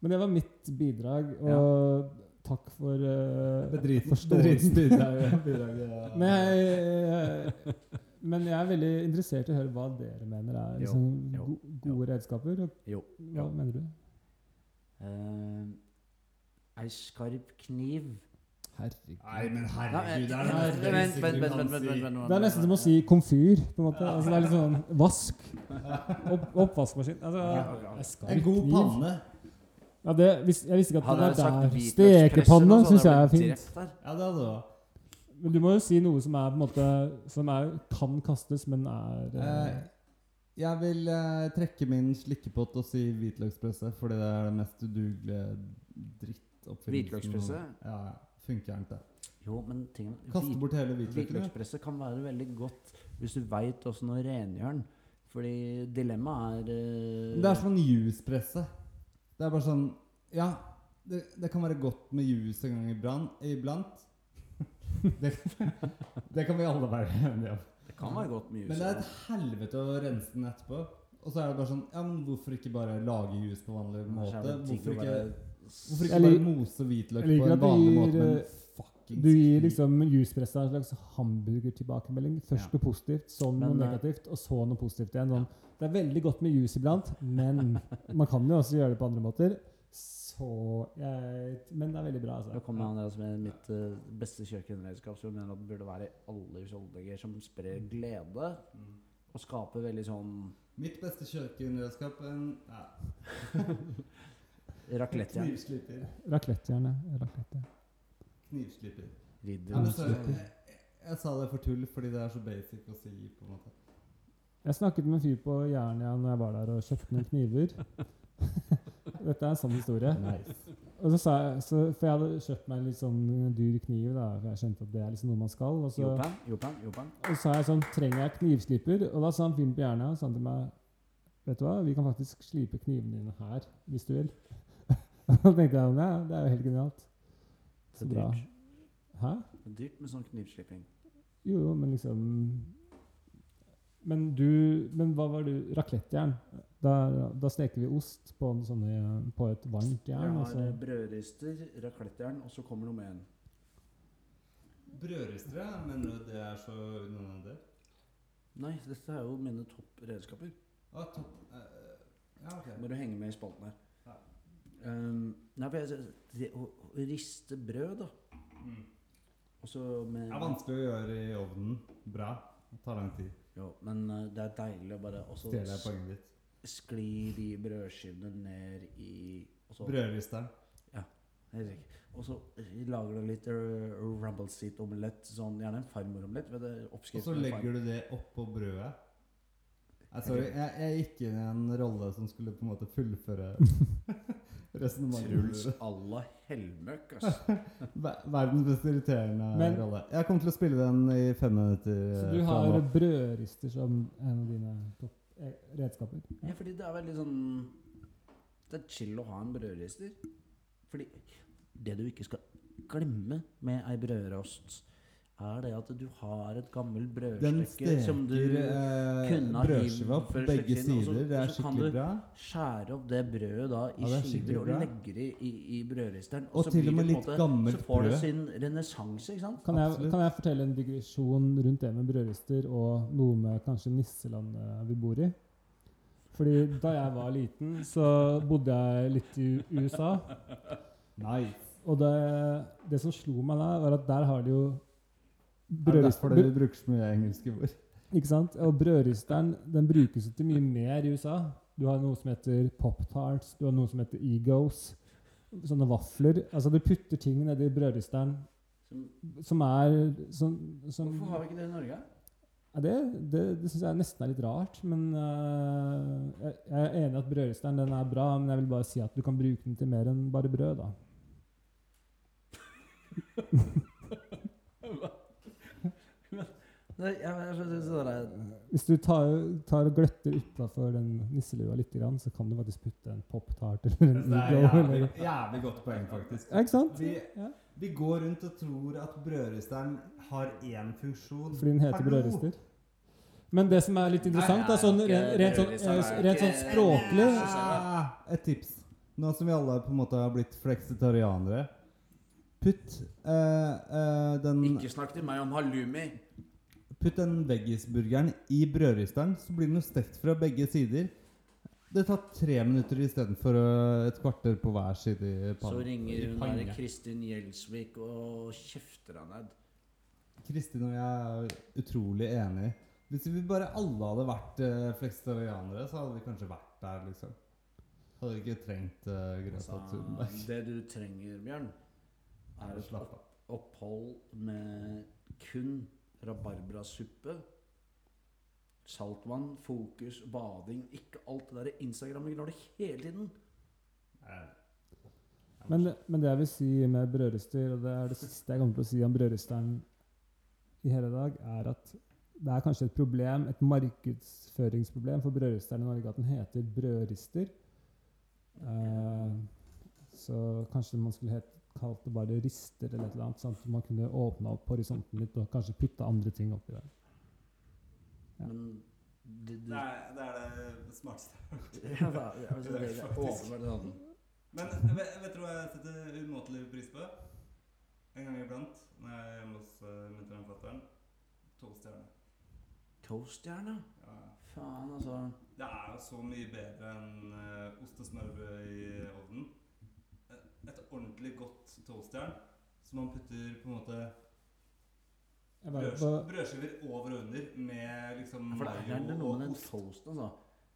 Men det var mitt bidrag, og takk for uh, Bedrit, forståelsen. bidrag, bidrag, ja. Men jeg, men jeg er veldig interessert i å høre hva dere mener er Jo, liksom, jo, go gode redskaper. Og Jo. hva jo. mener du? Uh, ei skarp kniv. Herregud. Nei, men herregud, det er det Det er nesten som å si komfyr. på en måte. Altså, det er litt sånn vask. Opp, oppvaskmaskin. Altså, En god panne. Ja, det, jeg visste ikke at det var der. Stekepanne nå, syns jeg er fint. Ja, det hadde. Men du må jo si noe som er på en måte Som er, kan kastes, men er Eh, eh, jeg vil eh, trekke min slikkepott og si hvitløkspresse, fordi det er det mest udugelige drittoppfinnelsen. Hvitløkspresse? Ja, ja. Funker gjerne til. Jo, men tingen Kaste bort hele hvitløken. ja. Kan være veldig godt hvis du veit åssen å rengjøre den. Fordi dilemmaet er uh, Det er sånn juspresse. Det er bare sånn Ja, det, det kan være godt med juice en gang iblant. iblant. Det, det kan vi alle være enige om. Det kan være godt med Men det er et helvete å rense den etterpå. Og så er det bare sånn Ja, men hvorfor ikke bare lage juice på vanlig måte? Hvorfor ikke, hvorfor ikke bare mose hvitløk på en vanlig gir, måte? Men eh, Du gir liksom juspressa en slags hamburgertilbakemelding. Først Ja. noe positivt, så noe Men, eh, negativt, og så noe positivt igjen. Sånn. Det er veldig godt med juice iblant, men man kan jo også gjøre det på andre måter. Så jeg, Men det er veldig bra, Da altså. kommer Andreas med mitt uh, beste kjøkkenredskap, som jeg mener at det burde være i alle husholdninger, som sprer glede Mm. og skaper veldig sånn Mitt beste kjøkkenredskap en ja, raclette. knivsliper. Raclette-hjerne. Raclette. Knivsliper. Ridder. Ja, jeg, jeg sa det for tull fordi det er så basic å si. på en måte Jeg snakket med en fyr på Jernia når jeg var der og kjøpte noen kniver. Dette er en sånn historie. Nice. Og så sa jeg, så, For jeg hadde kjøpt meg en litt sånn dyr kniv, da, for jeg skjønte at det er liksom noe man skal. Og så, Jopan, Jopan, Jopan. og så sa jeg sånn Trenger jeg knivsliper? Og da sa han fyren på Jernia sa han til meg Vet du hva, vi kan faktisk slipe knivene dine her, hvis du vil. Og da tenkte jeg ja, det er jo helt genialt. Det Så bra. Hæ? Det er dyrt med sånn knivslipping. Jo, jo, men liksom Men du Men hva var du Raklettjern? Da, da steker vi ost på, en sånne, på et varmt jern. og har så- eh, brødrister, raklettjern, og så kommer nummer én. Brødristere, du det er så andre? Nei, dette er jo mine toppredskaper. Å, topp. Uh, ja, ok. Må du henge med i spalten her. Um, nei, for jeg, det å, å riste brød, da. Mm. Med Det er vanskelig å gjøre i ovnen. Bra. Det tar lang tid. Jo, men uh, det er deilig å bare også Stjeler jeg poenget ditt. skli de brødskivene ned i Brødristeren. Ja. Og så lager du litt uh, rumble seat omelett, sånn, gjerne en farmoromelett. Og så legger du det oppå brødet. Nei, sorry, jeg, jeg gikk inn i en rolle som skulle på en måte fullføre. Truls à la Hellmøkk, altså. Verdens best irriterende Men- rolle. Jeg kommer til å spille den i fem minutter. Så eh, du har brødrister som en av dine eh, redskaper? Ja, fordi det er veldig sånn Det er chill å ha en brødrister. Fordi det du ikke skal glemme med ei brødrost, er det at du har et gammelt Den brødstykke som du eh, kunne ha brødskiva på begge kjøkken, og så- sider. Det er og så kan du skjære opp det brødet da i Ja, det er skikkelig skiver og legge det i, i brødristeren. Og så til og med det litt måte- gammelt Så får det brød. sin renessanse, ikke sant? Kan jeg, kan jeg fortelle en digresjon rundt det med brødrister og noe med kanskje nisselandet vi bor i? Fordi da jeg var liten, så bodde jeg litt i USA. Nice. Og det, det som slo meg da, var at der har de jo Er det derfor brødrister. dere bruker så mye engelske ord? Ikke sant? Og brødristeren den brukes til mye mer i USA. Du har noe som heter Pop-Tarts. Du har noe som heter Egos. Sånne vafler. Altså, du putter ting nedi brødristeren Som, som er som, som hvorfor har vi ikke det i Norge? ja, Det, det, det syns jeg nesten er litt rart. Men uh, jeg, jeg er enig i at brødristeren den er bra, men jeg vil bare si at du kan bruke den til mer enn bare brød. da. Nei, jeg, Hvis du tar, tar og gløtter utafor den nisselua litt, så kan du faktisk putte en pop-tart eller en Det er jævlig, jævlig godt poeng, faktisk. ja, ikke sant? Vi, Ja. vi går rundt og tror at brødristeren har én funksjon. Fordi den heter brødrister. Men det som er litt interessant, er sånn, rent, rent, sånn, rent sånn språklig ja, Et tips. Nå som vi alle på en måte har blitt fleksitarianere Putt eh, eh, den Ikke snakk til meg om halloumi. Putt den veggisburgeren i brødristeren, så blir den jo stekt fra begge sider. Det tar tre minutter istedenfor uh, et kvarter på hver side i Så ringer hun der Kristin Gjelsvik og kjefter han ned. Kristin og jeg er utrolig enige. Hvis vi bare alle hadde vært uh, fleksitarianere, så hadde vi kanskje vært der, liksom. Hadde vi ikke trengt uh, Greta Thunberg. det du trenger, Bjørn, er et opphold med kun rabarbrasuppe, saltvann, fokus, bading Ikke alt det der Instagram lar det hele tiden. Nei. Men, men det jeg vil si med brødrister, og det er det siste jeg kommer til å si om brødristeren i hele dag, er at det er kanskje et problem, et markedsføringsproblem for brødristeren i Norge at den heter brødrister. Uh, så kanskje man skulle het, kalt det bare rister eller et eller annet, sånn at man kunne åpna opp horisonten litt og kanskje putta andre ting oppi der. Ja. Men det, det, Nei, er, det er det smarteste. jeg har hørt. åpenbart sånn. Men vet, vet du hva jeg setter umåtelig pris på? En gang iblant når jeg er hjemme hos uh, mutter'n og fatter'n. To stjerner. Ja. Ja. Faen, altså. Det er jo så mye bedre enn uh, ost og smørbrød i ovnen. Et, ordentlig godt toastjern som man putter på en måte brødskiver over og under med liksom For det er, det er noe med den toasten, altså.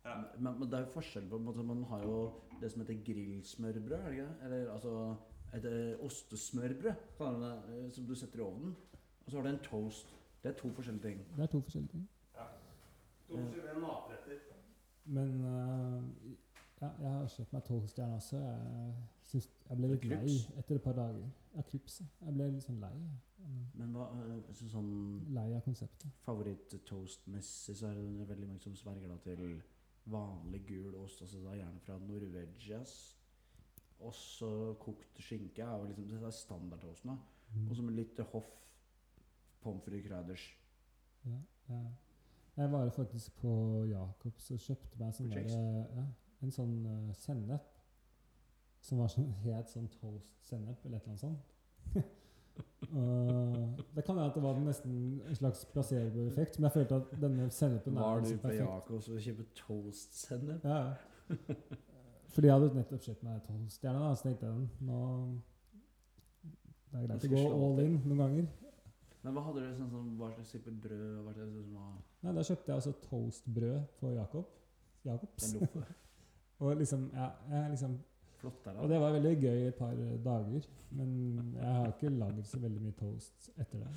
Ja. Men, men det er jo forskjell på en måte, Man har jo det som heter grillsmørbrød, er det ikke det? Eller altså et eh, ostesmørbrød, eh, som du setter i ovnen. Og så har du en toast. Det er to forskjellige ting. det er to forskjellige ting. Ja. To forskjellige matretter. Men øh, ja, jeg har kjøpt meg toastjern også. Jeg, jeg ble litt lei etter et par dager. Ja, krups. Jeg ble litt sånn lei. Men hva, eh, så sånn Lei av konseptet. favoritt-toastmessig, så er det veldig mange som sverger da til vanlig gul ost, altså da gjerne fra Norvegias. Også kokt skinke er jo liksom det er standardtoasten. da. Mm. Og så med litt hoff pommes frites kryders. Ja, ja. Jeg var faktisk på Jacobs og kjøpte meg sånn derre ja, en sånn uh, sennep. Som var sånn helt sånn toast-sennep, eller et eller annet sånt. uh, det kan være at det var nesten en slags placeboeffekt, men jeg følte at denne sennepen Var du liksom på Jakobs Jacobs og kjøpte toast-sennep? Ja. Fordi jeg hadde nettopp kjøpt meg toaststjerne, da, så tenkte jeg nå Det er greit å gå all in noen ganger. Men hva hadde du sånn som hva slags type brød? Hva slags som var Nei, Da kjøpte jeg altså toastbrød på Jacob. Jacobs. Og liksom, ja, jeg liksom Flott der, Og det var veldig gøy et par dager. Men jeg har ikke lagd så veldig mye toast etter det.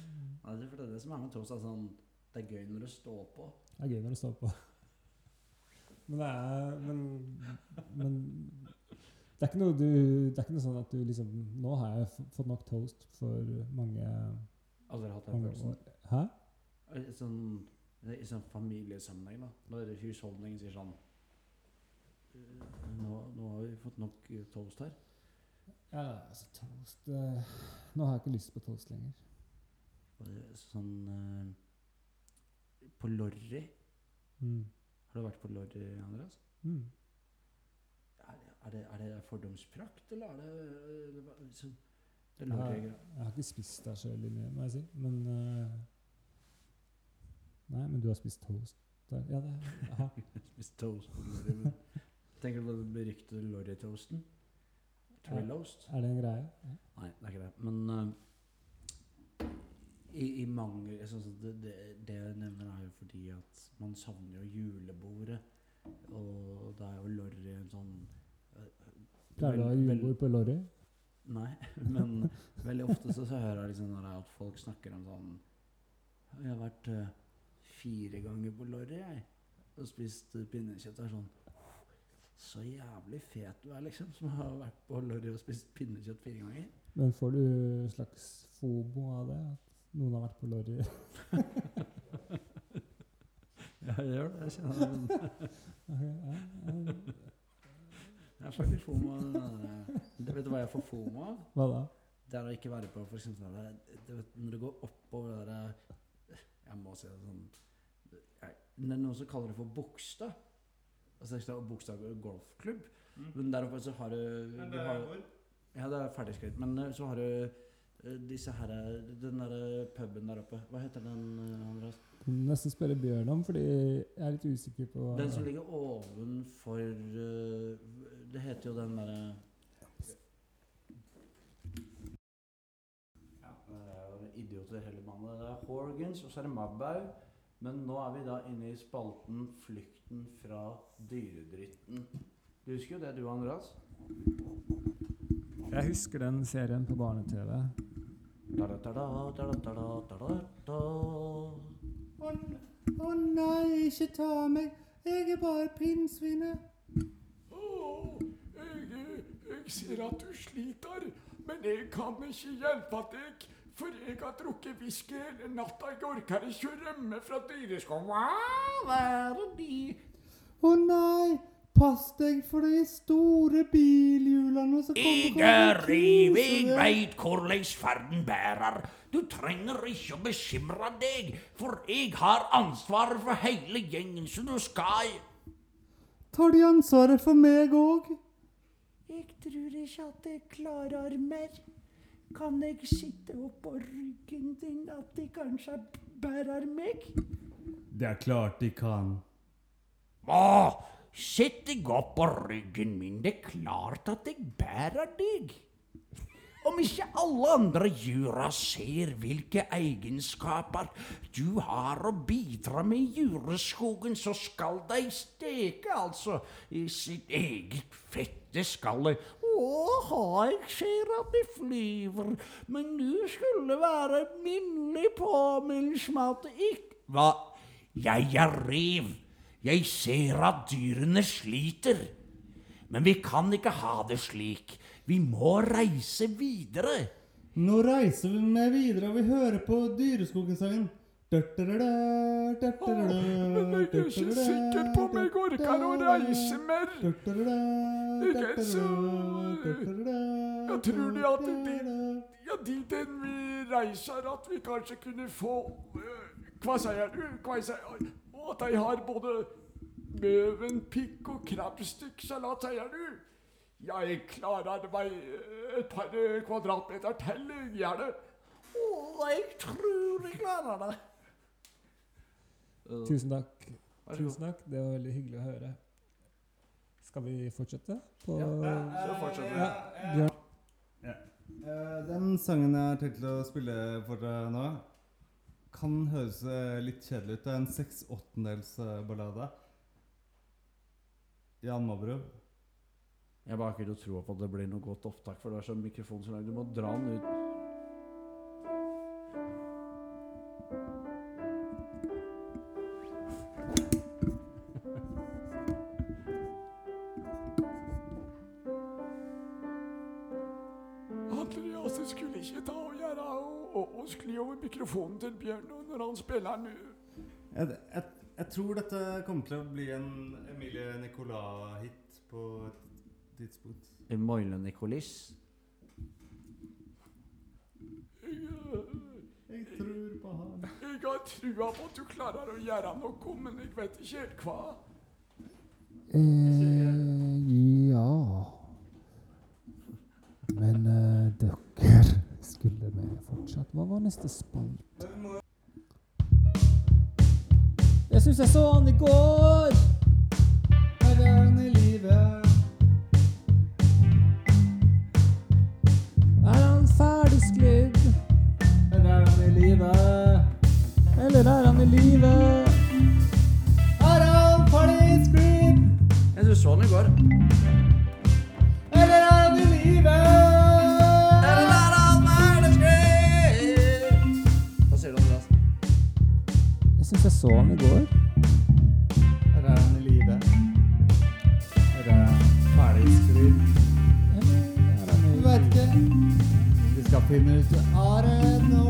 Ja, det er det som er med toast. Er sånn, det er gøy når det står på. Det er gøy når det står på. Men det er Men, men det er du Det er ikke noe sånn at du liksom Nå har jeg fått nok toast for mange, Aldri hatt den følelsen. Hæ? I sånn, I sånn familiesammenheng, da. Når husholdningen sier sånn «Eh, nå, nå har vi fått nok eh, toast her. Ja, altså toast eh, Nå har jeg ikke lyst på toast lenger. Det er Sånn eh, På Lorry Mm. Har du vært på Lorry, Andreas? Mm. Er det, er det, er det fordomsprakt, eller er det, eller hva- liksom, det Jeg, har- Lorry jeg har ikke spist der mye, må jeg si. Men Nei, men du har spist toast der? Ja, det aha. Spist toast på Lorry. men- Tenker du på den beryktede Lorry-toasten? Trilloast? Er det en greie? Ja. Nei, det er ikke det. Men uh, i, i mange jeg synes det, det, det jeg nevner, er jo fordi at man savner jo julebordet Og da er jo Lorry en sånn eh, Pleier du å ha julebord på Lorry? Nei, men veldig ofte så, så hører jeg liksom at folk snakker om sånn Jeg har vært uh, fire ganger på Lorry, jeg. Og spist pinnekjøtt. Det er sånn Så jævlig fet du er, liksom, som har vært på Lorry og spist pinnekjøtt fire ganger. Men får du slags fobo av det? At noen har vært på Lorry? Ja, jeg gjør det. Jeg kjenner det. Jeg får litt fomo av det- Vet du hva jeg får fomo av? Hva da? Det er å ikke være på for eksempel det, Når du går oppover det der Jeg må si det sånn Det er noen som kaller det for Bogstad. Altså det er Bogstad golfklubb. Men der oppe så har du, du har, Ja, det er ferdigskritt. Men eh, så har du eh, disse her Den der puben der oppe. Hva heter den, eh, Andreas? Nesten spørre Bjørn om, fordi jeg er litt usikker på Den som ligger ovenfor eh, Det heter jo den derre Ja, det er jo idioter hele bandet. Det er Horgans, og så er det Mabau. Men nå er vi da inne i spalten 'Flykten fra dyredritten'. Du husker jo det, du, Andreas? Jeg husker den serien på barne-TV. Å nei, ikke ta meg. Jeg er bare pinnsvinet. Oh, jeg, jeg ser at du sliter, men jeg kan ikke hjelpe deg. For jeg har drukket whisky hele natta. Jeg orker ikke å rømme fra dyreskogen. Hva er de? Å nei, pass deg for de store bilhjulene som kommer er å riv, jeg veit hvordan ferden bærer. Du trenger ikke å bekymre deg, for jeg har ansvaret for hele gjengen, så du skal Tar de ansvaret for meg òg? Jeg tror ikke at jeg klarer mer. Kan jeg sitte oppå ryggen din, at de kanskje bærer meg? Det er klart de kan. Hva? sett deg opp på ryggen min. Det er klart at jeg bærer deg. Om ikke alle andre jura ser hvilke egenskaper du har å bidra med i jureskogen, så skal de steke, altså, i sitt eget fette skalle. Å, jeg ser at de flyver, men du skulle være minnelig påminnelse om at ikke Hva? Jeg er rev. Jeg ser at dyrene sliter. Men vi kan ikke ha det slik. Vi må reise videre. Nå reiser vi med videre, og vi hører på Dyreskogen-sangen. Jeg er ikke sikker på om jeg orker å reise mer. Jeg tror at de, ja, dit hen vi reiser, at vi kanskje kunne få Hva sier du? At de har både møvenpikk og krabbestikksalat, sier du? Jeg klarer meg et par kvadratmeter til, gjerne. Å, jeg tror jeg klarer det. Tusen takk. Tusen takk. Det var veldig hyggelig å høre. Skal vi fortsette? På Så fortsetter vi. Ja, Bjørn. Eh, Den sangen jeg har tenkt å spille for deg nå, kan høres eh, litt kjedelig ut. Det er en seks åttendels eh, ballade. Jan Mabro. Jeg bare har ikke tro på at det blir noe godt opptak, for det er sånn mikrofon så lang. Du må dra den ut. Ikke ta og gjøre og, og, skli over mikrofonen til Bjørn når han spiller nå. Jeg, jeg, jeg tror dette kommer til å bli en Emilie Nicolas-hit på et tidspunkt. Emilie Nicolis. Jeg, Jeg tror på han. jeg har trua på at du klarer å gjøre noe, men jeg vet ikke helt hva. Eh, ja Men eh, dere skulle vi fortsatt Hva var neste spalte? Jeg syns jeg så han i går! Her er han i livet. Er han ferdigsklidd? Her er han i livet. Eller er han i live? Er han ferdig sklidd. du så han i går. Eller er det livet? Hva syns jeg så han i går. Er er han i live? Er det ferdig skrudd? er i- Vet ikke. Vi skal finne ut av det nå.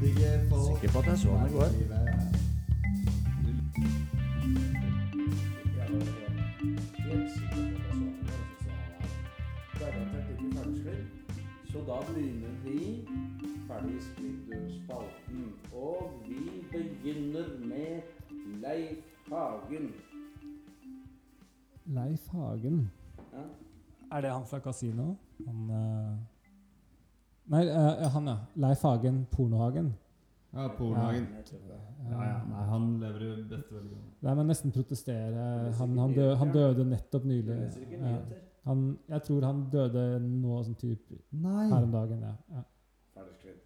Sikker på at jeg så han i går. Da begynner vi ferdigsklidd-spalten. Og vi begynner med Leif Hagen. Leif Hagen. Ja. Er det han fra Casino? Han uh... Nei, uh, han, ja. Leif Hagen Pornohagen. Ja, Pornohagen. Jeg. Ja, ja. Nei, han lever i beste velgående. Nei, men nesten protestere. Han, han, døde, han døde nettopp Jeg nylig. leser ikke nyheter. Han, jeg tror han døde nå sånn type Nei. her om dagen. Ja. ja. Ferdigsklidd.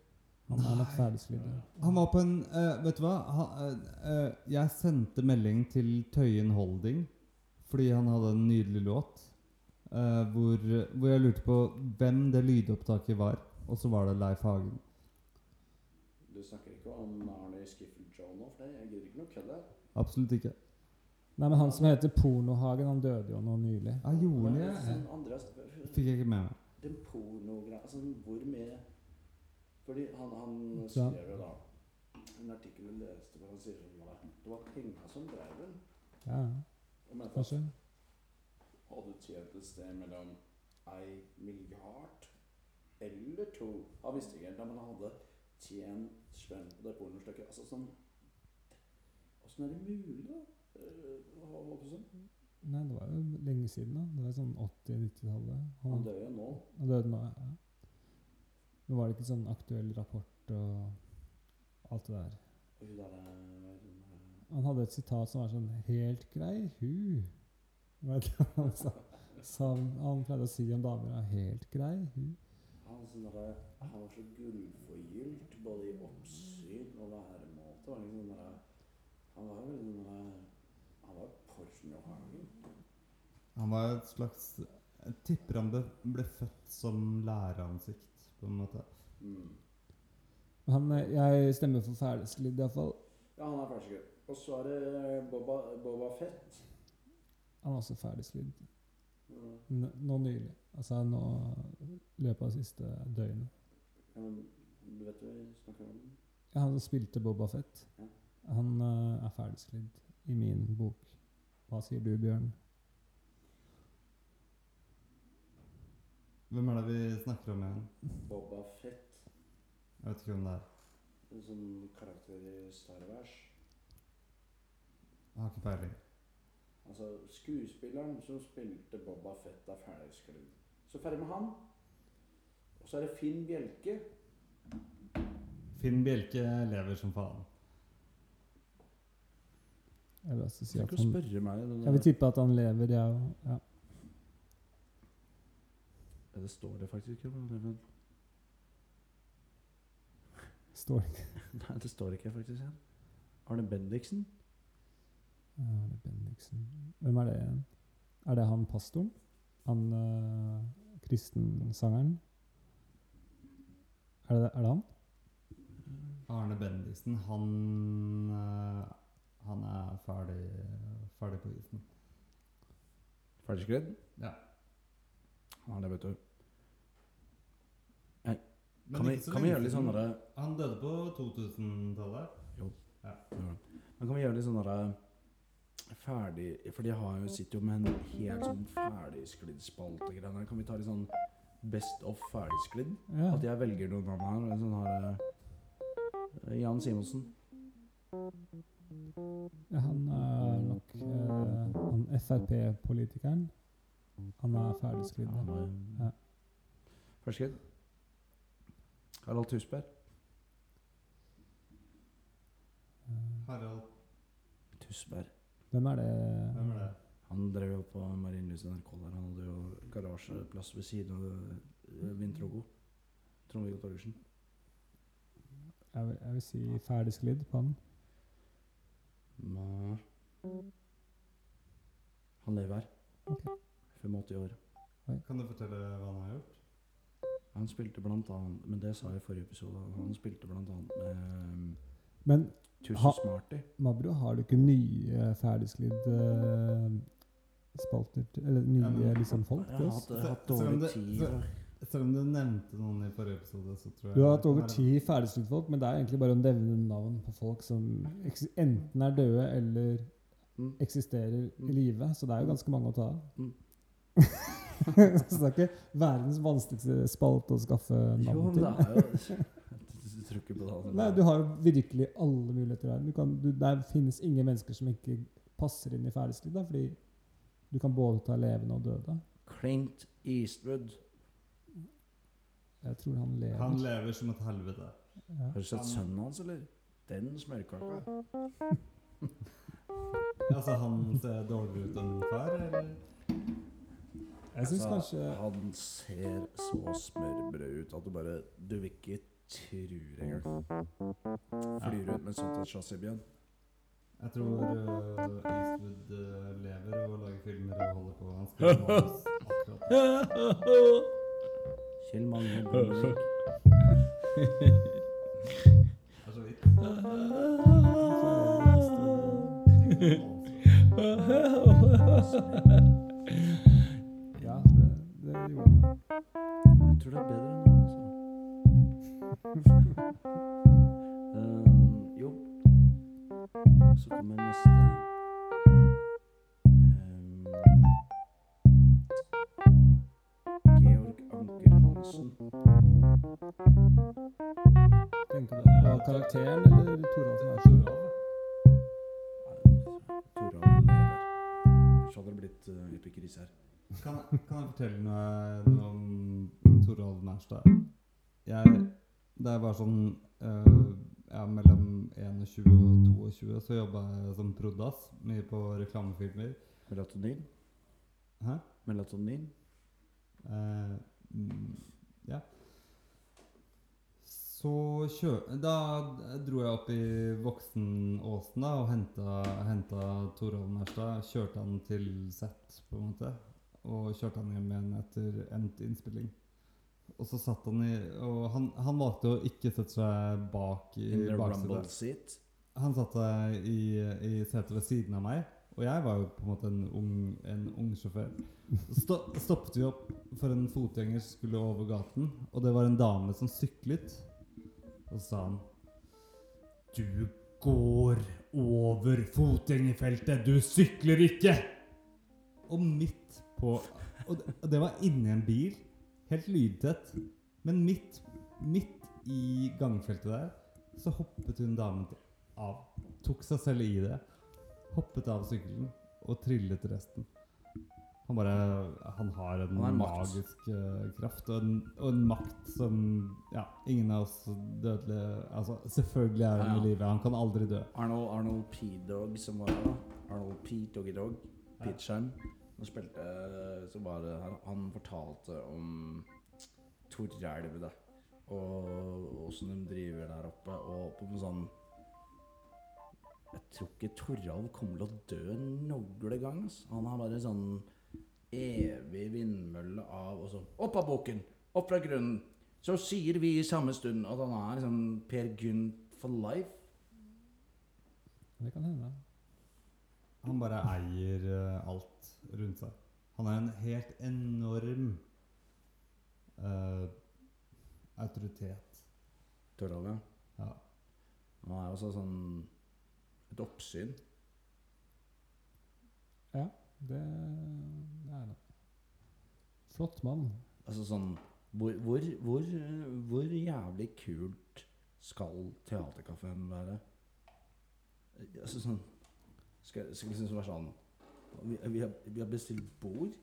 Han er nok ferdigsklidd. ja. Han var på en eh, Vet du hva? Han, eh, eh, jeg sendte melding til Tøyen Holding fordi han hadde en nydelig låt. eh, hvor, hvor jeg lurte på hvem det lydopptaket var. Og så var det Leif Hagen. Du snakker ikke om Arne Skiffel Joe nå, for det- jeg gidder ikke noe kødd her. Absolutt ikke. Nei, men han som heter Pornohagen, han døde jo nå nylig. Ja, gjorde han det? sånn, Andreas, Fikk jeg ikke med meg. den pornogreia Altså, hvor mye Fordi han, han skrev jo da en artikkel jeg leste hvor han sier sånn det var penga som drev den. Ja, hva kanskje. hadde tjent et sted mellom ei milliard eller to Han visste ikke helt, men han hadde tjent spenn på det pornostykket. Altså sånn Åssen er det mulig, da? Eh, sånn? Nei, det var jo lenge siden, da. Det var sånn 80-90-tallet. Han Han, døde jo nå. han døde nå, ja. Men var det ikke sånn aktuell rapport og alt det der? Der, eh, Han hadde et sitat som var sånn Helt grei, hu. Vet du han sa? sa han pleide å si om damer er Helt grei, hu. Han, sånn der, han var så gullforgylt både i oppsyn og væremåte. Liksom sånn han var jo veldig sånn der, Han var pornohagen. Han var et slags Jeg tipper han ble, ble født som læreransikt, på en måte. Mm. Han, eh, jeg stemmer for ferdigsklidd, iallfall. Ja, han er ferdigsklidd. Og så er det Boba, Boba Fett. Han er også ferdigsklidd. Mm. Nå nylig. Altså nå i løpet av siste døgnet. Ja, du vet hva vi snakker om? Ja, han spilte Boba Fett. Ja. Han uh, er ferdigsklidd i min bok. Hva sier du, Bjørn? Hvem er det vi snakker om igjen? Boba Fett. Jeg vet ikke hvem det er. En sånn karakter i Star Wars. Jeg har ikke peiling. Altså, skuespilleren som spilte Boba Fett, er ferdigskrevet. Så ferdig med han. Og så er det Finn Bjelke. Finn Bjelke lever som faen. Jeg vil også si at han meg Jeg vil tippe at han lever, jeg òg. Ja. Ja, Det står det faktisk ikke. men- Står ikke Nei, det står ikke faktisk Ja. Arne Bendiksen? Arne Bendiksen Hvem er det igjen? Er det han pastoren? Han uh, kristensangeren? Er det, er det han? Arne Bendiksen, han eh, Han er ferdig, ferdig på isen. Ferdigskrevet? Ja. Han er det, vet du. Men Kan vi, kan vi gjøre litt sånn derre Han døde på 2000-tallet. Jo. Men kan vi gjøre litt sånn derre Ferdig For de har jo, sitter jo med en helt sånn ferdigsklidd greier. Kan vi ta litt sånn Best of ferdigsklidd? Ja. At jeg velger noen navn her. og Sånn her eh, Jan Simonsen. Ja han er nok eh, han Frp-politikeren. Han er ferdigsklidd. Ja, han var Ja. Ferdigskridd. Harald Tusberg. Harald Tusberg. Hvem er det? Hvem er det? Han drev jo på Marienlyst NRK der. Han hadde jo garasjeplass ved siden av eh, Vintrogo. Trond-Viggo Torgersen. Jeg jeg vil si ferdigsklidd på han. Ma. Han lever. her. Okay. 85 år. Kan du fortelle hva han har gjort? Han spilte blant annet Men det sa jeg i forrige episode. Han spilte blant annet med um, Men Tusen Ha- Smarty. Mabro, har du ikke nye ferdigslidd spalter til- Eller nye Ja, men- liksom folk Jeg til har hatt, hatt Jeg har hatt dårlig tid. Selv om du nevnte noen i forrige episode, så tror jeg Du har hatt over ti ferdigslitt folk, men det er egentlig bare å nevne navn på folk som enten er døde eller Mm. eksisterer Mm. i live. Så det er jo ganske mange å ta av. Mm. så det er ikke verdens vanskeligste spalte å skaffe navn til. det er jo Du. Nei, du har virkelig alle muligheter. Du kan, du, der finnes ingen mennesker som ikke passer inn i ferdigstilt, fordi du kan både ta levende og døde. Clint Eastwood. Jeg tror han lever. Han lever som et helvete. ja. Har du sett sønnen hans, eller? Den smørkaka. Altså, han ser dårligere ut enn far, eller? Jeg syns Altså, kanskje Han ser så smørbrød ut at du bare Du vil ikke tro engang. Flyr ut med sånt et chassisbjørn. Jeg tror uh, Eastwood uh, lever og lager filmer og holder på. Han spiller manus akkurat. Kjell Magne Bondevik. Det. Ja, det, det gjorde han. Jeg tror det er bedre nå, altså. um, jo. Så kommer neste. På karakteren eller Toralf som er så. Ellers hadde det blitt uh, epic her. Kan, kan jeg fortelle noe, noe om Toralf Nærstad? Jeg, Det er bare sånn uh, ja, mellom 21 og 22, så jobba jeg som prodas, mye på reklamefilmer. Melatonin. Hæ? Melatonin. Eh, mm, ja. Så kjø... Da dro jeg opp i Voksenåsen da, og henta, henta Torvald Mærstad. Kjørte han til sett, på en måte. Og kjørte han hjem igjen etter endt innspilling. Og så satt han i Og han, han valgte å ikke sette seg bak i baksetet. Han satt seg i, i setet ved siden av meg, og jeg var jo på en måte en ung, en ung sjåfør. Så stoppet vi opp for en fotgjenger som skulle over gaten, og det var en dame som syklet. Og så sa han Du går over fotgjengerfeltet, du sykler ikke! Og midt på Og det, og det var inni en bil, helt lydtett, men midt, midt i gangfeltet der, så hoppet hun damen av. Tok seg selv i det. Hoppet av sykkelen og trillet resten. Han bare Han har en Han magisk uh, kraft og en, og en makt som Ja, ingen av oss dødelige Altså, selvfølgelig er han Ja, ja. i live. Han kan aldri dø. Arnold, Arnold P-Dog som var da. Arnold P. Doggy Dog. Pitcheren. Han spilte Så var det han, han fortalte om Torelv, da. Og åssen de driver der oppe. Og på en sånn Jeg tror ikke Toralv kommer til å dø noen gang. Altså. Han har bare sånn evig vindmølle av Og så opp av boken! Opp fra grunnen! Så sier vi i samme stund at han er liksom Per Gynt for life. Det kan hende. Han bare eier eh, alt rundt seg. Han er en helt enorm uh, autoritet. Toralv, ja. Ja. Han er også sånn et oppsyn. Ja, det, det er. Flott mann. Altså sånn hvor, hvor, hvor, hvor jævlig kult skal teaterkafeen være? Altså sånn Skal, skal liksom være sånn vi, vi, har, vi har bestilt bord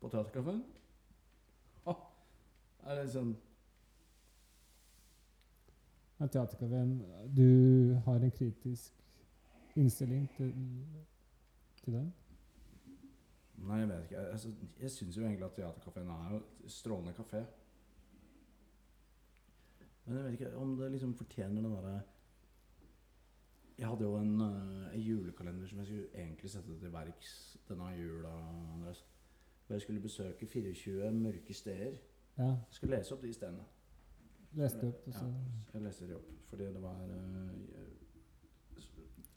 på teaterkafeen. Ah, er det sånn Ja, Teaterkafeen, du har en kritisk innstilling til, til den? Nei, jeg vet ikke. Jeg, altså, jeg syns jo egentlig at Theatercaféen er jo et strålende kafé. Men jeg vet ikke om det liksom fortjener den derre Jeg hadde jo en, eh, en julekalender som jeg skulle egentlig sette til verks denne jula. Andres. Hvor jeg skulle besøke 24 mørke steder. Ja, Jeg skulle lese opp de stedene. leste opp. Og så Ja, jeg leste de opp fordi det var uh,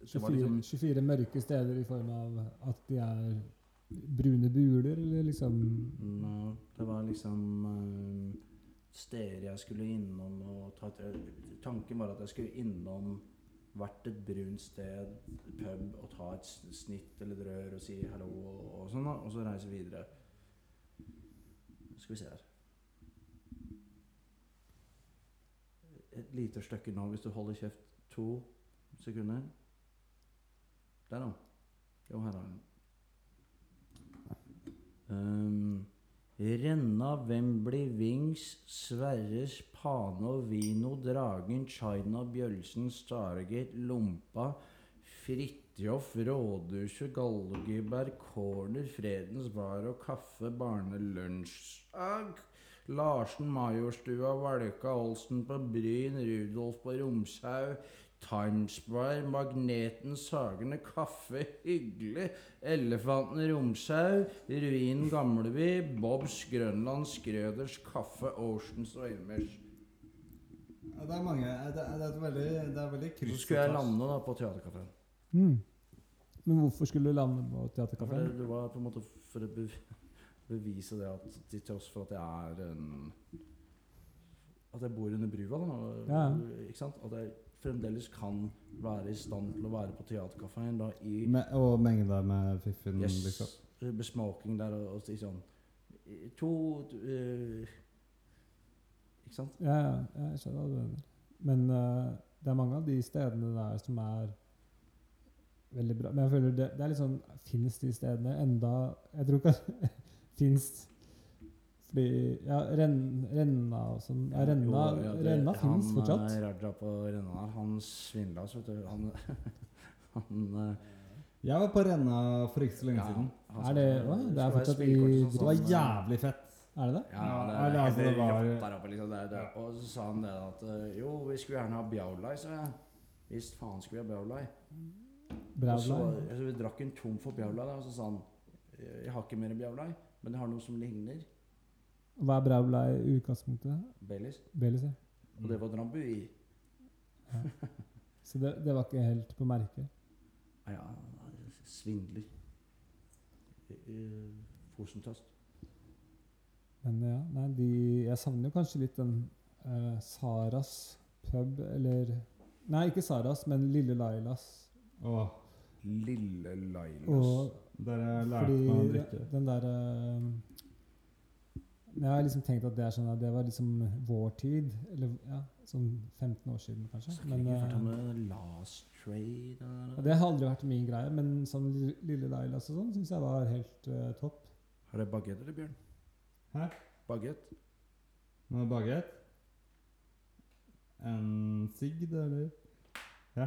24, liksom 24 mørke steder i form av at de er brune buler, eller liksom Nei, Det var liksom eh, steder jeg skulle innom og ta et, Tanken var at jeg skulle innom hvert et brunt sted, pub, og ta et snitt eller et rør og si hallo og, og sånn, da, og så reise videre. Skal vi se her Et lite stykke nå, hvis du holder kjeft to sekunder. Der, da. Jo, her har den. Um, Renna, Wembley, Wings, Sverres, Pano, Vino, Dragen, China, Bjølsen, Stargate, Lompa, Fridtjof, Rådhuset, Galgeberg, Corner, Fredens Bar og Kaffe, Barnelunsjag, Larsen, Majorstua, Valka, Olsen på Bryn, Rudolf på Romshaug, Timesbar, Magneten, Sagene, Kaffe, Hyggelig, Elefanten Romsau, Ruinen Gamleby, Bobs, Grønland, Skrøders, Kaffe, Oceans og Elmers. Ja, det er mange. Det er, det er et veldig, det er veldig Så skulle jeg lande da på Theatercaféen. mm. Men hvorfor skulle du lande på teaterkafeen? det, det var på en måte for å bevise det at til tross for at jeg er en At jeg bor under brua, da. Ja. Ikke sant? At jeg fremdeles kan være i stand til å være på teaterkafeen. da i Me og mengder med fiffen, Yes. liksom. Med smoking der og, og sånn To uh, Ikke sant? Ja, ja, jeg skjønner hva du mener. Men uh, det er mange av de stedene der som er veldig bra. Men jeg føler det, det er litt sånn Fins de stedene enda Jeg tror ikke Fins Fordi Ja, renn, Renna og sånn ja, Renna, Jo, ja, det- Renna fins han, fortsatt. eh, Raja på Renna han svindla oss, vet du. Han, han eh, Jeg var på Renna for ikke så lenge ja, siden. Er det- sånn, hva? Det er fortsatt i spillkort Det sånn, var sånn, jævlig fett. Er det det? Ja, Ja, det er altså, det var- rått der oppe, liksom. Det, det. Og så sa han det at eh, Jo, vi skulle gjerne ha Bjaulai, sa jeg. Visst faen skulle vi ha Bjaulai. Og så, Bravlai? altså, vi drakk en tom for Bjaulai, og så sa han Jeg har ikke mer Bjaulai, men jeg har noe som ligner. Hva er Braula i utgangspunktet? Baileys. Baileys, ja. Og det var Drambuie. i. Så det, det var ikke helt på merket? Ja, svindler. Fosentast. Men ja, nei, de, jeg savner jo kanskje litt den eh, Saras pub, eller Nei, ikke Saras, men Lille Lailas. Åh, Lille Lailas. Og jeg lærte meg å drikke. den derre Jeg har liksom tenkt at det er sånn at det var liksom vår tid. Eller ja, sånn 15 år siden, kanskje. Men, ikke med Last Trade ja, det har aldri vært min greie, men sånn Lille- Lille og sånn syns jeg var helt uh, topp. Har du bagett eller, Bjørn? Hæ? Bagett? Noe bagett? En sigd, eller?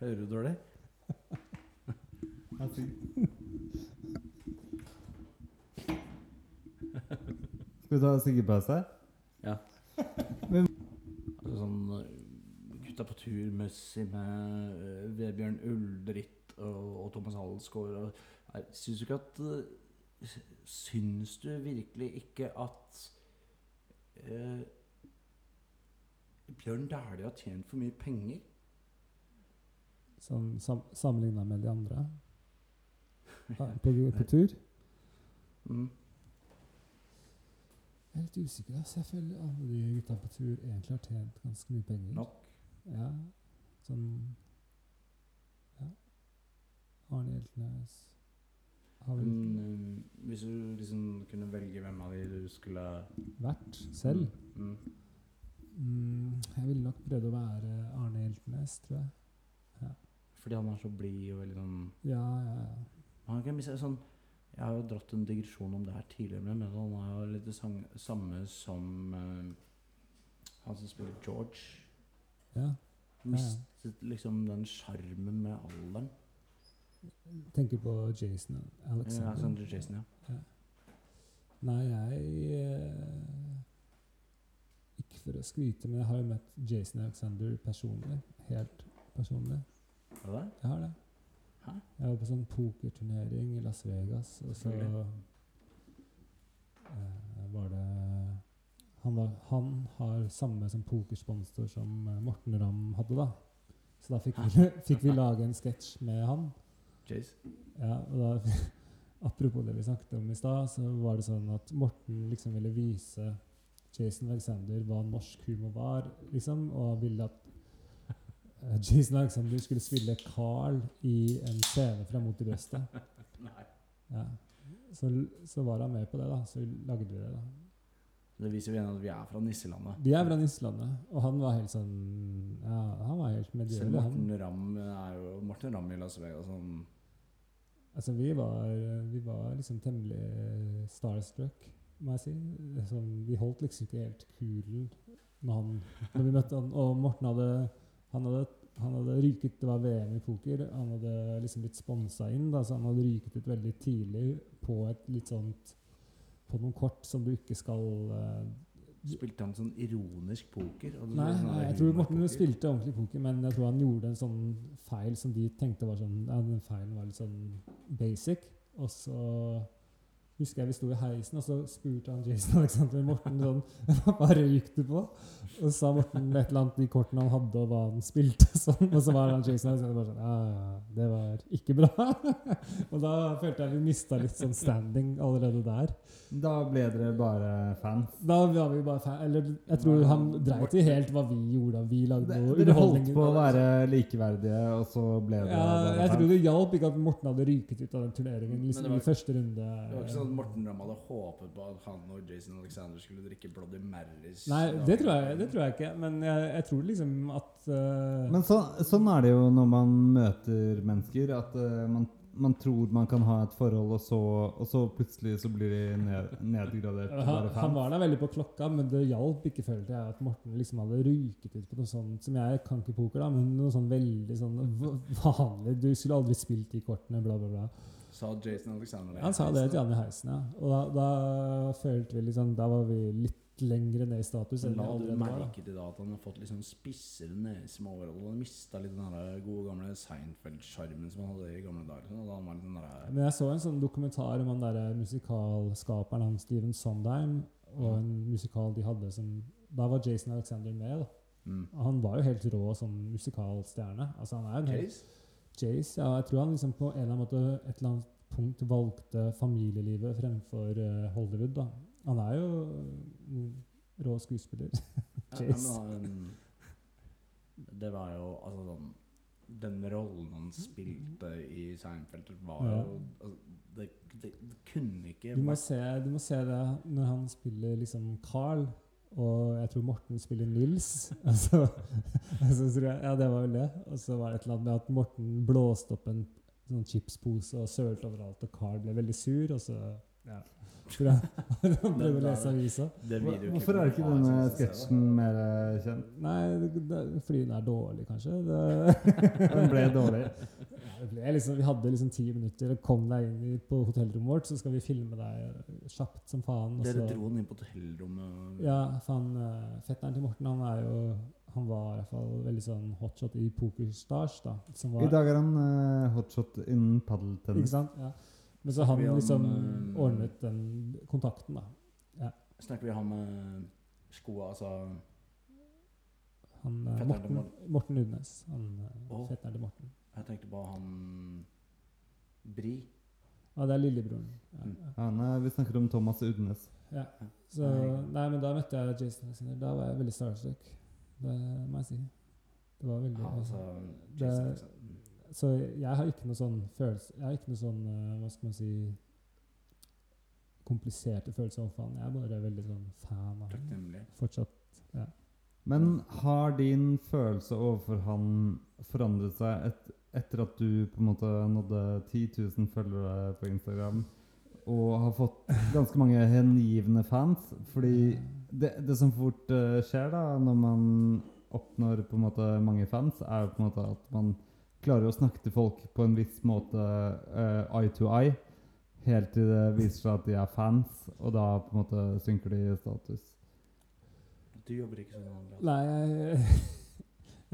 Hører du dårlig? En sigd. Skal vi ta siggepause? Altså sånn eh, Gutta på tur-messig med eh, Vebjørn Uldritt og, og Thomas Halsgaard og Nei, Syns du ikke at eh, Syns du virkelig ikke at eh, Bjørn Dæhlie har tjent for mye penger? Sånn sam sammenligna med de andre På, på, på tur. Mm. Jeg er litt usikker. Altså. Jeg føler alle de gutta på tur egentlig har tjent ganske mye penger. Nok. Ja, sånn Ja. Arne Hjeltnes Men eh, hvis du liksom kunne velge hvem av de du skulle vært selv. mm. Mm, jeg ville nok prøvd å være Arne Hjeltnes, tror jeg. Fordi han er så blid og veldig sånn Ja, ja, ja. Han kan bli sånn Jeg har jo dratt en digresjon om det her tidligere, men han er jo litt det samme som uh, han som spiller George. ja. Mistet liksom den sjarmen med alderen. Tenker på Jason Ja, Alexander. Jason, ja. Nei, jeg eh, Ikke for å skryte, men jeg har jo møtt Jason Alexander personlig. Helt personlig. Har du det? Jeg har det. Hæ? Jeg var på sånn pokerturnering i Las Vegas, og så eh, var det han, var, han har samme som pokersponsor som eh, Morten Ramm hadde, da. Så da fikk vi, fikk vi lage en sketsj med han. Chase? Ja, og da, apropos det vi snakket om i stad, så var det sånn at Morten liksom ville vise Jason Alexander hva norsk humor var, liksom, og ville at eh, Jason Alexander skulle spille Carl i en scene fra Mot i brøstet. Ja. Så, så var han med på det, da. Så lagde vi det, da. Det viser jo igjen at vi er fra nisselandet. Vi er fra Nisselandet, og han var helt sånn Ja, han var helt medgjørlig, Selv Morten Ramm er jo Morten Ramm i Las Vegas sånn Altså, vi var, vi var liksom temmelig starstruck, må jeg si. Sånn, vi holdt liksom ikke helt kulen når, han, når vi møtte han. Og Morten hadde Han hadde, han hadde ryket Det var VM i poker. Han hadde liksom blitt sponsa inn, da, så han hadde ryket ut veldig tidlig på et litt sånt På noen kort som du ikke skal uh, Spilte han sånn ironisk poker? og Nei, sånn nei, jeg tror Morten poker. spilte ordentlig poker, men jeg tror han gjorde en sånn feil som de tenkte var sånn Ja, den feilen var litt sånn basic. Og så husker jeg vi sto i heisen, og så spurte han Jason Alexander Morten sånn Hva røyk du på? Og så sa Morten et eller annet de kortene han hadde, og hva han spilte. Sånn, og så var han Jason Alexander bare sånn Ja, ja, det var ikke bra. og da følte jeg vi mista litt sånn standing allerede der. Da ble dere bare fans. Da var vi bare fan, Eller jeg tror han dreit i helt hva vi gjorde. Vi lagde De- noe Dere holdt på å være likeverdige, og så ble dere Ja, bare jeg tror det hjalp ikke at Morten hadde ryket ut av den turneringen liksom, var- i første runde. Det var ikke sånn at Morten Ramm hadde håpet på at han og Jason Alexander skulle drikke Bloody Marys. Nei, det tror, jeg, det tror jeg ikke. Men jeg, jeg tror liksom at uh... Men så, sånn er det jo når man møter mennesker, at uh, man, man tror man kan ha et forhold, og så, og så plutselig så blir de ned, nedgradert han, han var der veldig på klokka, men det hjalp ikke, følte jeg, at Morten liksom hadde ryket ut på noe sånt som jeg kan ikke poker, da, men noe sånn veldig sånn vanlig Du skulle aldri spilt de kortene, bla, bla, bla. Sa Jason Alexander det? Han sa det til Janne heisen, ja. Og da, da følte vi liksom Da var vi litt lengre ned i status vi La du merke til da at han har fått litt sånn spissere nese? Og han mista litt den der gode gamle Seinfeld-sjarmen som han hadde i gamle dager. Sånn, og da der, Men jeg så en sånn dokumentar om han der musikalskaperen, han Steven Sondheim, og en musikal de hadde som Da var Jason Alexander med. da. mm. Han var jo helt rå som musikalstjerne. Altså han er en helt? Jace, ja, jeg tror han liksom på en eller annen måte et eller annet punkt valgte familielivet fremfor uh, Hollywood. da. Han er jo mm, rå skuespiller. Ja, Chase. men han, det var jo altså sånn Den rollen han spilte i Seinfeld, var Ja. jo altså, det, det, det kunne ikke Du må, se, du må se det når han spiller liksom Carl, og jeg tror Morten spiller Nils. Altså, altså, jeg, ja, det var vel det. Og så var det et eller annet med at Morten blåste opp en sånn chipspose og sølte overalt, og Carl ble veldig sur, og så ja. Tror jeg han prøvde å lese avisa. Hvorfor er ikke denne sketsjen mer eh, kjent? Nei, det, det, fordi den er dårlig, kanskje. Det, Den ble dårlig. Ja, liksom, vi hadde liksom ti minutter. og Kom deg inn på hotellrommet vårt, så skal vi filme deg kjapt som faen. Dere dro han inn på hotellrommet. Ja, faen, eh, fetteren til Morten, han er jo Han var i hvert fall veldig sånn hotshot i Pokerstars, da. Som var, I dag er han uh, hotshot innen padeltennis. Ja. Men så han vi om, liksom eh, ordnet den kontakten, da. Snakker vi om med skoa, altså Han, eh, Morten. Morten Udnes. Han, oh. Fetteren til Morten. Jeg tenkte på han Bri. Ja, det er lillebroren. Ja, Mm. ja. Ja, nei, vi snakker om Thomas Udnes. Ja. Så, nei, men da møtte jeg Jason Alexander. Da var jeg veldig starstruck. Det må jeg si. Det var veldig Ja, altså, det- Jason Så jeg har ikke noe sånn følelse Jeg har ikke noe sånn eh, Hva skal man si Kompliserte følelser overfor han. Jeg er bare veldig sånn fan av han. Fortsatt. Fortsatt. Men har din følelse overfor han forandret seg et, etter at du på en måte nådde 10 000 følgere på Instagram og har fått ganske mange hengivne fans? Fordi det, det som fort eh, skjer da når man oppnår på en måte mange fans, er jo på en måte at man klarer å snakke til folk på en viss måte uh, eye to eye, helt til det viser seg at de er fans, og da på en måte synker de i status. Du jobber ikke som andre? Nei, jeg,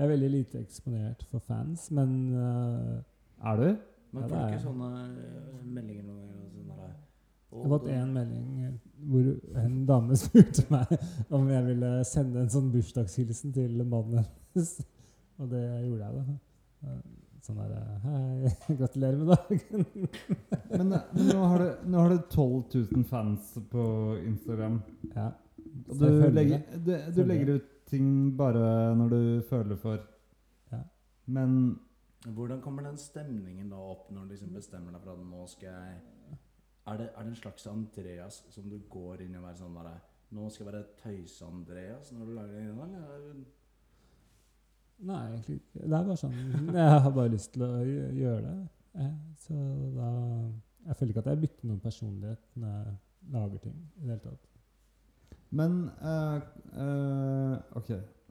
Jeg er veldig lite eksponert for fans, men uh, Er du? Man Ja, får ikke sånne eh, meldinger noen ganger? og Sånn jeg har fått én melding hvor en dame spurte meg om jeg ville sende en sånn bursdagshilsen til mannen hennes. Og det gjorde jeg, da. Eh, Sånn der Hei, gratulerer med dagen. Men, men nå, har du, nå har du 12 000 fans på Instagram. Ja. Og du legger, du, du legger ut ting bare når du føler for. Ja. Men Hvordan kommer den stemningen da opp når du liksom bestemmer deg for at nå skal jeg Er det, er det en slags Andreas som du går inn i og er sånn derre Nå skal jeg være Tøyse-Andreas når du lager det innhold? eller er Nei, egentlig ikke. Det er bare sånn Jeg har bare lyst til å gjøre det. Eh, Så da Jeg føler ikke at jeg bytter noen personlighet når jeg lager ting. i det hele tatt. Men uh, uh, OK.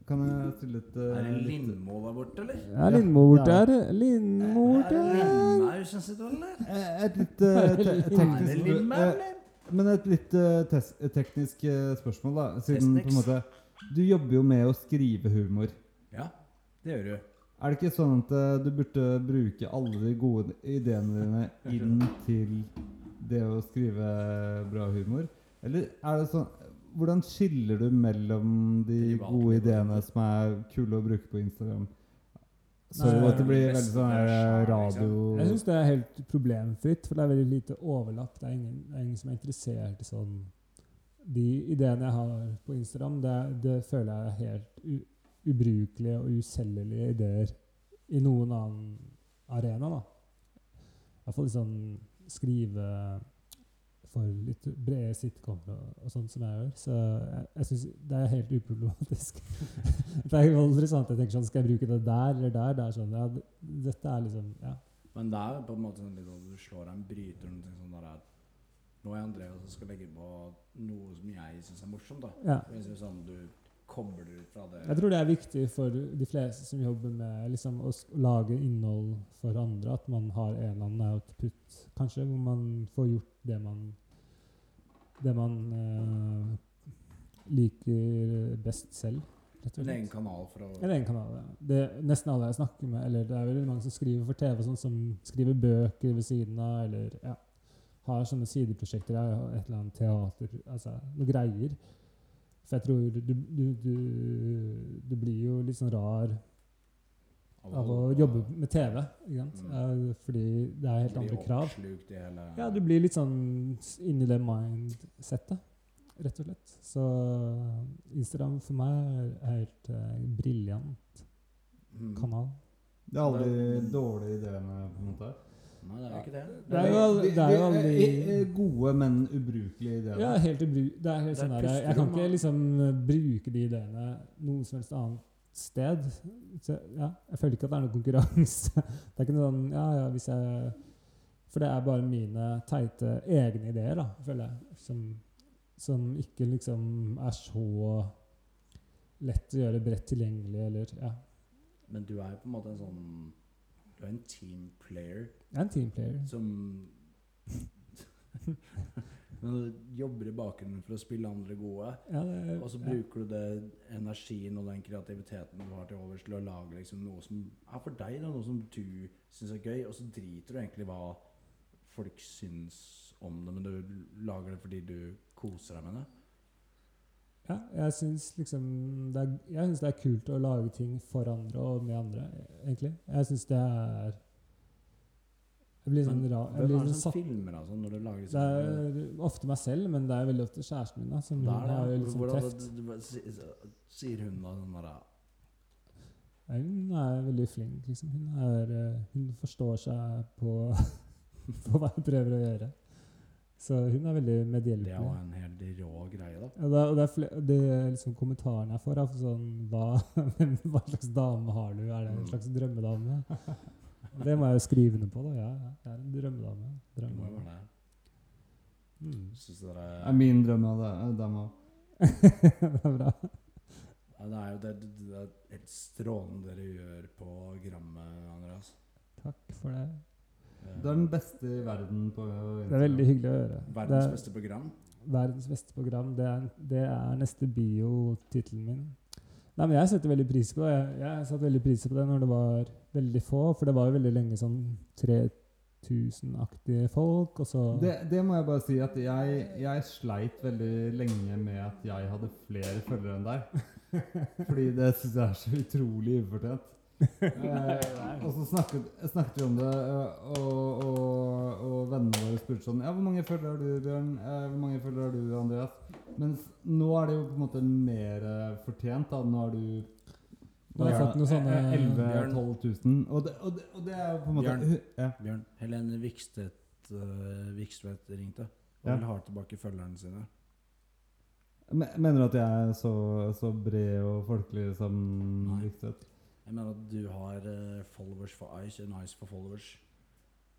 Kan jeg stille et uh, Er det Lindmo der borte, eller? Ja, Lindmo bort her. Lindmo Er det der. Lindmaur som sitter der, eller? Eh, Et litt teknisk eh. Men et litt teknisk spørsmål, da. Siden på en måte Du jobber jo med å skrive humor. Ja, det gjør du. Er det ikke sånn at uh, du burde bruke alle de gode ideene dine inn til det å skrive bra humor? Eller er det sånn Hvordan skiller du mellom de gode ideene som er kule å bruke på Instagram? Sorry Nei, at det blir det veldig sånn radio... Jeg syns det er helt problemfritt, for det er veldig lite overlapp. Det er ingen, det er ingen som er interessert i sånn De ideene jeg har på Instagram, det, det føler jeg er helt u, ubrukelige og uselgelige ideer i noen annen arena, da. I hvert fall sånn skrive for litt brede sitcomer og, og sånt som jeg gjør. Så jeg, jeg syns det er helt uproblematisk. det er jo aldri sånn at jeg tenker sånn Skal jeg bruke det der eller der? Det er sånn, ja, dette er liksom Ja. Men det er på en måte sånn at du slår deg en bryter og sånn der at Nå er Andreas som skal legge på noe som jeg syns er morsomt, da. ja. Jeg synes sånn du kobler ut fra det Jeg tror det er viktig for de fleste som jobber med liksom, å lage innhold for andre, at man har en eller annen output, kanskje, hvor man får gjort det man Det man uh, liker best selv, En egen kanal for å En egen kanal, ja. Det, nesten alle jeg snakker med, eller det er veldig mange som skriver for TV, sånn som skriver bøker ved siden av, eller ja, har sånne sideprosjekter, ja, et eller annet teater, altså noe greier. For jeg tror du, du, du, du blir jo litt sånn rar av å jobbe med TV, ikke sant? Mm. Fordi det er helt andre krav. i hele Ja, du blir litt sånn inni det mindsettet, rett og slett. Så Instagram for meg er helt uh, briljant Mm. kanal. Det er aldri de dårlige ideene, på en måte. Nei, det er jo ikke det. Det er jo det er jo aldri- eh, eh, Gode, men ubrukelige ideer. Ja, helt ubru det er helt sånn der, Jeg kan ikke liksom eh, bruke de ideene noe som helst annet sted. Så, ja, jeg føler ikke at det er noen konkurranse. Det er ikke noe sånn Ja, ja, hvis jeg For det er bare mine teite egne ideer, da, føler jeg, som, som ikke liksom er så lett å gjøre bredt tilgjengelig, eller Ja. Men du er jo på en måte en sånn Du er en team player Jeg er en teamplayer. som Men du jobber i bakgrunnen for å spille andre gode, Ja, det, og så bruker du det energien og den kreativiteten du har til overs til å lage liksom noe som er for deg, da, noe som du syns er gøy, og så driter du egentlig hva folk syns om det, men du lager det fordi du koser deg med det. Ja, jeg syns liksom det er, Jeg synes det er kult å lage ting for andre og med andre, egentlig. Jeg syns det er Jeg blir sånn rar Hvem blir er det sånn som filmer altså, når du lager Det er ofte meg selv, men det er veldig ofte kjæresten min, da, som der, hun har liksom Hvordan- teft. Sier hun da sånn derre Hun er veldig flink, liksom. Hun, er, eh, hun forstår seg på, på hva jeg prøver å gjøre. Så hun er veldig Det er medhjelpelig. jo en helt rå greie, da. Ja, det, og det er fle- det er liksom kommentarene jeg får, er sånn hva, hva slags dame har du? Er det en Mm. slags drømmedame? Det må jeg jo skrive ned på, da. Ja, jeg er en drømmedame. Drømmedame. Mm. Synes dere Det er min drøm av det. dem også. det er bra. Ja, det er jo det, det, er helt strålende dere gjør på grammet, Andreas. Takk for det. Du er den beste i verden på Det er veldig hyggelig å høre. Verdens er, beste program. Verdens beste program. Det er, det er neste bio-tittelen min. Nei, men jeg setter veldig pris på det. Jeg, jeg satte veldig pris på det når det var veldig få, for det var jo veldig lenge sånn 3000-aktige folk, og så Det, det må jeg bare si at jeg, jeg sleit veldig lenge med at jeg hadde flere følgere enn deg. Fordi det syns jeg er så utrolig ufortjent. Eh, og så snakket, snakket vi om det, eh, og, og, og vennene våre spurte sånn Ja, hvor mange følgere har du, Bjørn? Eh, hvor mange følgere har du, Andreas? Mens nå er det jo på en måte mer eh, fortjent. da Nå har du nå har fått noen sånne 11 000-12 000. Og det, og, det, og det er jo på en måte Bjørn. ja. Bjørn, Helene Vikstedt uh, Vikstvedt ringte og Ja. ha tilbake følgerne sine. Mener du at jeg er så, så bred og folkelig som Nei. Vikstvedt? Jeg mener at du har uh, followers for Ice and eyes for followers.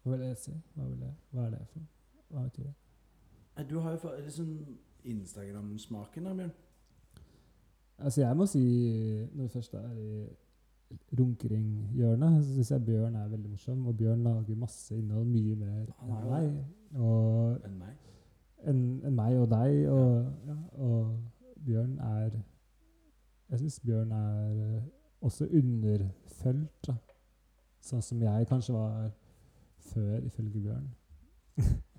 Hva vil jeg si? Hva, vil jeg, hva er det for noe? Hva betyr det? Du har jo liksom Instagram-smaken da, Bjørn. Altså, jeg må si, når vi først er i runkeringhjørnet, så syns jeg Bjørn er veldig morsom. Og Bjørn lager masse innhold, mye mer er enn meg. Og Enn meg. enn en meg og deg. Og, ja, og Bjørn er Jeg syns Bjørn er også underfølt, da. Sånn som jeg kanskje var før, ifølge Bjørn.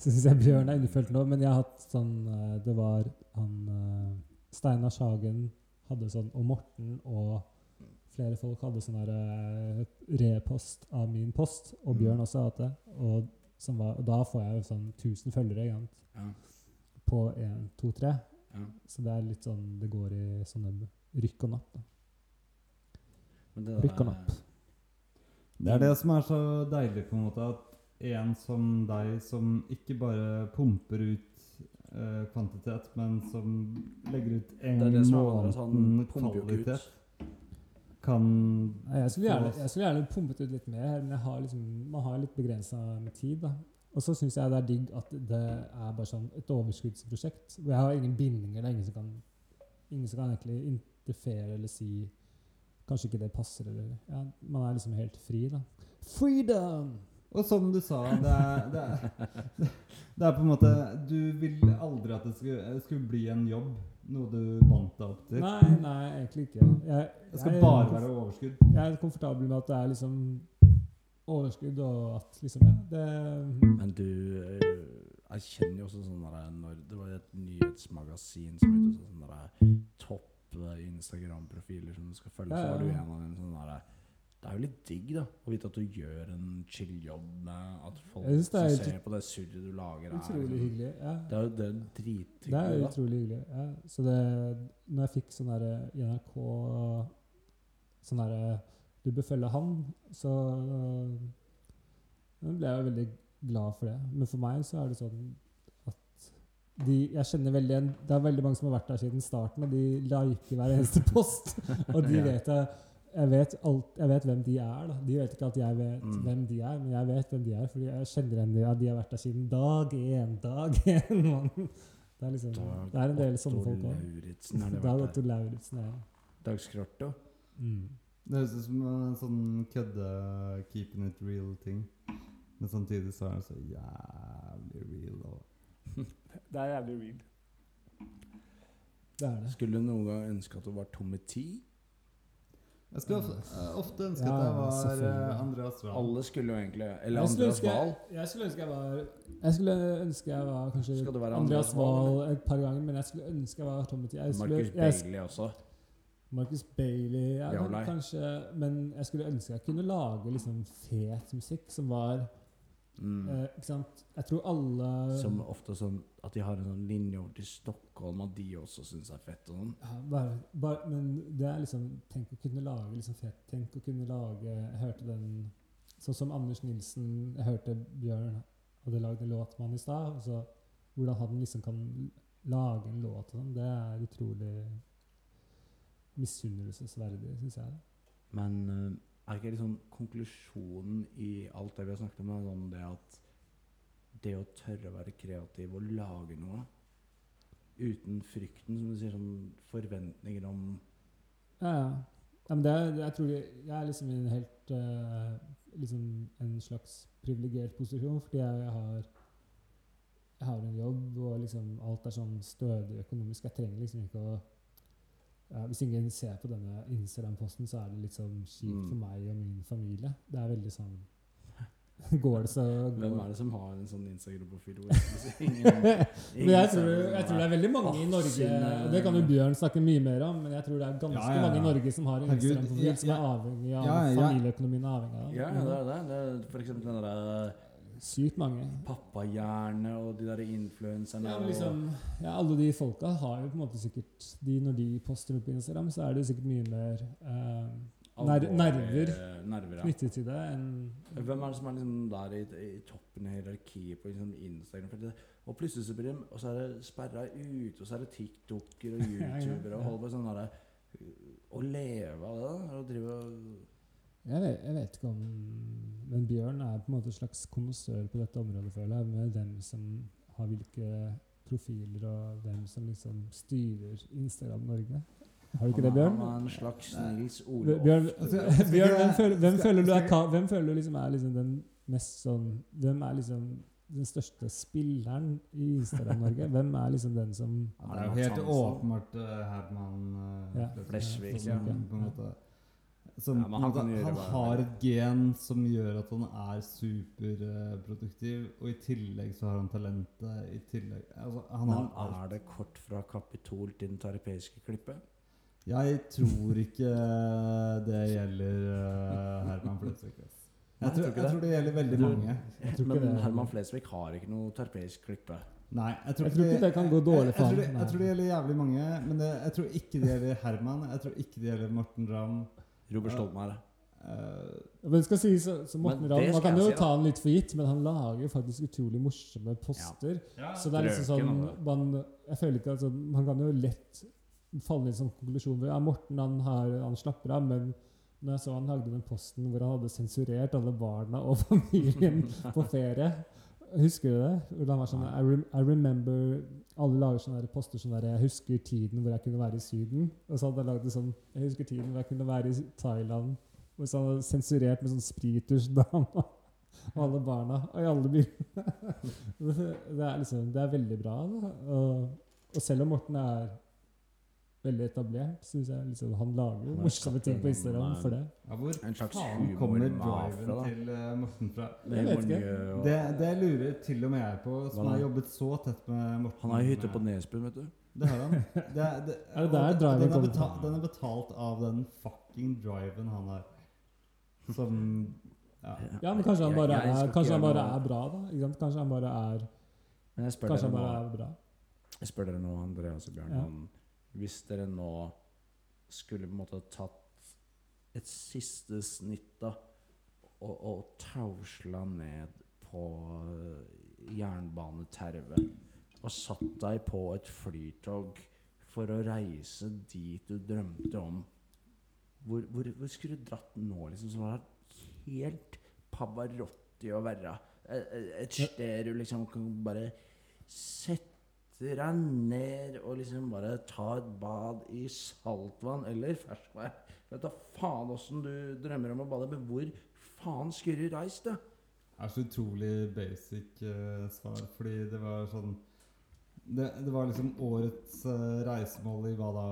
Så syns jeg Bjørn er underfølt nå, men jeg har hatt sånn eh, Det var han eh, Steinar Sagen hadde sånn, og Morten og flere folk hadde sånn eh, repost av min post, og Mm. Bjørn også har hatt det. Og, som var, og da får jeg jo sånn 1000 følgere ikke sant? Ja. på 1, 2, 3. ja. Så det er litt sånn Det går i sånne rykk og napp. Rykk og napp. Det er det som er så deilig, på en måte, at en som deg, som ikke bare pumper ut eh, kvantitet, men som legger ut en Det det måned kvalitet, kan Nei, Jeg skulle, gjerne, jeg skulle gjerne pumpet ut litt mer, men jeg har liksom, man har litt begrensa med tid. da. Og så syns jeg det er digg at det er bare sånn et overskuddsprosjekt. Hvor jeg har ingen bindinger. Det er ingen som kan, ingen som kan egentlig interfere eller si Kanskje ikke det passer, eller ja, Man er liksom helt fri, da. Freedom! Og som du sa, det er, det er, det er på en måte Du vil aldri at det skulle, skulle bli en jobb, noe du vant deg opp til. Nei, nei, egentlig ikke. Jeg, Det skal jeg- bare være overskudd. Jeg er komfortabel med at det er liksom overskudd, og at liksom Ja, det Men du eh, Jeg kjenner jo også sånn der når Det var et nyhetsmagasin som og sånn der topp eh, Instagram-profiler som du skal følge, Ja, så var du ja. en av dem sånn der Det er jo litt digg, da, å vite at du gjør en chill jobb med at folk som ser på det surret du lager, er Utrolig er hyggelig. Ja. Det er jo det er Det er drithyggelig, utrolig hyggelig. Ja. Så det, når jeg fikk sånn derre i NRK Sånn derre Du bør følge han, så øh, ble jeg veldig glad for det. Men for meg så er det sånn de, jeg kjenner veldig en, Det er veldig mange som har vært der siden starten, og de liker hver eneste post. Og de vet jeg jeg vet, alt, jeg vet hvem de er. da. De vet ikke at jeg vet Mm. hvem de er, men jeg vet hvem de er. Fordi jeg kjenner igjen de, at de har vært der siden dag én. Dag én, mann. Det er liksom, Dag det er en del sånne folk òg. Dag Otto? Lauritzen, ja. Dag Skrotto. Mm. Det høres ut som en sånn kødde 'keeping it real'-ting. Men samtidig så er det så jævlig real. Og Det er jævlig real. Det er det. Skulle du noen gang ønske at du var Tommy T? Jeg skulle ofte, eh, ønske Ja, at jeg var eh, Andreas Wahl. Alle skulle jo egentlig Eller Andreas Wahl. Jeg skulle ønske jeg var Jeg skulle ønske jeg var kanskje Andreas Andreas Wahl, et par ganger, men jeg skulle ønske jeg var Tommy T. Marcus Bailey også. Marcus Bailey ja, Ja, men kanskje Men jeg skulle ønske jeg kunne lage liksom fet musikk som var Mm. eh, Ikke sant? Jeg tror alle Som ofte sånn at de har en sånn linje over til Stockholm, at de også syns er fett og sånn. ja, bare, bare, Men det er liksom Tenk å kunne lage liksom fett Tenk å kunne lage Jeg hørte den Sånn som Anders Nilsen Jeg hørte Bjørn hadde lagd en låt med han i stad. Hvordan han liksom kan lage en låt og sånn, det er utrolig misunnelsesverdig, syns jeg. Men eh, er ikke liksom konklusjonen i alt det vi har snakket om, er sånn det at det å tørre å være kreativ og lage noe uten frykten, som du sier, sånn forventninger om Ja, ja. men det er, jeg tror jeg er liksom i en helt uh, liksom en slags privilegert posisjon, fordi jeg har jeg har en jobb, og liksom alt er sånn stødig økonomisk. Jeg trenger liksom ikke å ja, Hvis ingen ser på denne Instagram-posten, så er det litt sånn kjipt Mm. for meg og min familie. Det er veldig sånn Går det, så går Hvem er det som har en sånn Instagram-profil? Men jeg tror, jeg tror det er veldig mange i Norge og Det kan jo Bjørn snakke mye mer om, men jeg tror det er ganske Ja, ja, ja. mange i Norge som har en Instagram-profil som er avhengig av Ja, familieøkonomien er avhengig av. Ja, ja, det er det. det er for eksempel den derre Sykt mange. pappahjerne og de der influenserne. Ja, liksom, ja, alle de folka har jo på en måte sikkert de, Når de poster opp på Instagram, så er det sikkert mye mer eh, ner- nerver nerver ja. knyttet til det enn Hvem er det som er liksom der i, i toppen av hierarkiet på liksom Instagram? Det, og plutselig så blir de Og så er det sperra ut, og så er det TikToker og Ja, ja, YouTubere og holder på sånn derre Å leve av det? Og drive og jeg vet, jeg vet ikke om Men Bjørn er på en måte en slags konnoissør på dette området, føler jeg, med hvem som har hvilke profiler, og hvem som liksom styrer Instagram Norge. Har du ikke det, Bjørn? Han er en slags Nils Bjørn, Olof. Bjørn, Altså, Bjørn hvem, føler, hvem, føler du er, hvem føler du liksom er liksom den mest sånn Hvem er liksom den største spilleren i Instagram-Norge? Hvem er liksom den som Ja, det er jo helt åpenbart uh, Herman uh, Ja. Flesvig, ja. på en måte, som, Ja, han han han har et gen som gjør at han er superproduktiv, og i tillegg så har han talentet. I tillegg, altså, han Men har alt. er det kort fra Kapitol til den tarpeiske klippet? Jeg tror ikke det gjelder uh, Herman Flesvig. ass. Jeg tror, jeg tror det gjelder veldig mange. Jeg tror Men Herman Flesvig har ikke noe tarpeisk klippe. Nei, jeg tror, Jeg tror ikke det kan gå dårlig for det, jeg tror det gjelder jævlig mange, men det, jeg tror ikke det gjelder Herman. Jeg tror ikke det gjelder Morten Ramm. Robert Stolmare. Stoltenberg. eh, Men skal sies, så, så Morten Ramm Man kan jo si, ta han litt for gitt, men han lager faktisk utrolig morsomme poster. Så det er liksom sånn man, Jeg føler ikke altså, Man kan jo lett falle i en sånn konklusjon hvor ja, Morten han, har, han slapper av, men når jeg så han lagde den posten hvor han hadde sensurert alle barna og familien på ferie Husker du det? Sånn I, rem I remember Alle lager sånne der poster sånn der Jeg husker tiden hvor jeg kunne være i Syden. Og så hadde jeg lagd det sånn Jeg husker tiden hvor jeg kunne være i Thailand. Og så hadde jeg sensurert med sånn sprittusdama og alle barna og i alle byene. det, er liksom Det er veldig bra. Da. Og, og selv om Morten er veldig etablert, syns jeg liksom, han lager jo morsomme ting på Instagram for det. ja, hvor En slags faen kommer driven til uh, Morten fra? Jeg vet ikke. Det, det lurer til og med jeg på, som har jobbet så tett med Morten. Han har hytte på Nesbyen, vet du. Det har han. Det, det, Er det der driven den, er betalt, den er betalt av den fucking driven han har. Som ja. Ja, men kanskje han bare jeg jeg er, kanskje han bare er bra, da. Ikke sant? Kanskje han bare er Kanskje han bare er bra. jeg spør dere nå Andreas og Bjørn, Ja. Hvis dere nå skulle på en måte tatt et siste snitt da, og, og tausla ned på eh, jernbanetervet og satt deg på et flytog for å reise dit du drømte om, hvor, hvor, hvor skulle du dratt nå, liksom, som var helt Pavarotti å være? Et, et sted du liksom kan bare sette deg ned og liksom bare ta et bad i saltvann eller ferskvær. Vet da faen åssen du drømmer om å bade, men hvor faen skulle du reist, da? Det er så utrolig basic uh, svar, fordi det var sånn det, det var liksom årets uh, reisemål i hva da?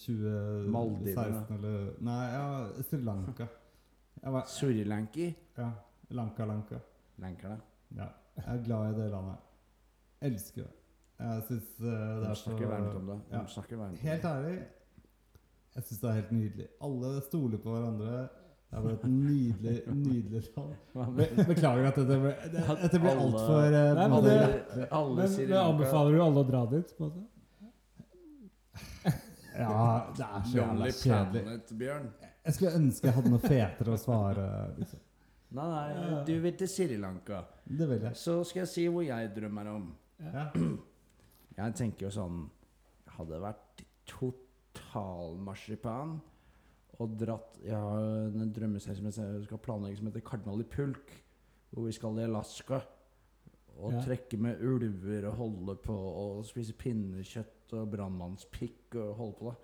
2016 Maldivene. eller Nei, ja, Sri Lanka. Sri Lanki? Ja, Lanka Lanka. Lankerne. Ja, jeg er glad i det landet. Elsker det. Jeg syns det er så varmt om det. Ja. varmt om Helt ærlig, jeg syns det er helt nydelig. Alle stoler på hverandre. Det er bare et nydelig, nydelig land. Be beklager at dette ble, det, dette ble alle- altfor uh, Nei, men det- alle Men men anbefaler du alle å dra dit? på en måte? Ja, det er så jævla kjedelig. Jeg skulle ønske jeg hadde noe fetere å svare. Liksom. Nei, nei, du vil til Sri Lanka. Det vil jeg. Så skal jeg si hvor jeg drømmer om. Ja. Jeg tenker jo sånn Hadde det vært totalmarsipan og dratt Jeg har en drømmeserie som jeg skal planlegge som heter Kardinal i pulk. Hvor vi skal i Alaska og Ja. trekke med ulver og holde på og spise pinnekjøtt og brannmannspikk og holde på, da.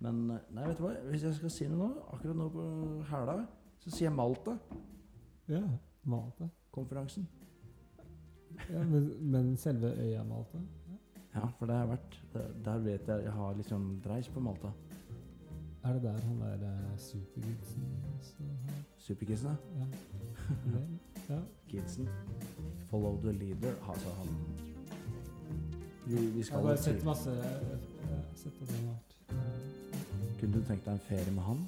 Men nei, vet du hva? hvis jeg skal si noe nå, akkurat nå på hæla, så sier jeg Malta. Ja, Malta. Konferansen. Ja, men, men selve øya Malta? Ja, for det har jeg vært Der, vet jeg Jeg har liksom dreis på Malta. Er det der han der supergudsen også har Superkidsen, da. Ja. Ja. Kidsen. Follow the leader. Altså, han Vi, vi Jeg skal bare sett masse jeg har sett at han har vært Kunne du tenkt deg en ferie med han?